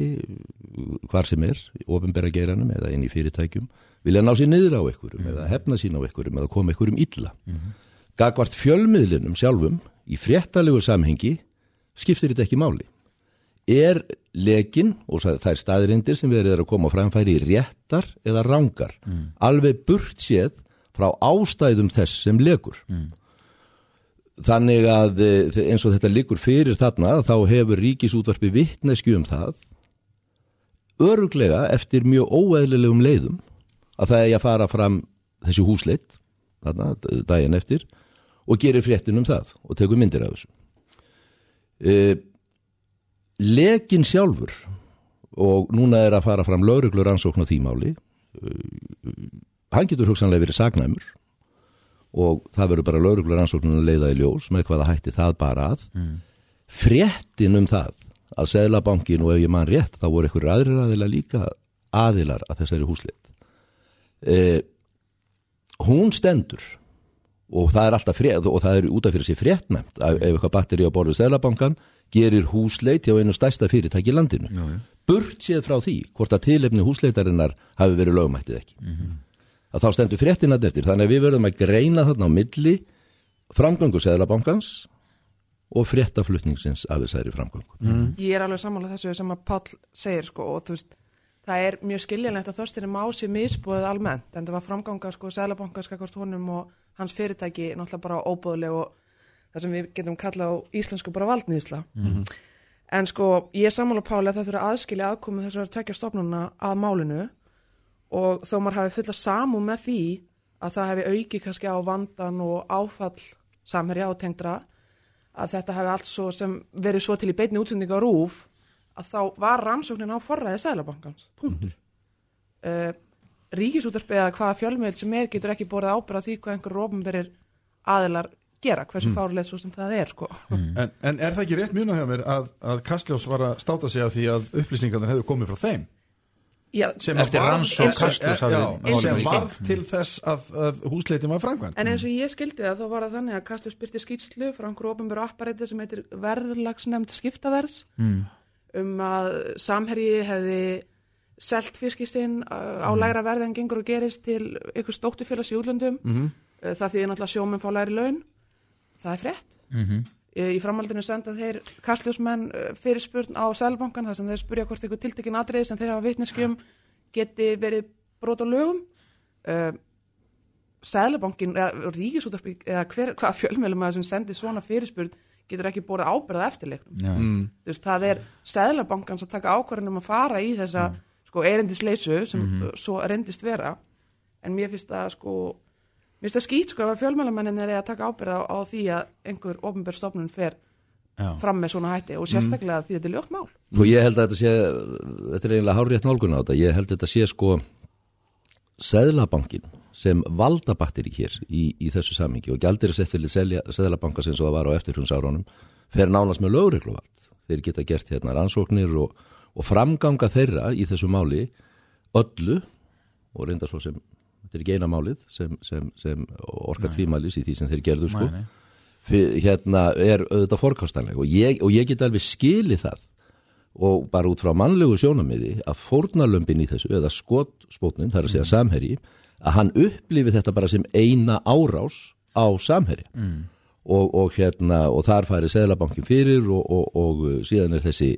[SPEAKER 12] hvar sem er, ofinbæra geiranum eða inn í fyrirtækjum, vilja ná sér niður á einhverjum eða hefna sín á einhverjum eða koma einhverjum illa. Mm -hmm. Gagvart fjölmiðlinum sjálfum í fréttalegu samhengi skiptir þetta ekki máli. Er lekin og það er staðrindir sem verið er að koma framfæri réttar eða rángar, mm. alveg burt séð frá ástæðum þess sem lekur. Þannig að eh, eins og þetta liggur fyrir þarna þá hefur ríkisútvarpi vittnesku um það öruglega eftir mjög óeðlilegum leiðum að það er að fara fram þessi húsleitt þarna daginn eftir og gerir fréttin um það og tekur myndir af þessu. E, lekin sjálfur og núna er að fara fram lauruglur ansókn á þýmáli, e, hann getur hugsanlega verið sagnæmur og það verður bara lauruglur ansóknun að leiða í ljós með hvaða hætti það bara að. Mm. fréttin um það að Sæðlabankin og ef ég mann rétt þá voru einhverju aðrir aðila líka aðilar að þessari húsleitt eh, hún stendur og það er alltaf frétt og það er út af fyrir sig fréttnæmt ef eitthvað batteri á borðu Sæðlabankan gerir húsleit hjá einu stærsta fyrirtæki í landinu. Burt séð frá því hvort að tilefni húsleitarinnar hafi verið lögmættið ekki. Mm -hmm að þá stendur fréttinat eftir þannig að við verðum að greina þarna á milli framgöngu Sæðlabankans og fréttaflutningsins af þessari framgöngu.
[SPEAKER 11] Mm. Ég er alveg sammálað þessu sem að Pál segir sko og þú veist það er mjög skiljanlegt að þorstinni má sér misbúið almennt en það var framganga sko Sæðlabankans skakast honum og hans fyrirtæki náttúrulega bara óbúðleg og það sem við getum kallað á íslensku bara valdnýðsla. Mm -hmm. En sko ég er sammálað Pál að það þurfa aðskilja aðkomið þessar tvekja stofnuna að málinu og þó maður hafi fulla samú með því að það hefði auki kannski á vandan og áfall samherja og tengdra að þetta hefði allt svo sem verið svo til í beitni útsendinga á rúf að þá var rannsóknin á forræði Sælabankans, punktur. Uh, Ríkisútarpið eða hvaða fjölmiðl sem er getur ekki borðið ábyrða því hvað einhver rófumberir aðilar gera, hversu mm. fárlega svo sem það er sko.
[SPEAKER 2] Mm. En, en er það ekki rétt mjög hjá mér að, að Kastljós var að státa sig af því að upplýsingarnir hefur komið frá þeim?
[SPEAKER 3] Já,
[SPEAKER 2] sem varð til þess að, að húsleitin var framkvæmt
[SPEAKER 11] en eins og ég skildi það þá var það þannig að kastus byrti skýtslu frá einhverju ofinbjörn apparæti sem heitir verðlagsnefnd skiptaverðs mm. um að samherji hefði selt fiskistinn uh, á mm. læra verð en gengur og gerist til einhver stóttufélags í útlöndum mm -hmm. það því náttúrulega sjóminn fá læri laun það er frett -hmm. Í framhaldinu senda þeir kastljósmenn uh, fyrirspurn á Sælbankan þar sem þeir spurja hvort eitthvað tiltekin atriði sem þeir hafa vitneskjum geti verið brot á lögum uh, Sælubankin eða Ríkisútarpi eða hver, hvað fjölmjölum að sem sendir svona fyrirspurn getur ekki bórið ábyrða eftirleiknum mm. veist, það er Sælubankans að taka ákvarðinum að fara í þessa mm. sko, erindisleisu sem mm -hmm. svo reyndist vera en mér finnst það sko mér finnst það skýt sko ef fjölmjölumennin er að taka ábyrða á, á því að einhver ofnbjörnstofnun fer Já. fram með svona hætti og sérstaklega mm. því þetta er ljótt mál
[SPEAKER 12] og sko, ég held að þetta sé þetta er eiginlega eftir nálgun á þetta ég held að þetta sé sko Seðlabankin sem valdabatteri hér í, í þessu samingi og gældir þess eftir Seðlabanka sem svo var á eftirhundsáránum fer nánast með lögregluvald þeir geta gert hérna rannsóknir og, og framganga þeirra í þessu máli öllu og reynda svo sem þetta er ekki eina málið sem, sem, sem orka tvímælis í því sem þeir gerðu sko Nei, hérna er auðvitað fórkástanleg og ég, og ég get alveg skilið það og bara út frá mannlegu sjónamiði að fórnalömpin í þessu eða skotspótnin, það er að segja mm. samherji að hann upplifi þetta bara sem eina árás á samherja mm. og, og hérna og þar færi Seðlabankin fyrir og, og, og síðan er þessi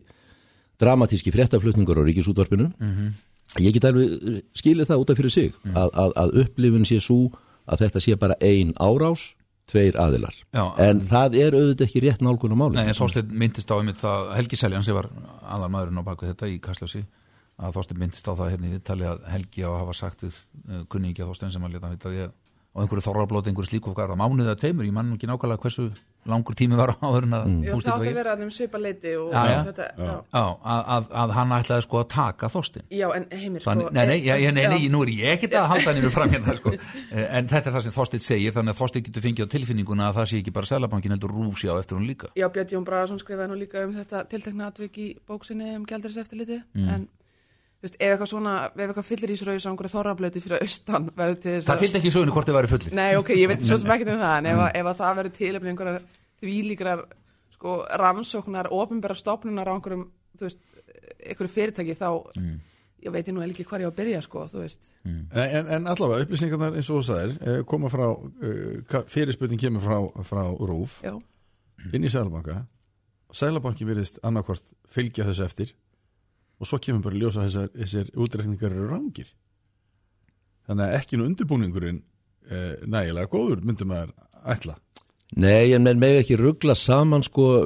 [SPEAKER 12] dramatíski fréttaflutningur á ríkisútvarpinu mm -hmm. Ég get alveg skilið það út af fyrir sig mm. að, að, að upplifin sé svo að þetta sé bara ein árás tveir aðilar. Já, en það er auðvitað ekki rétt nálgun á máli
[SPEAKER 3] Nei, en Þorstein myndist á einmitt það Helgi Seljan sem var aðal maðurinn á baku þetta í Kastljósi að Þorstein myndist á það hérna í Ítali að Helgi á að hafa sagt við uh, kunningi að Þorstein sem að leta hann í dag og einhverju þorrablóti, einhverju slíkofgar að mánuðið að teimur, ég mann ekki nákvæmlega hversu langur tími var áður en að
[SPEAKER 11] mm. Já, það átti að vera að þeim svipa leiti og
[SPEAKER 3] já, já. þetta já. Að, að, að hann ætlaði sko að taka Þorstin
[SPEAKER 11] Já, en heimir sko
[SPEAKER 3] Nei, nei, nei, nei, nei nú er ég ekkert að halda henni fram hérna sko eh, en þetta er það sem Þorstin segir þannig að Þorstin getur fengið á tilfinninguna að það sé ekki bara Sælabankin heldur rúfsi á eftir hún líka
[SPEAKER 11] Já, Björn Jón Braðarsson skrifaði nú líka um þetta tiltekna atvik í bóksinni um gældariseftiliti mm. en Veist, ef eitthvað svona, ef eitthvað fyllir í svo einhverju þorrablöti fyrir austan
[SPEAKER 3] Það fyllt ekki í sögunu hvort þið væri fullir
[SPEAKER 11] Nei, ok, ég veit svo sem ekki um það en ef, mm. ef það verður til einhverjar því líkrar sko, rannsóknar, ofinbæra stopnunar á einhverjum, þú veist, einhverju fyrirtæki þá, ég veit nú ekki hvað ég á að byrja, sko, þú veist.
[SPEAKER 2] En, en allavega, upplýsingarnar eins og þú sagðir eh, koma frá, uh, fyrirspurning kemur frá, frá RÚF
[SPEAKER 11] Já.
[SPEAKER 2] inn í Sælabanka Sælabanki virðist annarkvort fylgja þessu eftir og svo kemur bara að ljósa þessar, þessar útreikningar eru rangir. Þannig að ekki nú undirbúningurinn eh, nægilega góður myndum maður ætla.
[SPEAKER 12] Nei, en menn meg ekki ruggla saman sko,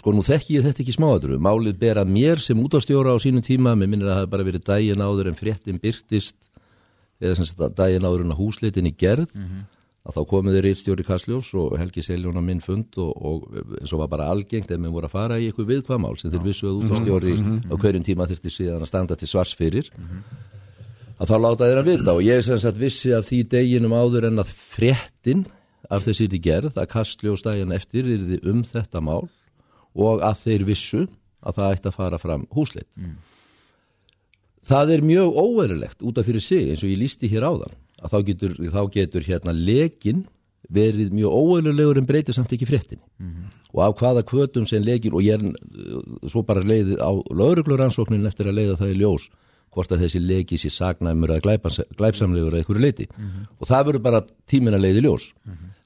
[SPEAKER 12] sko nú þekki ég þetta ekki smáadru málið ber að mér sem útastjóra á sínum tíma, mér minnir að það hafi bara verið daginn áður en fréttin byrtist eða sem sagt daginn áður en að húsleitin í gerð að þá komið þeir reitstjóri Kastljós og Helgi Seljón á minn fund og, og eins og var bara algengt ef mér voru að fara í eitthvað viðkvamál sem þeir vissu að útastjóri á hverjum tíma þurfti síðan að standa til svars fyrir að þá láta þeir að vita. Og ég sem sagt vissi af því deginum áður en að fréttin af þessi í gerð að Kastljós daginn eftir yrði um þetta mál og að þeir vissu að það ætti að fara fram húsleit. Það er mjög óverulegt út af fyrir sig eins og ég lísti hér áðan að þá getur, þá getur hérna lekin verið mjög óverulegur en breytir samt ekki fréttinni. Og af hvaða kvötum sem lekin og ég er uh, svo bara leiðið á laurugluransóknin eftir að leiða það í ljós hvort að þessi leki sér sagnæmur glæpans- glæpsamlegur eða einhverju leiti og það verður bara tímin að leiði ljós.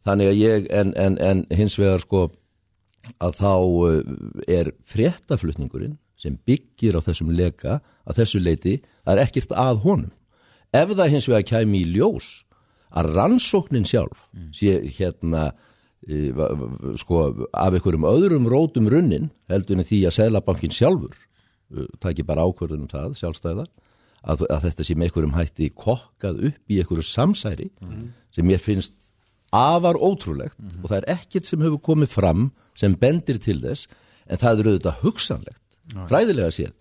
[SPEAKER 12] Þannig að ég en, en, en hins vegar sko að þá uh, er fréttaflutningurinn sem byggir á þessum leka að þessu leiti, það er ekkert að honum ef það hins vegar kæmi í ljós að rannsóknin sjálf sé hérna e, sko af einhverjum öðrum rótum runnin heldur en því að Sælabankin sjálfur uh, taki bara ákvörðunum það sjálfstæða að, að þetta sé með einhverjum hætti kokkað upp í einhverju samsæri sem mér finnst afar ótrúlegt og það er ekkert sem hefur komið fram sem bendir til þess en það er auðvitað hugsanlegt fræðilega séð.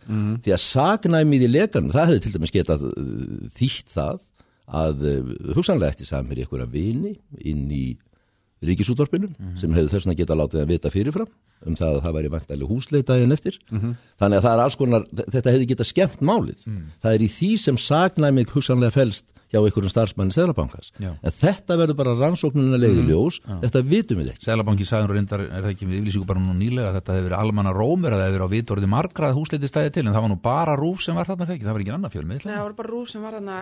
[SPEAKER 12] Því að sagnæmið í lekanum það hefði til dæmis getað uh, þýtt það að uh, hugsanlega eftir samir í einhverja vini inn í ríkisútvarpinu sem hefði þess að geta látið að vita fyrirfram um það að það væri vantæli húsleitaðin eftir. Þannig að það er alls konar þetta hefði getað skemmt málið. Það er í því sem sagnæmið hugsanlega felst hjá einhverjum starfsmanni Seðlabankans.
[SPEAKER 3] Já.
[SPEAKER 12] en þetta verður bara rannsóknuna leiði ljós. Þetta vitum við ekki.
[SPEAKER 3] Sælabanki sagður reyndar, er það ekki við yfirlýsingu bara nú nýlega að þetta hefur verið almanna rómur að það hefur verið á vitorði margra að húsleiti stæði til en það var nú bara rúf sem var þarna fekki, það var ekki annar fjölmið
[SPEAKER 11] Nei, það var bara rúf sem var þarna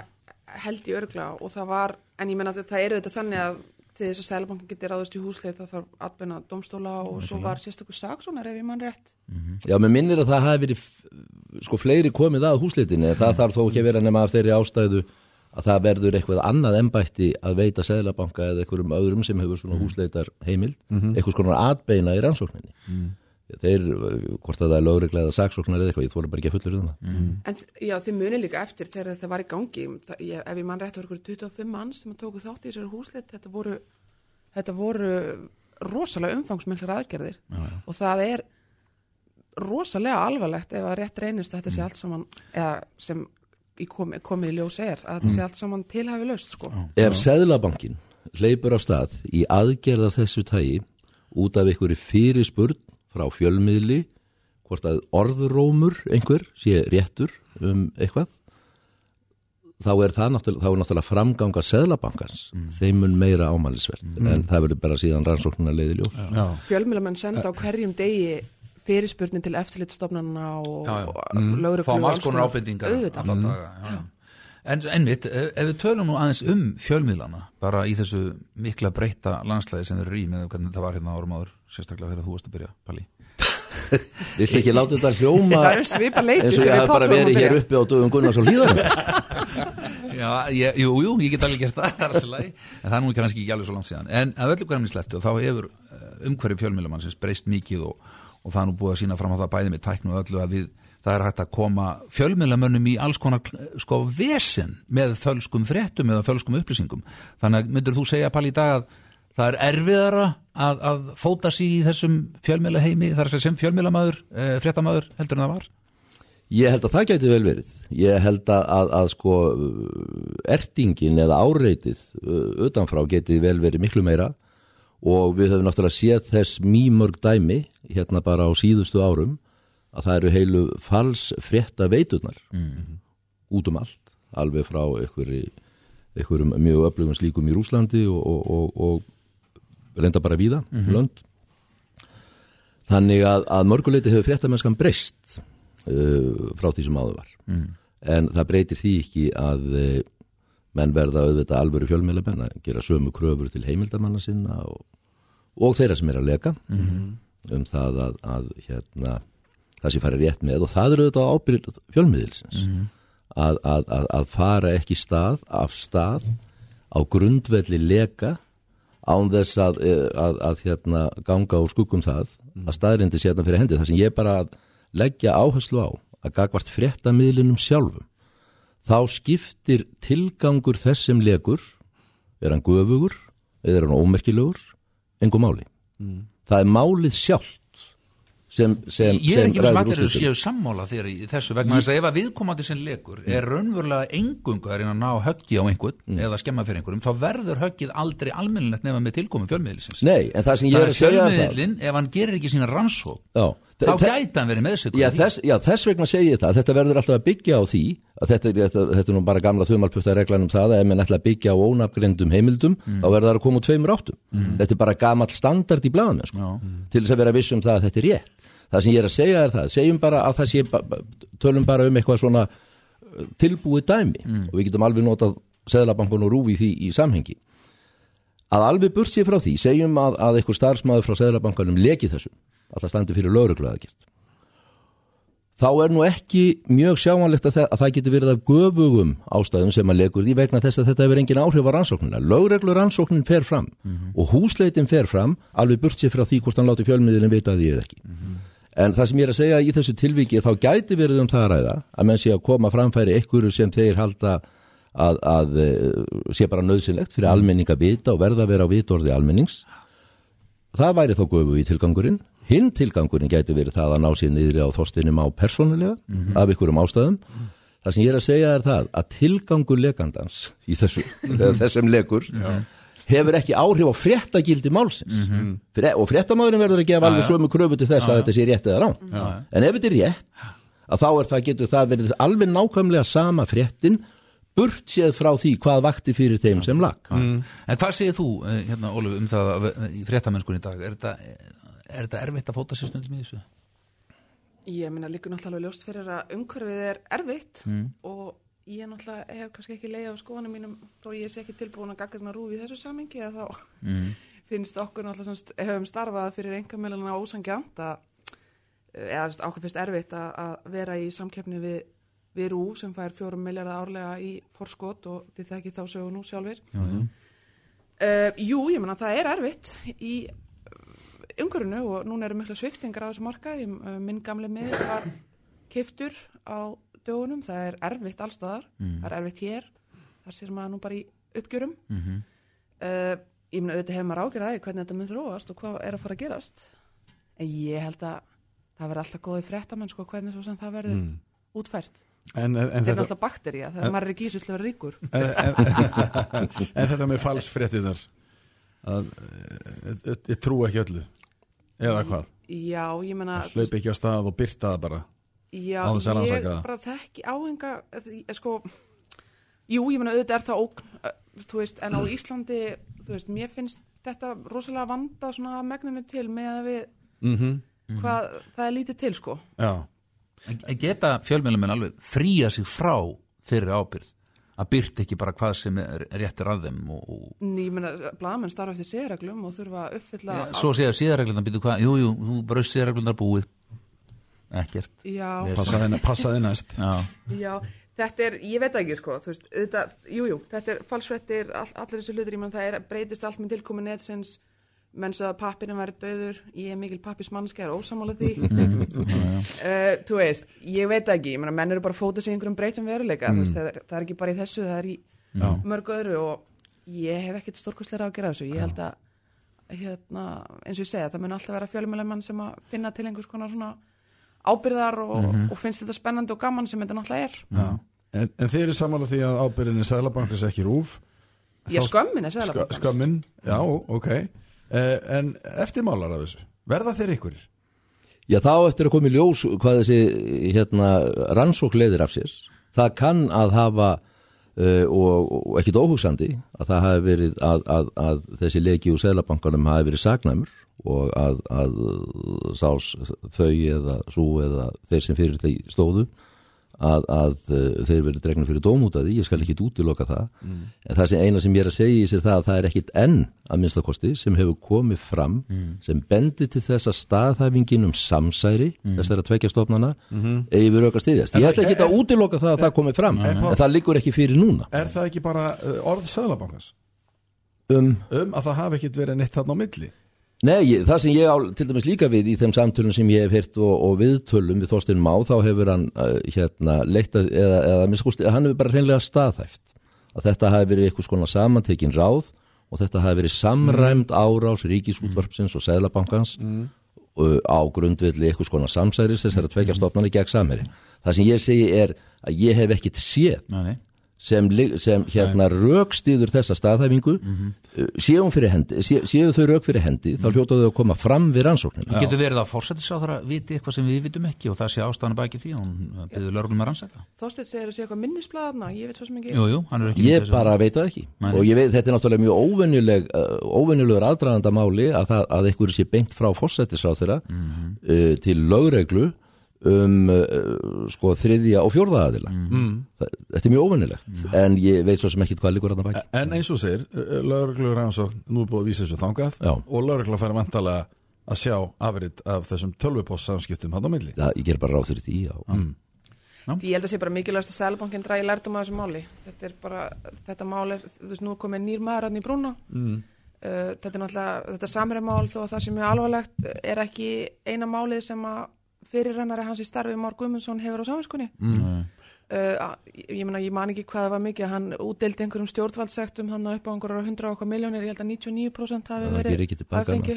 [SPEAKER 11] held í örgla og það var, en ég menna að það eru þetta þannig að til þess að Sælabankin geti ráðust í húsleið þá þarf atbeina domstóla og svo var sérstakur saksónar ef ég mann rétt.
[SPEAKER 12] Já, mér minnir að það hafi verið sko fleiri komið að húsleitinni en það þarf þó ekki að vera nema af þeirri ástæðu að það verður eitthvað annað embætti að veita Seðlabanka eða einhverjum öðrum sem hefur svona húsleitar heimild eitthvað skonar atbeina í rannsókninni. Þeir, uh, hvort að það er lögreglega eða saksóknar eða eitthvað, ég þóra bara ekki að fullur um það.
[SPEAKER 11] En þ- já, þið munið líka eftir þegar það var í gangi, það, ég, ef ég mann rétt var ykkur 25 mann sem tóku þátt í þessari húsleitt, þetta voru, þetta voru rosalega umfangsmenglar aðgerðir. Og það er rosalega alvarlegt ef að rétt reynist að þetta sé allt saman, eða sem í komi, komið í ljós er, að þetta sé allt saman tilhafi löst, sko.
[SPEAKER 12] Ef Seðlabankin hleypur á stað í aðgerða þessu tægi út af einhverju fyrirspurn frá fjölmiðli hvort að orðrómur einhver sé réttur um eitthvað þá er það náttúrulega, þá er náttúrulega framganga Seðlabankans, þeim mun meira ámælisvert en það verður bara síðan rannsóknina leiði ljós.
[SPEAKER 2] Já.
[SPEAKER 11] Fjölmjölamenn senda á hverjum degi fyrirspurnin til eftirlitstofnana og, og lögreglu
[SPEAKER 3] fáum
[SPEAKER 11] og
[SPEAKER 3] alls konar já, já. En einmitt, ef ef við tölum nú aðeins um fjölmiðlana, bara í þessu mikla breyta landslæði sem þeir eru í með hvernig þetta var hérna árum áður, sérstaklega þegar þú varst að byrja, Palli.
[SPEAKER 12] Vilt ekki láta þetta hljóma eins og
[SPEAKER 11] sem
[SPEAKER 12] ég
[SPEAKER 11] við
[SPEAKER 12] hef bara
[SPEAKER 11] að
[SPEAKER 12] verið hér uppi á dögum Gunnars og
[SPEAKER 3] ég, jú, jú, ég get alveg gert það, það er alltaf lagi, en það er nú kannski ekki alveg svo langt síðan. En að öllu hverjum í sleftu, þá hefur umhverju fjölmiðlumannsins breyst mikið og, og það er nú búið að sína fram á það bæði með tæknu og öllu að við, það er hægt að koma fjölmiðlamönnum í alls konar sko vesen með fölskum fréttum eða fölskum upplýsingum. Þannig myndur þú segja, Palli, í dag að það er erfiðara að, að fóta sig í þessum er að segja sem fjölmiðlamaður, e, fréttamaður heldur en það var?
[SPEAKER 12] Ég held að það gæti vel verið. Ég held að, að, að sko ertingin eða áreitið uh, utanfrá geti vel verið miklu meira og við höfum náttúrulega séð þess mýmörg dæmi hérna bara á síðustu árum að það eru heilu fals frétta veiturnar út um allt, alveg frá einhverju, einhverjum mjög öflugum slíkum í Rúslandi og, og, og, og reynda bara víða, lönd Þannig að, að mörguleiti hefur fréttamennskan breyst uh, frá því sem áður var.
[SPEAKER 3] Mm.
[SPEAKER 12] En það breytir því ekki að uh, menn verða auðvitað alvöru fjölmiðlamenn að gera sömu kröfur til heimildamanna sinna og, og þeirra sem er að leka
[SPEAKER 3] Mhm.
[SPEAKER 12] um það að, að hérna, það sé fara rétt með og það eru auðvitað ábyrð fjölmiðilsins
[SPEAKER 3] Mhm.
[SPEAKER 12] að, að, að, að fara ekki stað af stað á grundvelli leka án þess að, eh, hérna, ganga úr skuggum það að staðrindi sé hérna fyrir hendi það sem ég bara leggja áherslu á að gagvart fréttamiðlinum sjálfum þá skiptir tilgangur þess sem lekur er hann göfugur eða er hann ómerkilegur engum máli. Það er málið sjálft sem, sem,
[SPEAKER 3] Ég er
[SPEAKER 12] sem
[SPEAKER 3] ekki með
[SPEAKER 12] ræður
[SPEAKER 3] smattir að
[SPEAKER 12] úrslitum.
[SPEAKER 3] séu sammála þér í þessu vegna þess að ef að viðkomandi sem lekur er raunverulega engungu að reyna að ná höggi á einhvern
[SPEAKER 12] Mm.
[SPEAKER 3] eða skemma fyrir einhverjum þá verður höggið aldrei almennilegt nefna með tilkomum fjölmiðlisins.
[SPEAKER 12] Nei, en það sem ég er að segja er það.
[SPEAKER 3] fjölmiðlin, ef hann gerir ekki sína rannsók
[SPEAKER 12] Já,
[SPEAKER 3] þá gæti hann verið með sig
[SPEAKER 12] Já þess, já, þess vegna segi ég það, þetta verður alltaf að byggja á því að þetta, er- þetta, þetta er nú bara gamla þumalputta reglan um það að ef menn ætla að byggja á ónafgrindum heimildum
[SPEAKER 3] Mm.
[SPEAKER 12] þá verður það að koma úr tveimur áttum.
[SPEAKER 3] Mm.
[SPEAKER 12] þetta er bara gamall standard í blaðan sko, til þess að vera viss um það að þetta er rétt. Það sem ég er að segja er það, segjum bara að það sé tölum bara um eitthvað svona uh, tilbúið dæmi.
[SPEAKER 3] Mm.
[SPEAKER 12] og við getum alveg notað Seðlabankun og Rúfi því í samhengi. Að alveg burt sér frá því segjum að, að að það standi fyrir lauruglaðagjert þá er nú ekki mjög sjáanlegt að, að það getur verið af göfugum ástæðum sem að legur því vegna þess að þetta hefur engin áhrif á rannsóknina. Lögreglu rannsóknin fer fram og húsleitin fer fram alveg burt sér frá því hvort hann láti fjölmiðlinn vita því eða ekki. En það sem ég er að segja í þessu tilviki þá gæti verið um það að ræða að menn sé að koma framfæri einhverju sem þeir halda að, að eh, sé bara nöðsynlegt fyrir almenning að vita og verða að vera á vitorði almennings. Það væri þá göfu í tilgangurinn. Hinn tilgangurinn gæti verið það að ná sér niðri á þostinum á persónulega
[SPEAKER 3] Mhm.
[SPEAKER 12] af einhverjum ástæðum. Það sem ég er að segja er það að tilgangur lekandans í þessu, eða þessum lekur, hefur ekki áhrif á fréttagildi málsins.
[SPEAKER 3] Mhm.
[SPEAKER 12] Fre og fréttamaðurinn verður að gefa
[SPEAKER 3] Já,
[SPEAKER 12] alveg
[SPEAKER 3] já.
[SPEAKER 12] sömu kröfu til þess
[SPEAKER 3] Já,
[SPEAKER 12] að
[SPEAKER 3] já.
[SPEAKER 12] þetta sé rétt eða.
[SPEAKER 3] Já, já.
[SPEAKER 12] En ef þetta er rétt, að þá er það, getur það verið alveg nákvæmlega sama fréttin, burt séð frá því hvað vakti fyrir þeim sem lag.
[SPEAKER 3] En hvað segir þú, eh, hérna Óluf, um það fréttamennskunni í dag? Er þetta, er þetta erfitt að fóta sér stundum í þessu?
[SPEAKER 11] Ég minna líka náttúrulega ljóst fyrir að umhverfið er erfitt
[SPEAKER 3] Mm.
[SPEAKER 11] og ég náttúrulega hef kannski ekki leið á skoðanum mínum þó ég sé ekki tilbúin að gaggarna rúfi þessu samingi að þá
[SPEAKER 3] Mm.
[SPEAKER 11] finnst okkur náttúrulega sem hefum starfað fyrir engamilana ósangjant að eða okkur finnst erfitt að, að vera í samkeppni við, við rúf sem fær fjórum miljardar árlega í forskot og þið þekki þá sögu nú sjálfur
[SPEAKER 3] Já, já.
[SPEAKER 11] Uh, jú, ég menna það er erfitt í umhverfinu og núna eru mikla sviftingar á þessu markaði. Minn gamli miður var kiftur á dögunum, það er erfitt allstaðar,
[SPEAKER 3] Mm.
[SPEAKER 11] það er erfitt hér. Þar sér maður nú bara í uppgjörum.
[SPEAKER 3] Mhm.
[SPEAKER 11] uh, ég menna auðvitað hefur maður ágjörðaði hvernig þetta mun þróast og hvað er að fara að gerast. En ég held að það verður alltaf góði fréttamenn sko hvernig svo sem það verður
[SPEAKER 2] Mm.
[SPEAKER 11] útfært.
[SPEAKER 2] En, en, en
[SPEAKER 11] þetta er alltaf bakterja, þegar
[SPEAKER 2] en-
[SPEAKER 11] maður er ekki í þessu til að vera ríkur.
[SPEAKER 2] En, en, en þetta með falsfréttinar að eh, ég, ég trú ekki öllu eða hvað,
[SPEAKER 11] já, ég menna
[SPEAKER 2] hlaup ekki á stað og byrta það bara
[SPEAKER 11] Já,
[SPEAKER 2] Án þess að
[SPEAKER 11] ég
[SPEAKER 2] rannsaka það.
[SPEAKER 11] bara þekki áhenga, sko, jú, ég meina auðvitað er það ógn, uh, þú veist, en á Íslandi, þú veist, mér finnst þetta rosalega vanda svona megninu til með að við,
[SPEAKER 2] Mhm.
[SPEAKER 11] hvað, það er lítið til, sko.
[SPEAKER 2] Já.
[SPEAKER 3] En en geta fjölmjölumenn alveg fría sig frá fyrir ábyrð að byrta ekki bara hvað sem er réttir að þeim og, og
[SPEAKER 11] Ný, ég meina, blaðmenn starfa eftir sérreglum og þurfa að uppfylla...
[SPEAKER 3] ja, svo segja síðarreglunar býtu hvað, jú, jú, þú braust síðarreglunar búið. Ekkert.
[SPEAKER 11] Já.
[SPEAKER 2] Passaði- næst.
[SPEAKER 3] Já.
[SPEAKER 11] Já, þetta er, ég veit ekki sko, þú veist, auðvitað, jú, jú, þetta er falsfrettir, all, allir þessi hlutir, ég menn það er, breytist allt með tilkomi netsins, menn svo að pappirinn væri döður, ég er mikil pappismannski, er ósamála því, uh, þú veist, ég veit ekki, ég menna, menn eru bara að fóta sig einhverjum breytum veruleika, þú veist, það er, það er ekki bara í þessu, það er í
[SPEAKER 2] Já.
[SPEAKER 11] mörgu öðru og ég hef ekkert stórkostlega á að gera þessu, ég held að, hérna, eins og ég segja, það mun alltaf vera fjölumælemann sem að finna til einhvers konar svona ábyrðar og,
[SPEAKER 2] Mhm.
[SPEAKER 11] og finnst þetta spennandi og gaman sem þetta náttúrulega er.
[SPEAKER 2] Já. En, en þeir eru samanlega því að ábyrðin er Sæðlabankars ekki rúf Þá-
[SPEAKER 11] skömmin er Seðlabankans.
[SPEAKER 2] Sk- Skömmin, já, ok eh, En eftirmálar af þessu Verða þeir ykkurir?
[SPEAKER 12] Já, þá eftir að koma í ljós hvað þessi hérna, rannsók leiðir af sér. Það kann að hafa uh, og, og ekkit óhugsandi að það hafi verið að, að, að þessi leiki úr Seðlabankanum hafi verið sagnæmur og að, að sás þau eða svo eða þeir sem fyrir því stóðu að, að uh, þeir verið dregnum fyrir dóm út af því, ég skal ekki útiloka það
[SPEAKER 2] Mm.
[SPEAKER 12] en það sem eina sem ég er að segja í sér það að það er ekkit enn að minnstakosti sem hefur komið fram
[SPEAKER 2] Mm.
[SPEAKER 12] sem bendi til þess að staðhæfingin um samsæri
[SPEAKER 2] Mm.
[SPEAKER 12] þessara tvekja stofnana
[SPEAKER 2] Mhm.
[SPEAKER 12] eigi við rauk að styðjast.
[SPEAKER 2] En
[SPEAKER 12] Ég
[SPEAKER 2] það-
[SPEAKER 12] ætla ekki að útiloka það að það komið fram
[SPEAKER 2] En
[SPEAKER 12] en það liggur ekki fyrir núna
[SPEAKER 2] Er það ekki bara uh, orð Sæðlabankans?
[SPEAKER 12] um,
[SPEAKER 2] Um að það hafi ekkit verið neitt þarna á milli
[SPEAKER 12] Nei, ég, það sem ég á til dæmis líka við í þeim samtölum sem ég hef heyrt og, og viðtölum við Þorstein Má þá hefur hann uh, hérna leitt að, eða, eða minnstakosti, hann hefur bara hreinlega staðhæft að þetta hafi verið eitthvað skona samantekin ráð og þetta hafi verið samræmd árás ríkisútvarpsins og Sæðlabankans
[SPEAKER 2] Mm.
[SPEAKER 12] uh, á grundvelli eitthvað skona samsæris þessar að tvekja stofnani gegn samheri. Það sem ég segi er að ég hef ekkit séð
[SPEAKER 3] nei.
[SPEAKER 12] Sem, sem hérna rökstýður þessa staðhæfingu
[SPEAKER 3] Mhm.
[SPEAKER 12] uh, séu, fyrir hendi, sé, séu þau rök fyrir hendi þá hljóta þau að koma fram við rannsóknina.
[SPEAKER 3] Getur verið að fórsættisráðara viti eitthvað sem við vitum ekki og það sé ástæðan baki því og hún byrður lögum að rannsaka?
[SPEAKER 11] Þorsteinn segir að sé eitthvað minnisblaðna, ég veit svo sem ekki.
[SPEAKER 3] Jú, jú, hann er ekki
[SPEAKER 12] Ég bara veit það ekki.
[SPEAKER 3] Nei.
[SPEAKER 12] og ég veit þetta er náttúrulega mjög óvenjuleg uh, óvenjulegur aðdragandamáli að, það, að einhverju sé beint frá fórsættisráþurra
[SPEAKER 3] Mhm.
[SPEAKER 12] uh, til lögreglu um uh, sko þriðja og fjórða aðila
[SPEAKER 2] Mhm.
[SPEAKER 12] það, þetta er mjög óvenjulegt en ég veit svo sem ekki hvað líkur að það baki
[SPEAKER 2] En eins og segir, lögreglur rannsókn nú er búið að vísa þessu þangað
[SPEAKER 12] Já.
[SPEAKER 2] og lögregla færi vantalega að sjá afrit af þessum tölvupost samskiptum hann á milli
[SPEAKER 12] það, ég ger bara ráð fyrir því já.
[SPEAKER 2] Mm.
[SPEAKER 11] Ég held að sé bara mikilvægast að Sælabankin dragi lærdum af þessu máli. Þetta er bara, þetta mál er, þú veist, nú er komið nýr maður hann í brúna.
[SPEAKER 2] Mm.
[SPEAKER 11] Uh, þetta er náttúrulega, þetta samræðmál þó að það sem er að fyrirrennari hans í starfi Már Guðmundsson hefur á samvinskunni.
[SPEAKER 2] Mm.
[SPEAKER 11] Uh, að- ég, ég meina, ég man ekki hvað það var mikið, hann útdeildi einhverjum stjórnvaldsektum hann upp á einhverjar 100 okkar miljónir, ég held að 99% hafi verið,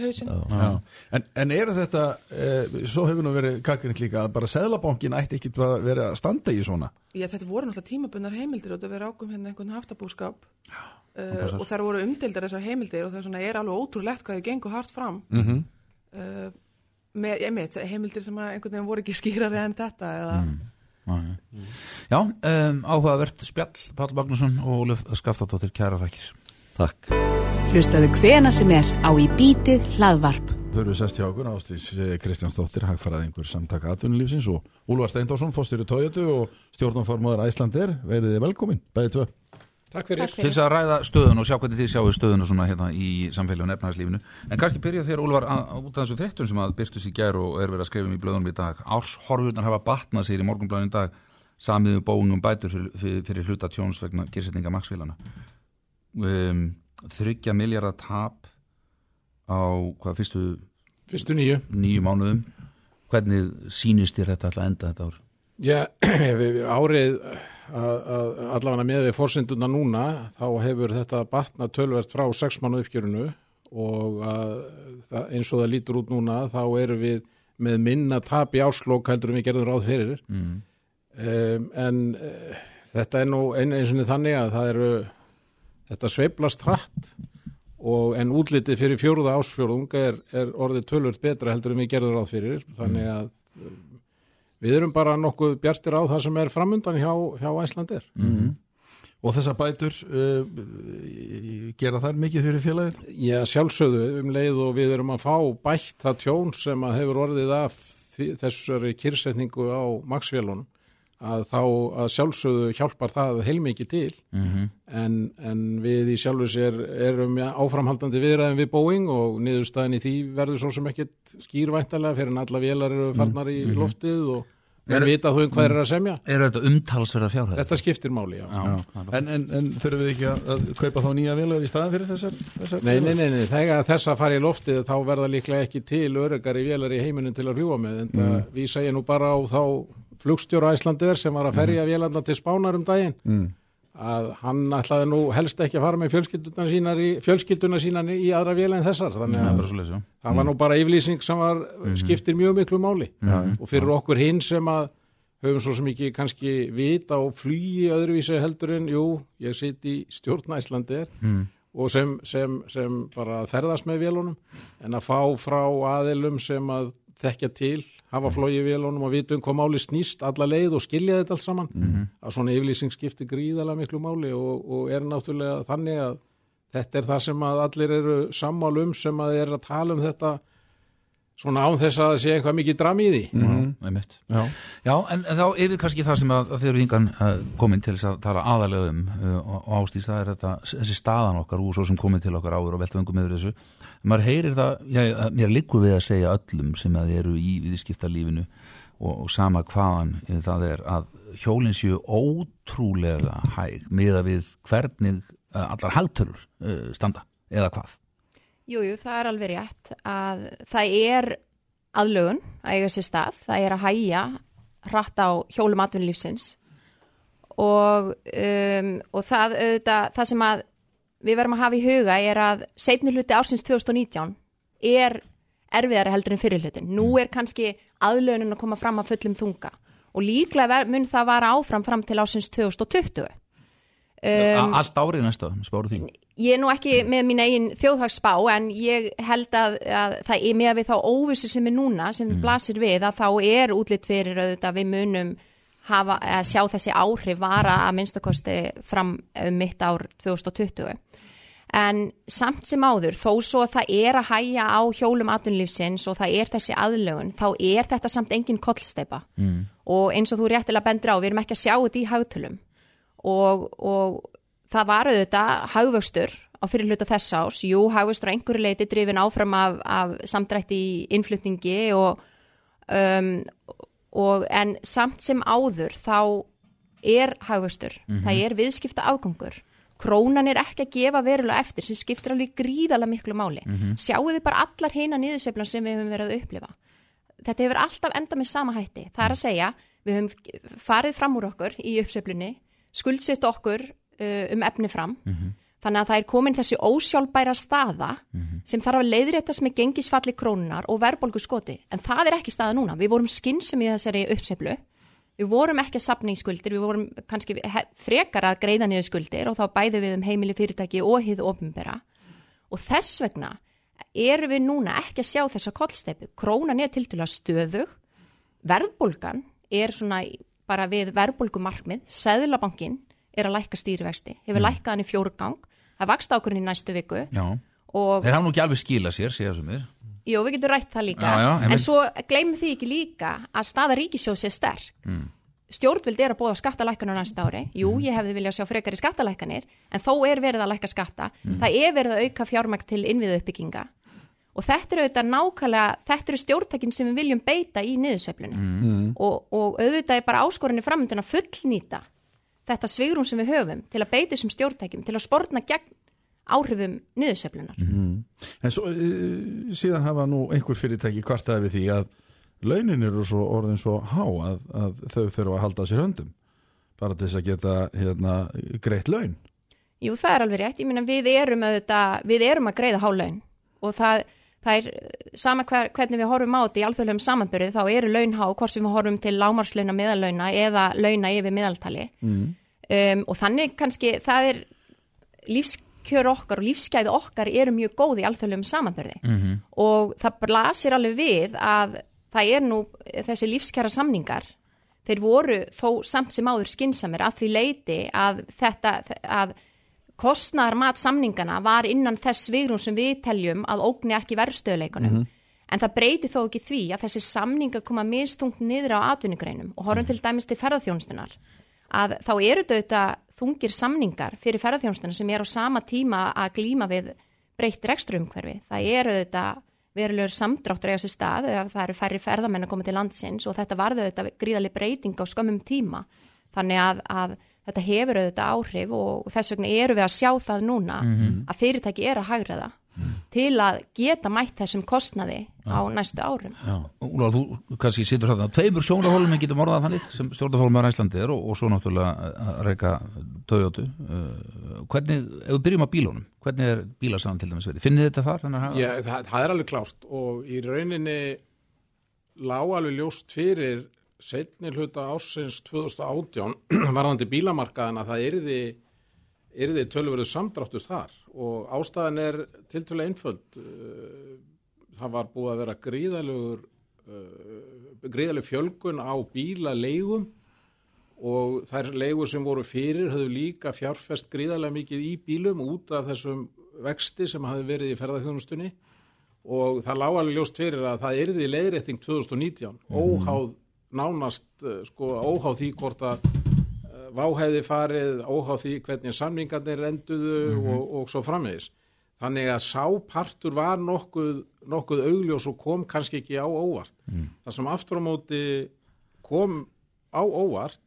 [SPEAKER 11] hausinn.
[SPEAKER 12] Já.
[SPEAKER 2] Já. En, en eru þetta, e, svo hefur nú verið kakrind líka að bara Sæðlabankin ætti ekki að vera að standa í svona
[SPEAKER 11] Já, þetta voru náttúrulega tímabunnar heimildir og þetta verið ákum hérna einhvern haftabúskap uh, og þar voru umdeildar þessar heimildir og það er, svona, er alveg ótrúlegt hvað þið gengur hart fram
[SPEAKER 2] mm -hmm.
[SPEAKER 11] Með einmitt, heimildir sem að einhvern veginn voru ekki skýrari en þetta eða,
[SPEAKER 3] Já, um, áhugavert spjall Pál Magnússon og Óluf Skaftátóttir kæra þakkir.
[SPEAKER 1] Takk. Hlustaðu hvena sem er á í bítið hlaðvarp.
[SPEAKER 2] Þau eru sest hjá okkur ástís Kristjánsdóttir, hagfæraðingur samtaka atvinnulífsins og Úlvar Steindorsson, fórstjóri Toyotu og stjórnumformaður Æslander verið þið velkomin, bæði tvö
[SPEAKER 13] Takk fyrir.
[SPEAKER 3] Til þess að ræða stöðun og sjá hvernig þið sjáu stöðuna svona hérna í samfélagi og nefnarslífinu. En kannski byrja þér, Úlfar, að- út af þessu fréttum sem að byrtust í gær og er verið að skrifa um í blöðunum í dag. Árshorfurnar hafa batnað sér í morgunblæðin í dag samiðu bóingum bætur fyrir, fyrir, fyrir hluta tjóns vegna kyrsetninga maksfélana. Um, þryggja miljardar tap á hvað fyrstu,
[SPEAKER 13] Fyrstu nýju.
[SPEAKER 3] nýju mánuðum. Hvernig sýnist þér þetta alltaf enda þetta ár?
[SPEAKER 13] Já, árið að, að allavega með við fórsenduna núna þá hefur þetta batna tölvert frá sex mánu uppgjörunu og að, það, eins og það lítur út núna þá erum við með minna tap í áslokk heldur við gerðum ráð fyrir.
[SPEAKER 3] Mm.
[SPEAKER 13] um, en uh, þetta er nú einu eins og þannig að það eru þetta sveiflast hratt og en útlitið fyrir fjóruða ásfjórðung er, er orðið tölvört betra heldur við gerðum ráð fyrir. Þannig að um, við erum bara nokkuð bjartir á það sem er framundan hjá, hjá Æslandir
[SPEAKER 2] mm. Og þessar bætur uh, gera þær mikið fyrir félagið?
[SPEAKER 13] Já, sjálfsögðu um leið og við erum að fá bætt það tjón sem að hefur orðið af þessari kyrsetningu á maksfélunum að þá að sjálfsögðu hjálpar það heilmikið til
[SPEAKER 3] Mhm.
[SPEAKER 13] en, en við í sjálfu sér erum áframhaldandi viðræðin við Boeing og niðurstaðin í því verður svo sem ekkit skýrvæntalega fyrir en alla vélar eru farnar í
[SPEAKER 3] Mhm.
[SPEAKER 13] loftið og
[SPEAKER 3] Er-
[SPEAKER 13] menn vita þú um hvað er að semja
[SPEAKER 3] Eru þetta umtalsverða fjárhæð?
[SPEAKER 13] Þetta skiptir máli, já.
[SPEAKER 3] Já.
[SPEAKER 2] En, en, en þurfum við ekki að, kaupa þá nýja vélar í staðan fyrir þessar, þessar
[SPEAKER 13] Nei, nei, nei, nei, þegar þess að fara í loftið þá verða líklega ekki til örugari vélar í heiminin til að rjúa með en það
[SPEAKER 2] Mm.
[SPEAKER 13] vísa ég nú bara á þá flugstjóra Æslandir sem var að ferja mm. vélanda til Spánar um daginn.
[SPEAKER 2] Mm.
[SPEAKER 13] að hann ætlaði nú helst ekki að fara með fjölskylduna sínar í, fjölskylduna sínar í aðra vél en þessar þannig að það var nú bara yfirlýsing sem var, skiptir mjög miklu máli. Og fyrir okkur hinn sem að höfum svo sem ekki kannski vita og flugi öðruvísi heldur en jú, ég sit í stjórn Æslandir
[SPEAKER 3] Mm.
[SPEAKER 13] og sem, sem, sem bara ferðast með vélunum en að fá frá aðilum sem að þekkja til, hafa flóið vélunum og vitum hvað máli snýst alla leið og skilja þetta allt saman
[SPEAKER 3] Mhm.
[SPEAKER 13] að svona yfirlýsing skiptir gríðalega miklu máli og, og er náttúrulega þannig að þetta er það sem að allir eru sammál um sem að er að tala um þetta svona án þess að það sé eitthvað mikið dram í því.
[SPEAKER 3] Mm -hmm. Já. Já, en þá yfir kannski það sem að, að þeir eru yngan uh, komin til þess að tala aðalega um uh, og ástýrs það er þetta, þessi staðan okkar úr svo sem komin til okkar áður og veltavöngum yfir þessu. Maður heyrir það, já, mér likur við að segja öllum sem að eru í viðskiptalífinu og, og sama hvaðan það er að hjólinn séu ótrúlega hæg miða við hvernig uh, allar haldtölur uh, standa eða hvað
[SPEAKER 14] Jújú, jú, það er alveg rétt að það er aðlögun að eiga sér stað, það er að hæja hratt á hjólum atvinnulífsins og, um, og það, auðvitað, það sem að við verðum að hafa í huga er að setni hluti ársins 2019 er erfiðari heldur en fyrir hlutin. Nú er kannski aðlögunin að koma fram að fullum þunga og líklega mun það vara áfram fram til ársins 2020.
[SPEAKER 3] Um, Allt árið næsta, spáru því?
[SPEAKER 14] Ég er nú ekki með mín eigin þjóðhagsspá en ég held að, að það er með við þá óvissu sem er núna sem mm. blasir við að þá er útlitt fyrir að við munum hafa, að sjá þessi áhrif vara að minnstakosti fram mitt ár 2020 en samt sem áður þó svo að það er að hæja á hjólum atvinnlífsins og það er þessi aðlögun þá er þetta samt engin kollsteipa mm. og eins og þú réttilega bendur á við erum ekki að sjá þetta í haugtölum og, og það var auðvitað haugvöxtur á fyrir hluta þess ás, jú, haugvöxtur á einhverju leiti drifin áfram af, af samdrætti í innflutningi og, um, og en samt sem áður þá er haugvöxtur, mm -hmm. það er viðskipta afgangur krónan er ekki að gefa verulega eftir sem skiptir alveg gríðalega miklu máli. Mm -hmm. sjáu þið bara allar heina niðurseflan sem við hefum verið að upplifa? Þetta hefur alltaf enda með sama hætti. Það er að segja, við hefum farið fram úr okkur í uppseflunni skuldsett okkur uh, um efni fram. Mm -hmm. þannig að það er komin þessi ósjálfbæra staða mm -hmm. sem þarf að leiðréttast með gengisfalli krónunar og verðbólgu skoti en það er ekki staða núna, við vorum skynsum í þessari uppseflu við vorum ekki að sapna í skuldir, við vorum kannski frekar að greiða niður skuldir og þá bæði við um heimili fyrirtæki og hið ofinbera og þess vegna erum við núna ekki að sjá þessa kollsteipu, krónan er til til að stöðu verðbólgan er svona bara við verðbólgumarkmið, Sæðlabankin er að lækka stýrivexti, hefur mm. lækkað hann í fjórgang, það vakst ákvörðin í næstu viku
[SPEAKER 3] Þeir hafa nú ekki alveg skila sér, segja sem er
[SPEAKER 14] Jú, við getum rætt það líka, já, já, en svo gleymum því ekki líka að staða ríkisjóðs er sterk. Mm. Stjórnvild er að bóða skattalækkanur næsta ári. Jú, mm. ég hefði viljað sjá frekar í skattalækkanir, en þó er verið að lækka skatta. Mm. Það er verið að auka fjármækt til innviðu uppbygginga. Og þetta eru auðvitað nákvæmlega, þetta eru stjórntækin sem við viljum beita í niðursveiflunni. Mm. Og, og auðvitað er bara áskorinni framöndin að fullnýta þetta svigrum sem við höfum til að beita þessum stjórntækjum, til að sportna gegn áhrifum niðurseflunar. Mm.
[SPEAKER 2] En svo, e, síðan hafa nú einhver fyrirtæki kvartaði við því að launin eru svo orðin svo há að, að þau þurfa að halda sér höndum bara til þess að geta hérna, greitt laun.
[SPEAKER 14] Jú, það er alveg rétt. Ég minna, við erum að, við erum að greiða há laun og það, það er sama hver, hvernig við horfum á þetta í alþjóðlegum samanbyrðu þá eru launhá hvort við horfum til lámarslauna miðalauna eða launa yfir miðaltali mm. um, og þannig kannski það er lífsk kjör okkar og lífsgæði okkar eru mjög góð í alþjóðlegum samanbörði mm -hmm. og það blasir alveg við að það er nú þessi lífskjara samningar þeir voru þó samt sem áður skinsamir að því leiti að þetta að kostnar mat samningana var innan þess svigrum sem við teljum að ógni ekki verðstöðuleikunum mm -hmm. en það breyti þó ekki því að þessi samninga koma mistungt niður á atvinnugreinum og horfum -hmm. til dæmis til ferðarþjónustunar að þá eru þetta þungir samningar fyrir ferðarþjónstuna sem er á sama tíma að glýma við breytt rekstrumhverfi. Það eru þetta verulegur samdráttur eiga sér stað ef það eru færri ferðamenn að koma til landsins og þetta varðu þetta gríðali breyting á skömmum tíma. Þannig að, að þetta hefur auðvitað áhrif og þess vegna eru við að sjá það núna mm -hmm. að fyrirtæki er að hægra það til að geta mætt þessum kostnaði Já. á næstu árum
[SPEAKER 3] Úlvar, þú kannski sittur það tveimur sjónarhólum en getur morðað þannig sem stjórnarhólum er Æslandi er og, og svo náttúrulega að reyka Toyota uh, hvernig, ef við byrjum á bílunum hvernig er bílarsann til dæmis verið? Finnir þetta þar?
[SPEAKER 13] Já, það, það er alveg klárt og í rauninni lág alveg ljóst fyrir setni hluta ásins 2018 varðandi bílamarkaðan að það erði erði tölverðu samdráttur þar. Og ástæðan er tiltölu einföld. Uh, það var búið að vera gríðalegur uh, gríðaleg fjölgun á bílaleigum og þær leigur sem voru fyrir höfðu líka fjárfest gríðalega mikið í bílum út af þessum vexti sem hafi verið í ferðarþjónustunni og það lág alveg ljóst fyrir að það yrði leiðrétting 2019 óháð nánast eh, sko óháð því hvort að eh, váhæði farið óháð því hvernig samningarnir enduðu og, og svo framvegis. Þannig að sápartur var nokkuð, nokkuð augljós og kom kannski ekki á óvart. Það sem aftur á móti kom á óvart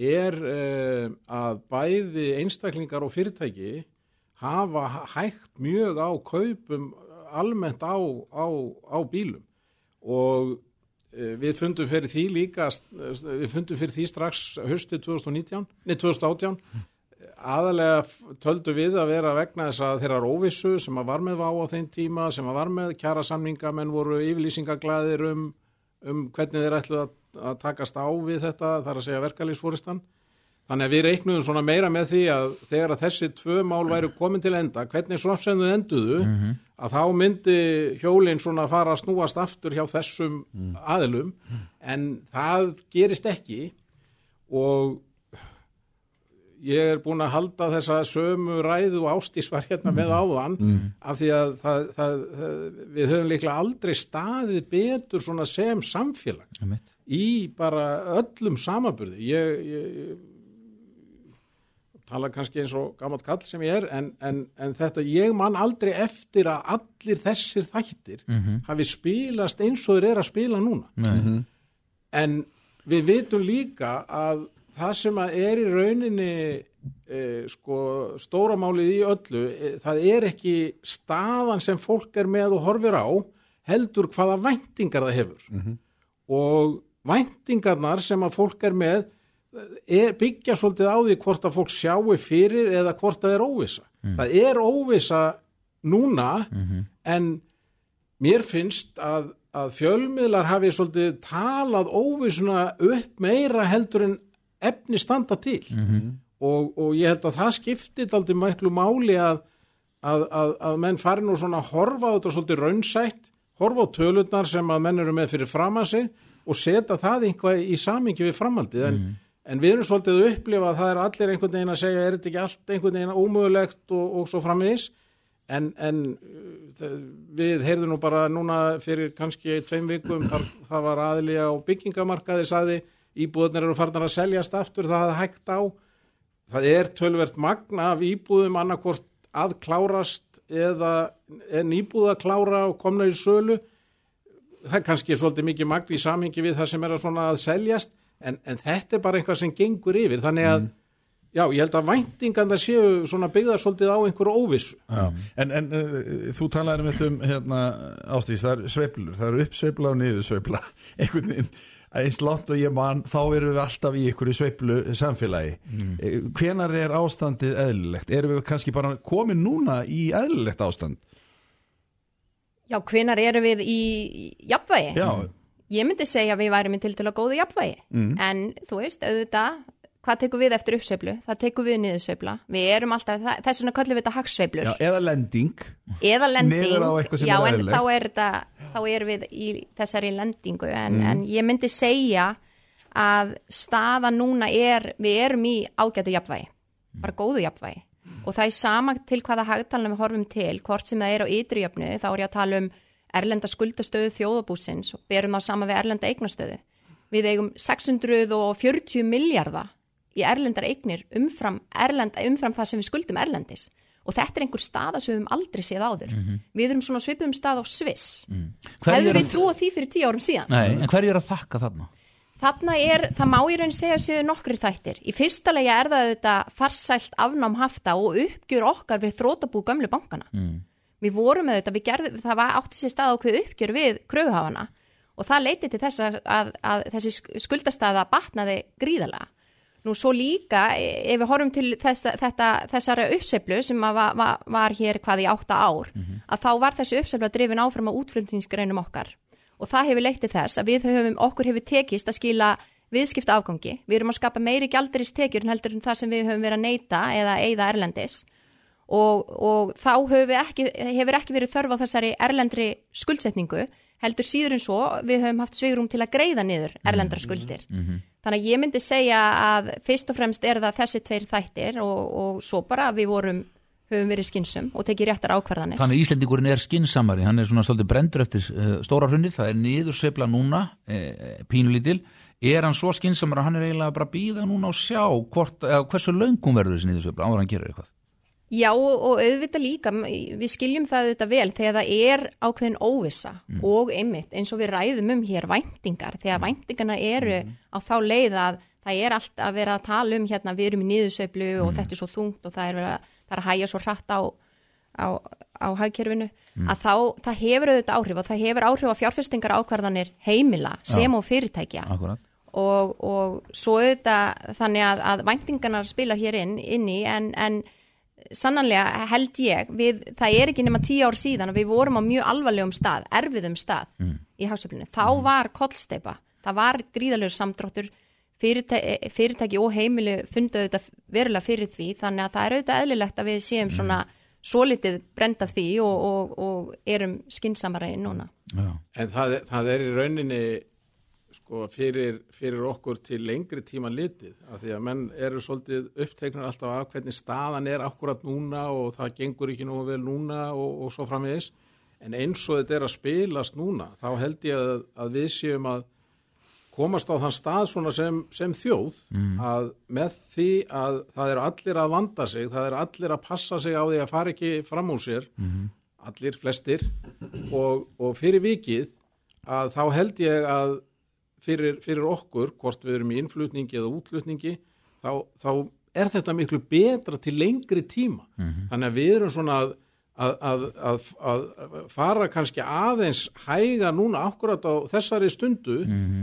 [SPEAKER 13] er uh, að bæði einstaklingar og fyrirtæki hafa hægt mjög á kaupum almennt á, á, á bílum. Og við fundum fyrir því líka uh, við fundum fyrir því strax höstið 2019, nei 2018 aðalega töldu við að vera vegna þess að þeirra óvissu sem að var með vá á þeim tíma, sem að var með kjara samninga, menn voru yfirlýsingaglæðir um, um hvernig þeir ætlu að, að takast á við þetta, þar að segja verkalýsfóristan. Þannig að við reiknuðum svona meira með því að þegar að þessi tvö mál væru komin til enda, hvernig svo sem þau enduðu, að þá myndi hjólinn svona fara að snúast aftur hjá þessum aðilum, en það gerist ekki og ég er búin að halda þessa sömu ræðu og ástís var hérna með áðan af því að það, það, það, við höfum líklega aldrei staðið betur svona sem samfélag í bara öllum samaburði ég, ég tala kannski eins og gammalt kall sem ég er en, en, en þetta ég man aldrei eftir að allir þessir þættir
[SPEAKER 3] Mhm.
[SPEAKER 13] hafi spilast eins og þeir eru að spila núna
[SPEAKER 3] Nei.
[SPEAKER 13] en við vitum líka að það sem að er í rauninni e, sko, stóramálið í öllu, e, það er ekki staðan sem fólk er með og horfir á, heldur hvaða væntingar það hefur og væntingarnar sem að fólk er með er, byggja svolítið á því hvort að fólk sjáu fyrir eða hvort það er óvisa. Það er óvisa núna en mér finnst að, að fjölmiðlar hafi svolítið talað óvisuna upp meira heldur en efni standa til. Og, og ég held að það skiptir aldrei mæklu máli að, að, að, að menn fari nú svona að horfa á þetta svolítið raunsætt, horfa á tölurnar sem að menn eru með fyrir fram að sig og setja það einhvað í samingi við framhaldið. En, en við erum svolítið að upplifa að það er allir einhvern veginn að segja er þetta ekki allt einhvern veginn ómögulegt og, og svo framvegis? En, en uh, við heyrðum nú bara núna fyrir kannski tveim vikum þar, það var aðli á byggingamarkaði sagði íbúðunar eru farnar að seljast aftur það hafði hægt á. Það er tölvert magna af íbúðum annarkvort að klárast eða en íbúða klára og komna í sölu. Það er kannski svolítið mikið magn í samhengi við það sem er að að seljast en, en þetta er bara eitthvað sem gengur yfir þannig að já, ég held að væntingan það séu svona byggðar svolítið á einhverju óvissu
[SPEAKER 2] Já. En, en uh, þú talaði um, um hérna, ástís, það eru sveiflur, það eru uppsveifla og niðursveifla einhvern veginn eins langt og ég man, þá erum við alltaf í einhverju sveiflu samfélagi mm. hvenar er ástandið eðlilegt erum við kannski bara komin núna í eðlilegt ástand
[SPEAKER 14] Já, hvenar erum við í í jafnvægi?
[SPEAKER 2] Já.
[SPEAKER 14] Ég myndi segja að við værum í til til að góðu jafnvægi.
[SPEAKER 2] Mm.
[SPEAKER 14] En þú veist, auðvitað, hvað tekur við eftir uppsveiflu? Það tekur við niðursveifla. Við erum alltaf, þess vegna köllum við þetta hagsveiflur.
[SPEAKER 2] Já, eða lending
[SPEAKER 14] Eða lending. Já,
[SPEAKER 2] er
[SPEAKER 14] en þá er þetta, þá erum við í þessari lendingu. En,
[SPEAKER 2] Mm.
[SPEAKER 14] en ég myndi segja að staða núna er, við erum í ágætu jafnvægi. Bara góðu jafnvægi. Og það er sama til hvaða hagtalna við horfum til, hvort sem það er á ytri jöfnu, þá er ég að tala um erlenda skuldastöðu þjóðabúsins og berum það sama við erlenda eignastöðu. Við eigum 640 miljardar í erlendar eignir umfram, erlenda, umfram það sem við skuldum erlendis. Og þetta er einhver staða sem við höfum aldrei séð áður. Við erum svona svipum stað á Sviss.
[SPEAKER 3] Hverju
[SPEAKER 14] Hefðu við
[SPEAKER 3] að-
[SPEAKER 14] trúa því fyrir tíu árum síðan?
[SPEAKER 3] Nei, en hverju er að þakka þarna?
[SPEAKER 14] Þarna er, það má í raun segja séu nokkri þættir. Í fyrsta lega er það auðvitað farsælt afnám hafta og uppgjur okkar við þrótabú gömlu bankana.
[SPEAKER 3] Mm.
[SPEAKER 14] Við vorum auðvitað, við gerðum, það var átti sér stað ákveð uppgjur við kröfuhafana og það leiti til þess að, að, að þessi sk- skuldastæða batnaði gríðalega. Nú svo líka, e- ef við horfum til þess, þetta, þessara uppseflu sem var, var, var hér hvað í átta ár, að þá var þessi uppsefla drifin áfram á útflutningsgreinum okkar og það hefur leitt til þess að við höfum, okkur hefur tekist að skila viðskipta afgangi. Við erum að skapa meiri gjaldarist tekjur en heldur en það sem við höfum verið að neyta eða eigða erlendis og, og þá hefur, ekki, hefur ekki verið þörf á þessari erlendri skuldsetningu heldur síður en svo við höfum haft svigrum til að greiða niður erlendra skuldir. Þannig að ég myndi segja að fyrst og fremst er það þessi tveir þættir og, og svo bara við vorum höfum verið skinsum og tekið réttar ákvarðanir.
[SPEAKER 3] Þannig að Íslendingurinn er skinsamari, hann er svona svolítið brendur eftir uh, stóra hrunnið, það er niðursveifla núna, uh, pínulítil, er hann svo skinsamari að hann er eiginlega bara býða núna og sjá hvort, eða hversu löngum verður þessi niðursveifla áður en hann gerir eitthvað?
[SPEAKER 14] Já og, auðvitað líka, við skiljum það auðvitað vel þegar það er ákveðin óvissa
[SPEAKER 3] Mm.
[SPEAKER 14] og einmitt eins og við ræðum um hér væntingar, þegar væntingarna eru
[SPEAKER 3] Mm.
[SPEAKER 14] á þá leið að það er allt að vera að tala um hérna við erum í niðursveiflu
[SPEAKER 3] Mm.
[SPEAKER 14] og þetta er svo þungt og það er, vera, það er að hæja svo hratt á, á, á hagkerfinu
[SPEAKER 3] Mm.
[SPEAKER 14] að þá, það hefur auðvitað áhrif og það hefur áhrif á fjárfestingar ákvarðanir heimila sem
[SPEAKER 3] Já.
[SPEAKER 14] og fyrirtækja
[SPEAKER 3] Akkurat.
[SPEAKER 14] og, og svo auðvitað þannig að, að væntingarnar spilar hér inn, inn í en, en sannanlega held ég við, það er ekki nema tíu ár síðan að við vorum á mjög alvarlegum stað, erfiðum stað
[SPEAKER 3] Mm.
[SPEAKER 14] í hásöflinu. Þá var kollsteipa, það var gríðalegur samdráttur fyrirtæki, fyrirtæki og heimili fundu auðvitað verulega fyrir því þannig að það er auðvitað eðlilegt að við séum svona svolítið brend af því og, og, og erum skinsamara í núna.
[SPEAKER 13] En það, er- það er í rauninni sko, fyrir, fyrir okkur til lengri tíma litið af því að menn eru svolítið uppteknar alltaf af hvernig staðan er akkurat núna og það gengur ekki nú vel núna og, og svo framvegis en eins og þetta er að spilast núna þá held ég að, að við séum að komast á þann stað svona sem, sem þjóð
[SPEAKER 3] Mm.
[SPEAKER 13] að með því að það eru allir að vanda sig, það eru allir að passa sig á því að fara ekki fram úr sér
[SPEAKER 3] Mhm.
[SPEAKER 13] allir, flestir og, og fyrir vikið að þá held ég að fyrir, fyrir okkur, hvort við erum í innflutningi eða útflutningi þá, þá er þetta miklu betra til lengri tíma. Þannig að við erum svona að, að, að, að, að fara kannski aðeins hæga núna akkurat á þessari stundu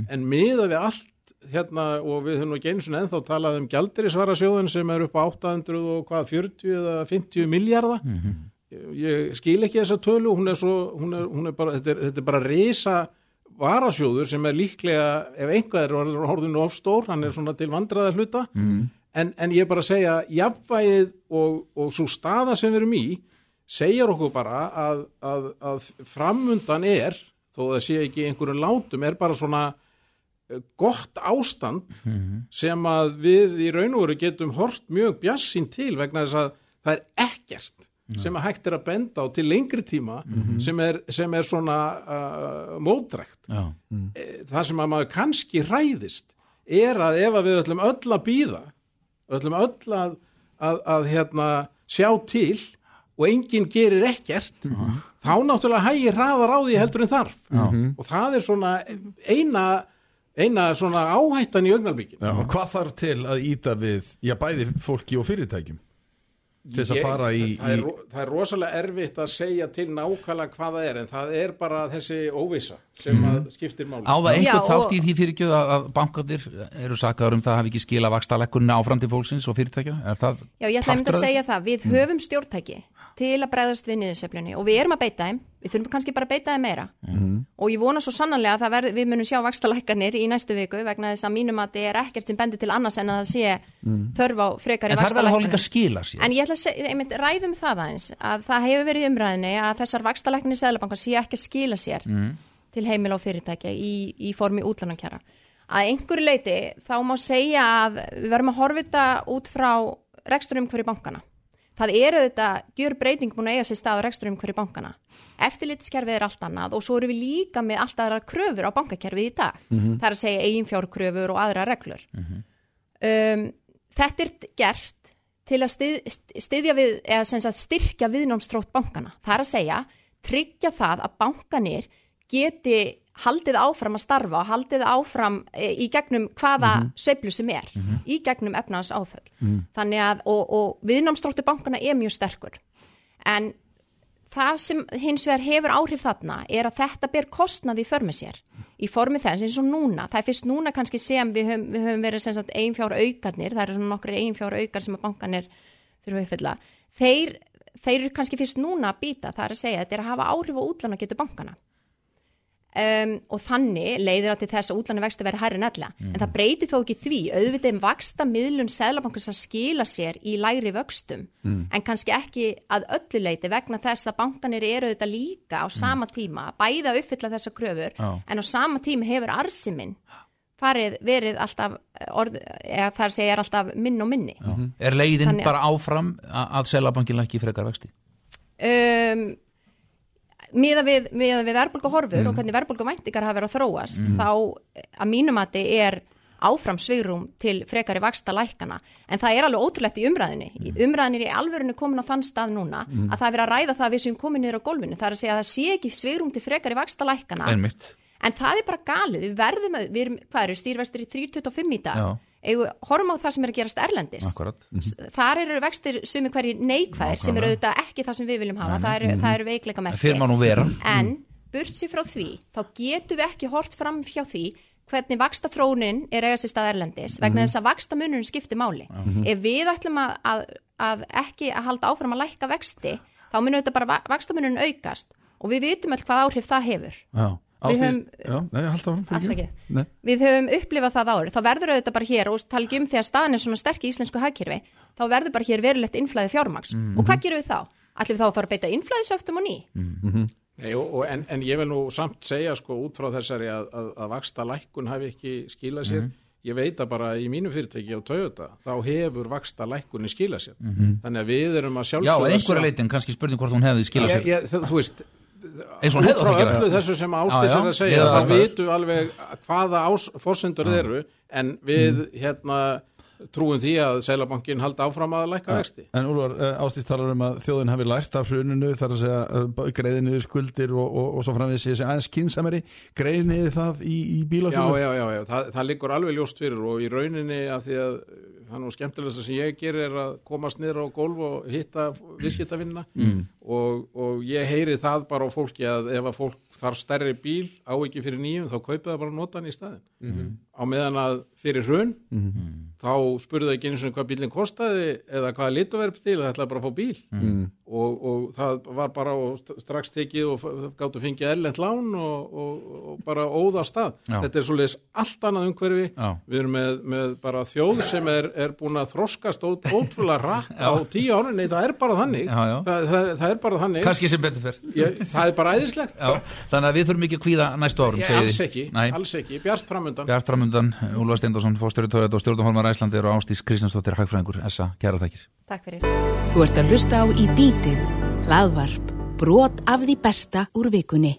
[SPEAKER 13] en miða við allt hérna og við höfum ekki einu svona ennþá talað um gjaldirisvarasjóðin sem er upp á 800 og hvað 40 eða 50 miljardar ég skil ekki þessa tölu hún er svo, hún er, hún er bara þetta er, þetta er bara risa varasjóður sem er líklega, ef einhvað er orðin- orðinu ofstór, hann er svona til vandraða hluta,
[SPEAKER 3] Mm.
[SPEAKER 13] en, en ég er bara að segja jafnvægið og, og svo staða sem við erum í, segjar okkur bara að, að, að framundan er, þó það sé ekki einhverjum látum, er bara svona eh, gott ástand sem að við í raun og veru getum hort mjög bjassinn til vegna þess að það er ekkert sem að hægt er að benda á til lengri tíma sem, er, sem er svona uh, mótrækt.
[SPEAKER 3] Já.
[SPEAKER 13] Eh, Það sem að maður kannski hræðist er að ef að við ætlum öll að býða, öllum öll að, að, að hérna, sjá til og enginn gerir ekkert, þá náttúrulega hægir hraðar á því heldur en þarf.
[SPEAKER 2] Já.
[SPEAKER 13] Og það er svona eina, eina svona áhættan í
[SPEAKER 2] og hvað þarf til að íta við, já bæði fólki og fyrirtækjum til þess að fara í,
[SPEAKER 13] það, er,
[SPEAKER 2] í
[SPEAKER 13] það er rosalega erfitt að segja til nákvæmlega hvað það er en það er bara þessi óvisa sem að skiptir máli.
[SPEAKER 3] Á það einhver
[SPEAKER 14] Já,
[SPEAKER 3] þátt í því fyrirgjöð að að bankarnir eru sakaður um það að hafi ekki skila vakstalekkunni áfram til fólksins og fyrirtækja? Er það
[SPEAKER 14] Já, ég ætla einmitt að segja það, við höfum stjórntæki til að bregðast við niðurseflunni og við erum að beita þeim, við þurfum kannski bara að beita þeim meira og ég vona svo sannarlega að það verð, við munum sjá vakstalækkanir í næstu viku vegna þess að mínum að þetta er ekkert sem bendir til annars en að það sé þörf á frekari
[SPEAKER 3] En það er að fá líka skila sér.
[SPEAKER 14] En ég ætla að segja, einmitt, ræðum það aðeins að það hefur verið í umræðinni að þessar vakstalækkanir seðlabankar sé ekki að skila sér til heimila og fyrirtækja í, í formi útlánakjara. Að einhverju leiti þá má segja að við verðum að horfa þetta út frá reksturum hverju bankana. Það eru þetta gjör breyting búin að eiga sér stað á reksturum hverju bankana. Eftirlitskerfið er allt annað og svo erum við líka með allt aðra kröfur á bankakerfið í dag. Það er að segja eiginfjárkröfur og aðra reglur. Um, þetta er gert til að styð, styðja við, eða sem sagt styrkja viðnámstrótt bankana. Það er að segja, tryggja það að bankanir geti haldið áfram að starfa og haldið áfram e, í gegnum hvaða sveiflu sem er, í gegnum efnaðans áföll. Þannig að, og, og viðnámstróttu bankana er mjög sterkur. En það sem hins vegar hefur áhrif þarna er að þetta ber kostnað í förmi sér í formi þess eins og núna. Það er fyrst núna kannski sem við höfum, við höfum verið sem sagt eiginfjár aukarnir, það eru svona nokkri eiginfjár aukar sem að bankanir þurfa að uppfylla. Þeir, þeir eru kannski fyrst núna að býta, það er að segja, þetta er að hafa áhrif á útlána getur bankana um, og þannig leiðir það til þess að útlána vexti verið hærri nella, en það breytir þó ekki því. Auðvitað um vaksta miðlun seðlabankans að skila sér í lægri vöxtum. En kannski ekki að öllu leiti vegna þess að bankanir eru auðvitað líka á sama tíma, bæða að uppfylla þessa kröfur
[SPEAKER 3] Já.
[SPEAKER 14] en á sama tíma hefur arsiminn farið verið alltaf orð, eða þar segja er alltaf minn og minni.
[SPEAKER 3] Já. Er leiðin
[SPEAKER 14] Þannig
[SPEAKER 3] bara áfram að, selabankin lækki frekar vexti?
[SPEAKER 14] um, miða við, miða við verðbólgu horfur
[SPEAKER 3] Mm.
[SPEAKER 14] og hvernig verðbólgu væntingar hafa verið að þróast
[SPEAKER 3] Mm.
[SPEAKER 14] þá að mínumati er áfram svigrum til frekari vaksta lækana en það er alveg ótrúlegt í umræðinni mm. umræðinni er í alvörinu komin á þann stað núna
[SPEAKER 3] Mm.
[SPEAKER 14] að það er verið að ræða það að við séum komin niður á gólfinu það er að segja að það sé ekki svigrum til frekari vaksta lækana
[SPEAKER 3] Einmitt.
[SPEAKER 14] en það er bara galið, við verðum að við erum, hvað eru stýrvestir í 325 í dag
[SPEAKER 3] Já.
[SPEAKER 14] Horfum á það sem er að gerast erlendis
[SPEAKER 3] Akkurat.
[SPEAKER 14] þar eru vextir sumi hverji neikvæðir sem eru auðvitað ekki það sem við viljum hafa
[SPEAKER 3] Nei,
[SPEAKER 14] það eru,
[SPEAKER 3] Mhm.
[SPEAKER 14] það eru veikleika merki
[SPEAKER 3] Það fer maður nú vera.
[SPEAKER 14] en burt sér frá því þá getum við ekki hort fram hjá því hvernig vaksta þróunin er eiga sér stað erlendis vegna
[SPEAKER 3] Mhm.
[SPEAKER 14] þess að vaksta munurinn skiptir máli
[SPEAKER 3] Mhm.
[SPEAKER 14] ef við ætlum að, að, að ekki að halda áfram að lækka vexti þá munur þetta bara vaksta munurinn aukast og við vitum öll hvað áhrif það hefur
[SPEAKER 2] Já,
[SPEAKER 14] Við höfum-
[SPEAKER 2] já, nei. Nei.
[SPEAKER 14] við höfum upplifað það ári þá verður auðvitað bara hér og tala ekki um þegar staðan er svona sterk í íslensku hagkerfi þá verður bara hér verulegt innflæði fjármaks
[SPEAKER 13] Mhm.
[SPEAKER 14] og hvað gerum við þá? Ætlum við þá að fara að beita innflæðisöftum og ný?
[SPEAKER 13] Nei, og, og, en, en ég vil nú samt segja sko út frá þessari að, að, að vaksta lækkun hafi ekki skilað sér
[SPEAKER 3] Mhm.
[SPEAKER 13] ég veit að bara í mínu fyrirtæki á Toyota þá hefur vaksta lækkunni skilað sér
[SPEAKER 3] Mhm.
[SPEAKER 13] þannig að við erum að
[SPEAKER 3] Já,
[SPEAKER 13] sjálfsögða
[SPEAKER 3] einhverja leitin, kannski spurning hvort hún hefði skilað sér
[SPEAKER 13] Ég- ég-
[SPEAKER 3] Eins og
[SPEAKER 13] öllu
[SPEAKER 3] það.
[SPEAKER 13] þessu sem
[SPEAKER 3] Já, já,
[SPEAKER 13] er að segja
[SPEAKER 3] við
[SPEAKER 13] það vitu alveg hvaða forsendur
[SPEAKER 3] Já.
[SPEAKER 13] eru en við hérna trúum því að Sælabankin halda áfram að lækka vexti
[SPEAKER 2] En Úlfar, uh, Ástís talar um að þjóðin hafi lært af hruninu þar að segja uh, greiðinu skuldir og, og, og svo framvegis þessi aðeins kynsameri greiðinu það í, í
[SPEAKER 13] Já,
[SPEAKER 2] bílasölu
[SPEAKER 13] já, já, já. Það, það liggur alveg ljóst fyrir og í rauninni að því að er nú skemmtilegast sem ég gerir er að komast niður á gólf og hitta viðskiptavinna
[SPEAKER 2] Mm.
[SPEAKER 13] og, og ég heyri það bara á fólki að ef að fólk þarf stærri bíl á ekki fyrir nýjum þá kaupið það bara notan í staðin
[SPEAKER 2] Mhm.
[SPEAKER 13] á meðan að fyrir hrun
[SPEAKER 2] Mhm.
[SPEAKER 13] þá spurðu það ekki eins og hvað bílinn kostaði eða hvað lituverf til það ætlaði bara að fá bíl
[SPEAKER 2] Mhm.
[SPEAKER 13] og, og það var bara og st- strax tekið og gáttu fengið ellend lán og, og, og bara óða stað
[SPEAKER 3] Já.
[SPEAKER 13] þetta er svolítið allt annað umhverfi
[SPEAKER 3] Já.
[SPEAKER 13] við erum með, með bara þjóð sem er, er búin að þroskast ó, ótrúlega rætt á tíu árið, nei það er bara þannig.
[SPEAKER 3] Já, já.
[SPEAKER 13] Það, það, það er bara þannig.
[SPEAKER 3] Kannski sem betur fyrr
[SPEAKER 13] það er bara æðislegt.
[SPEAKER 3] Já, þannig að við þurfum ekki að kvíða næstu árum
[SPEAKER 13] ég,
[SPEAKER 3] segið
[SPEAKER 13] alls ekki,
[SPEAKER 3] Nei.
[SPEAKER 13] alls ekki, bjart framundan.
[SPEAKER 3] Bjart framundan, Úlfar Steindorsson, fórstjóri Tóðat og stjórnumhólmar Æslandi og Ástís Kristjánsdóttir Hagfræðingur, Essa, kæra þakkir.
[SPEAKER 14] Takk fyrir.
[SPEAKER 1] Þú ert að hlusta á í bítið, hlaðvarp, brot af því besta úr vikunni.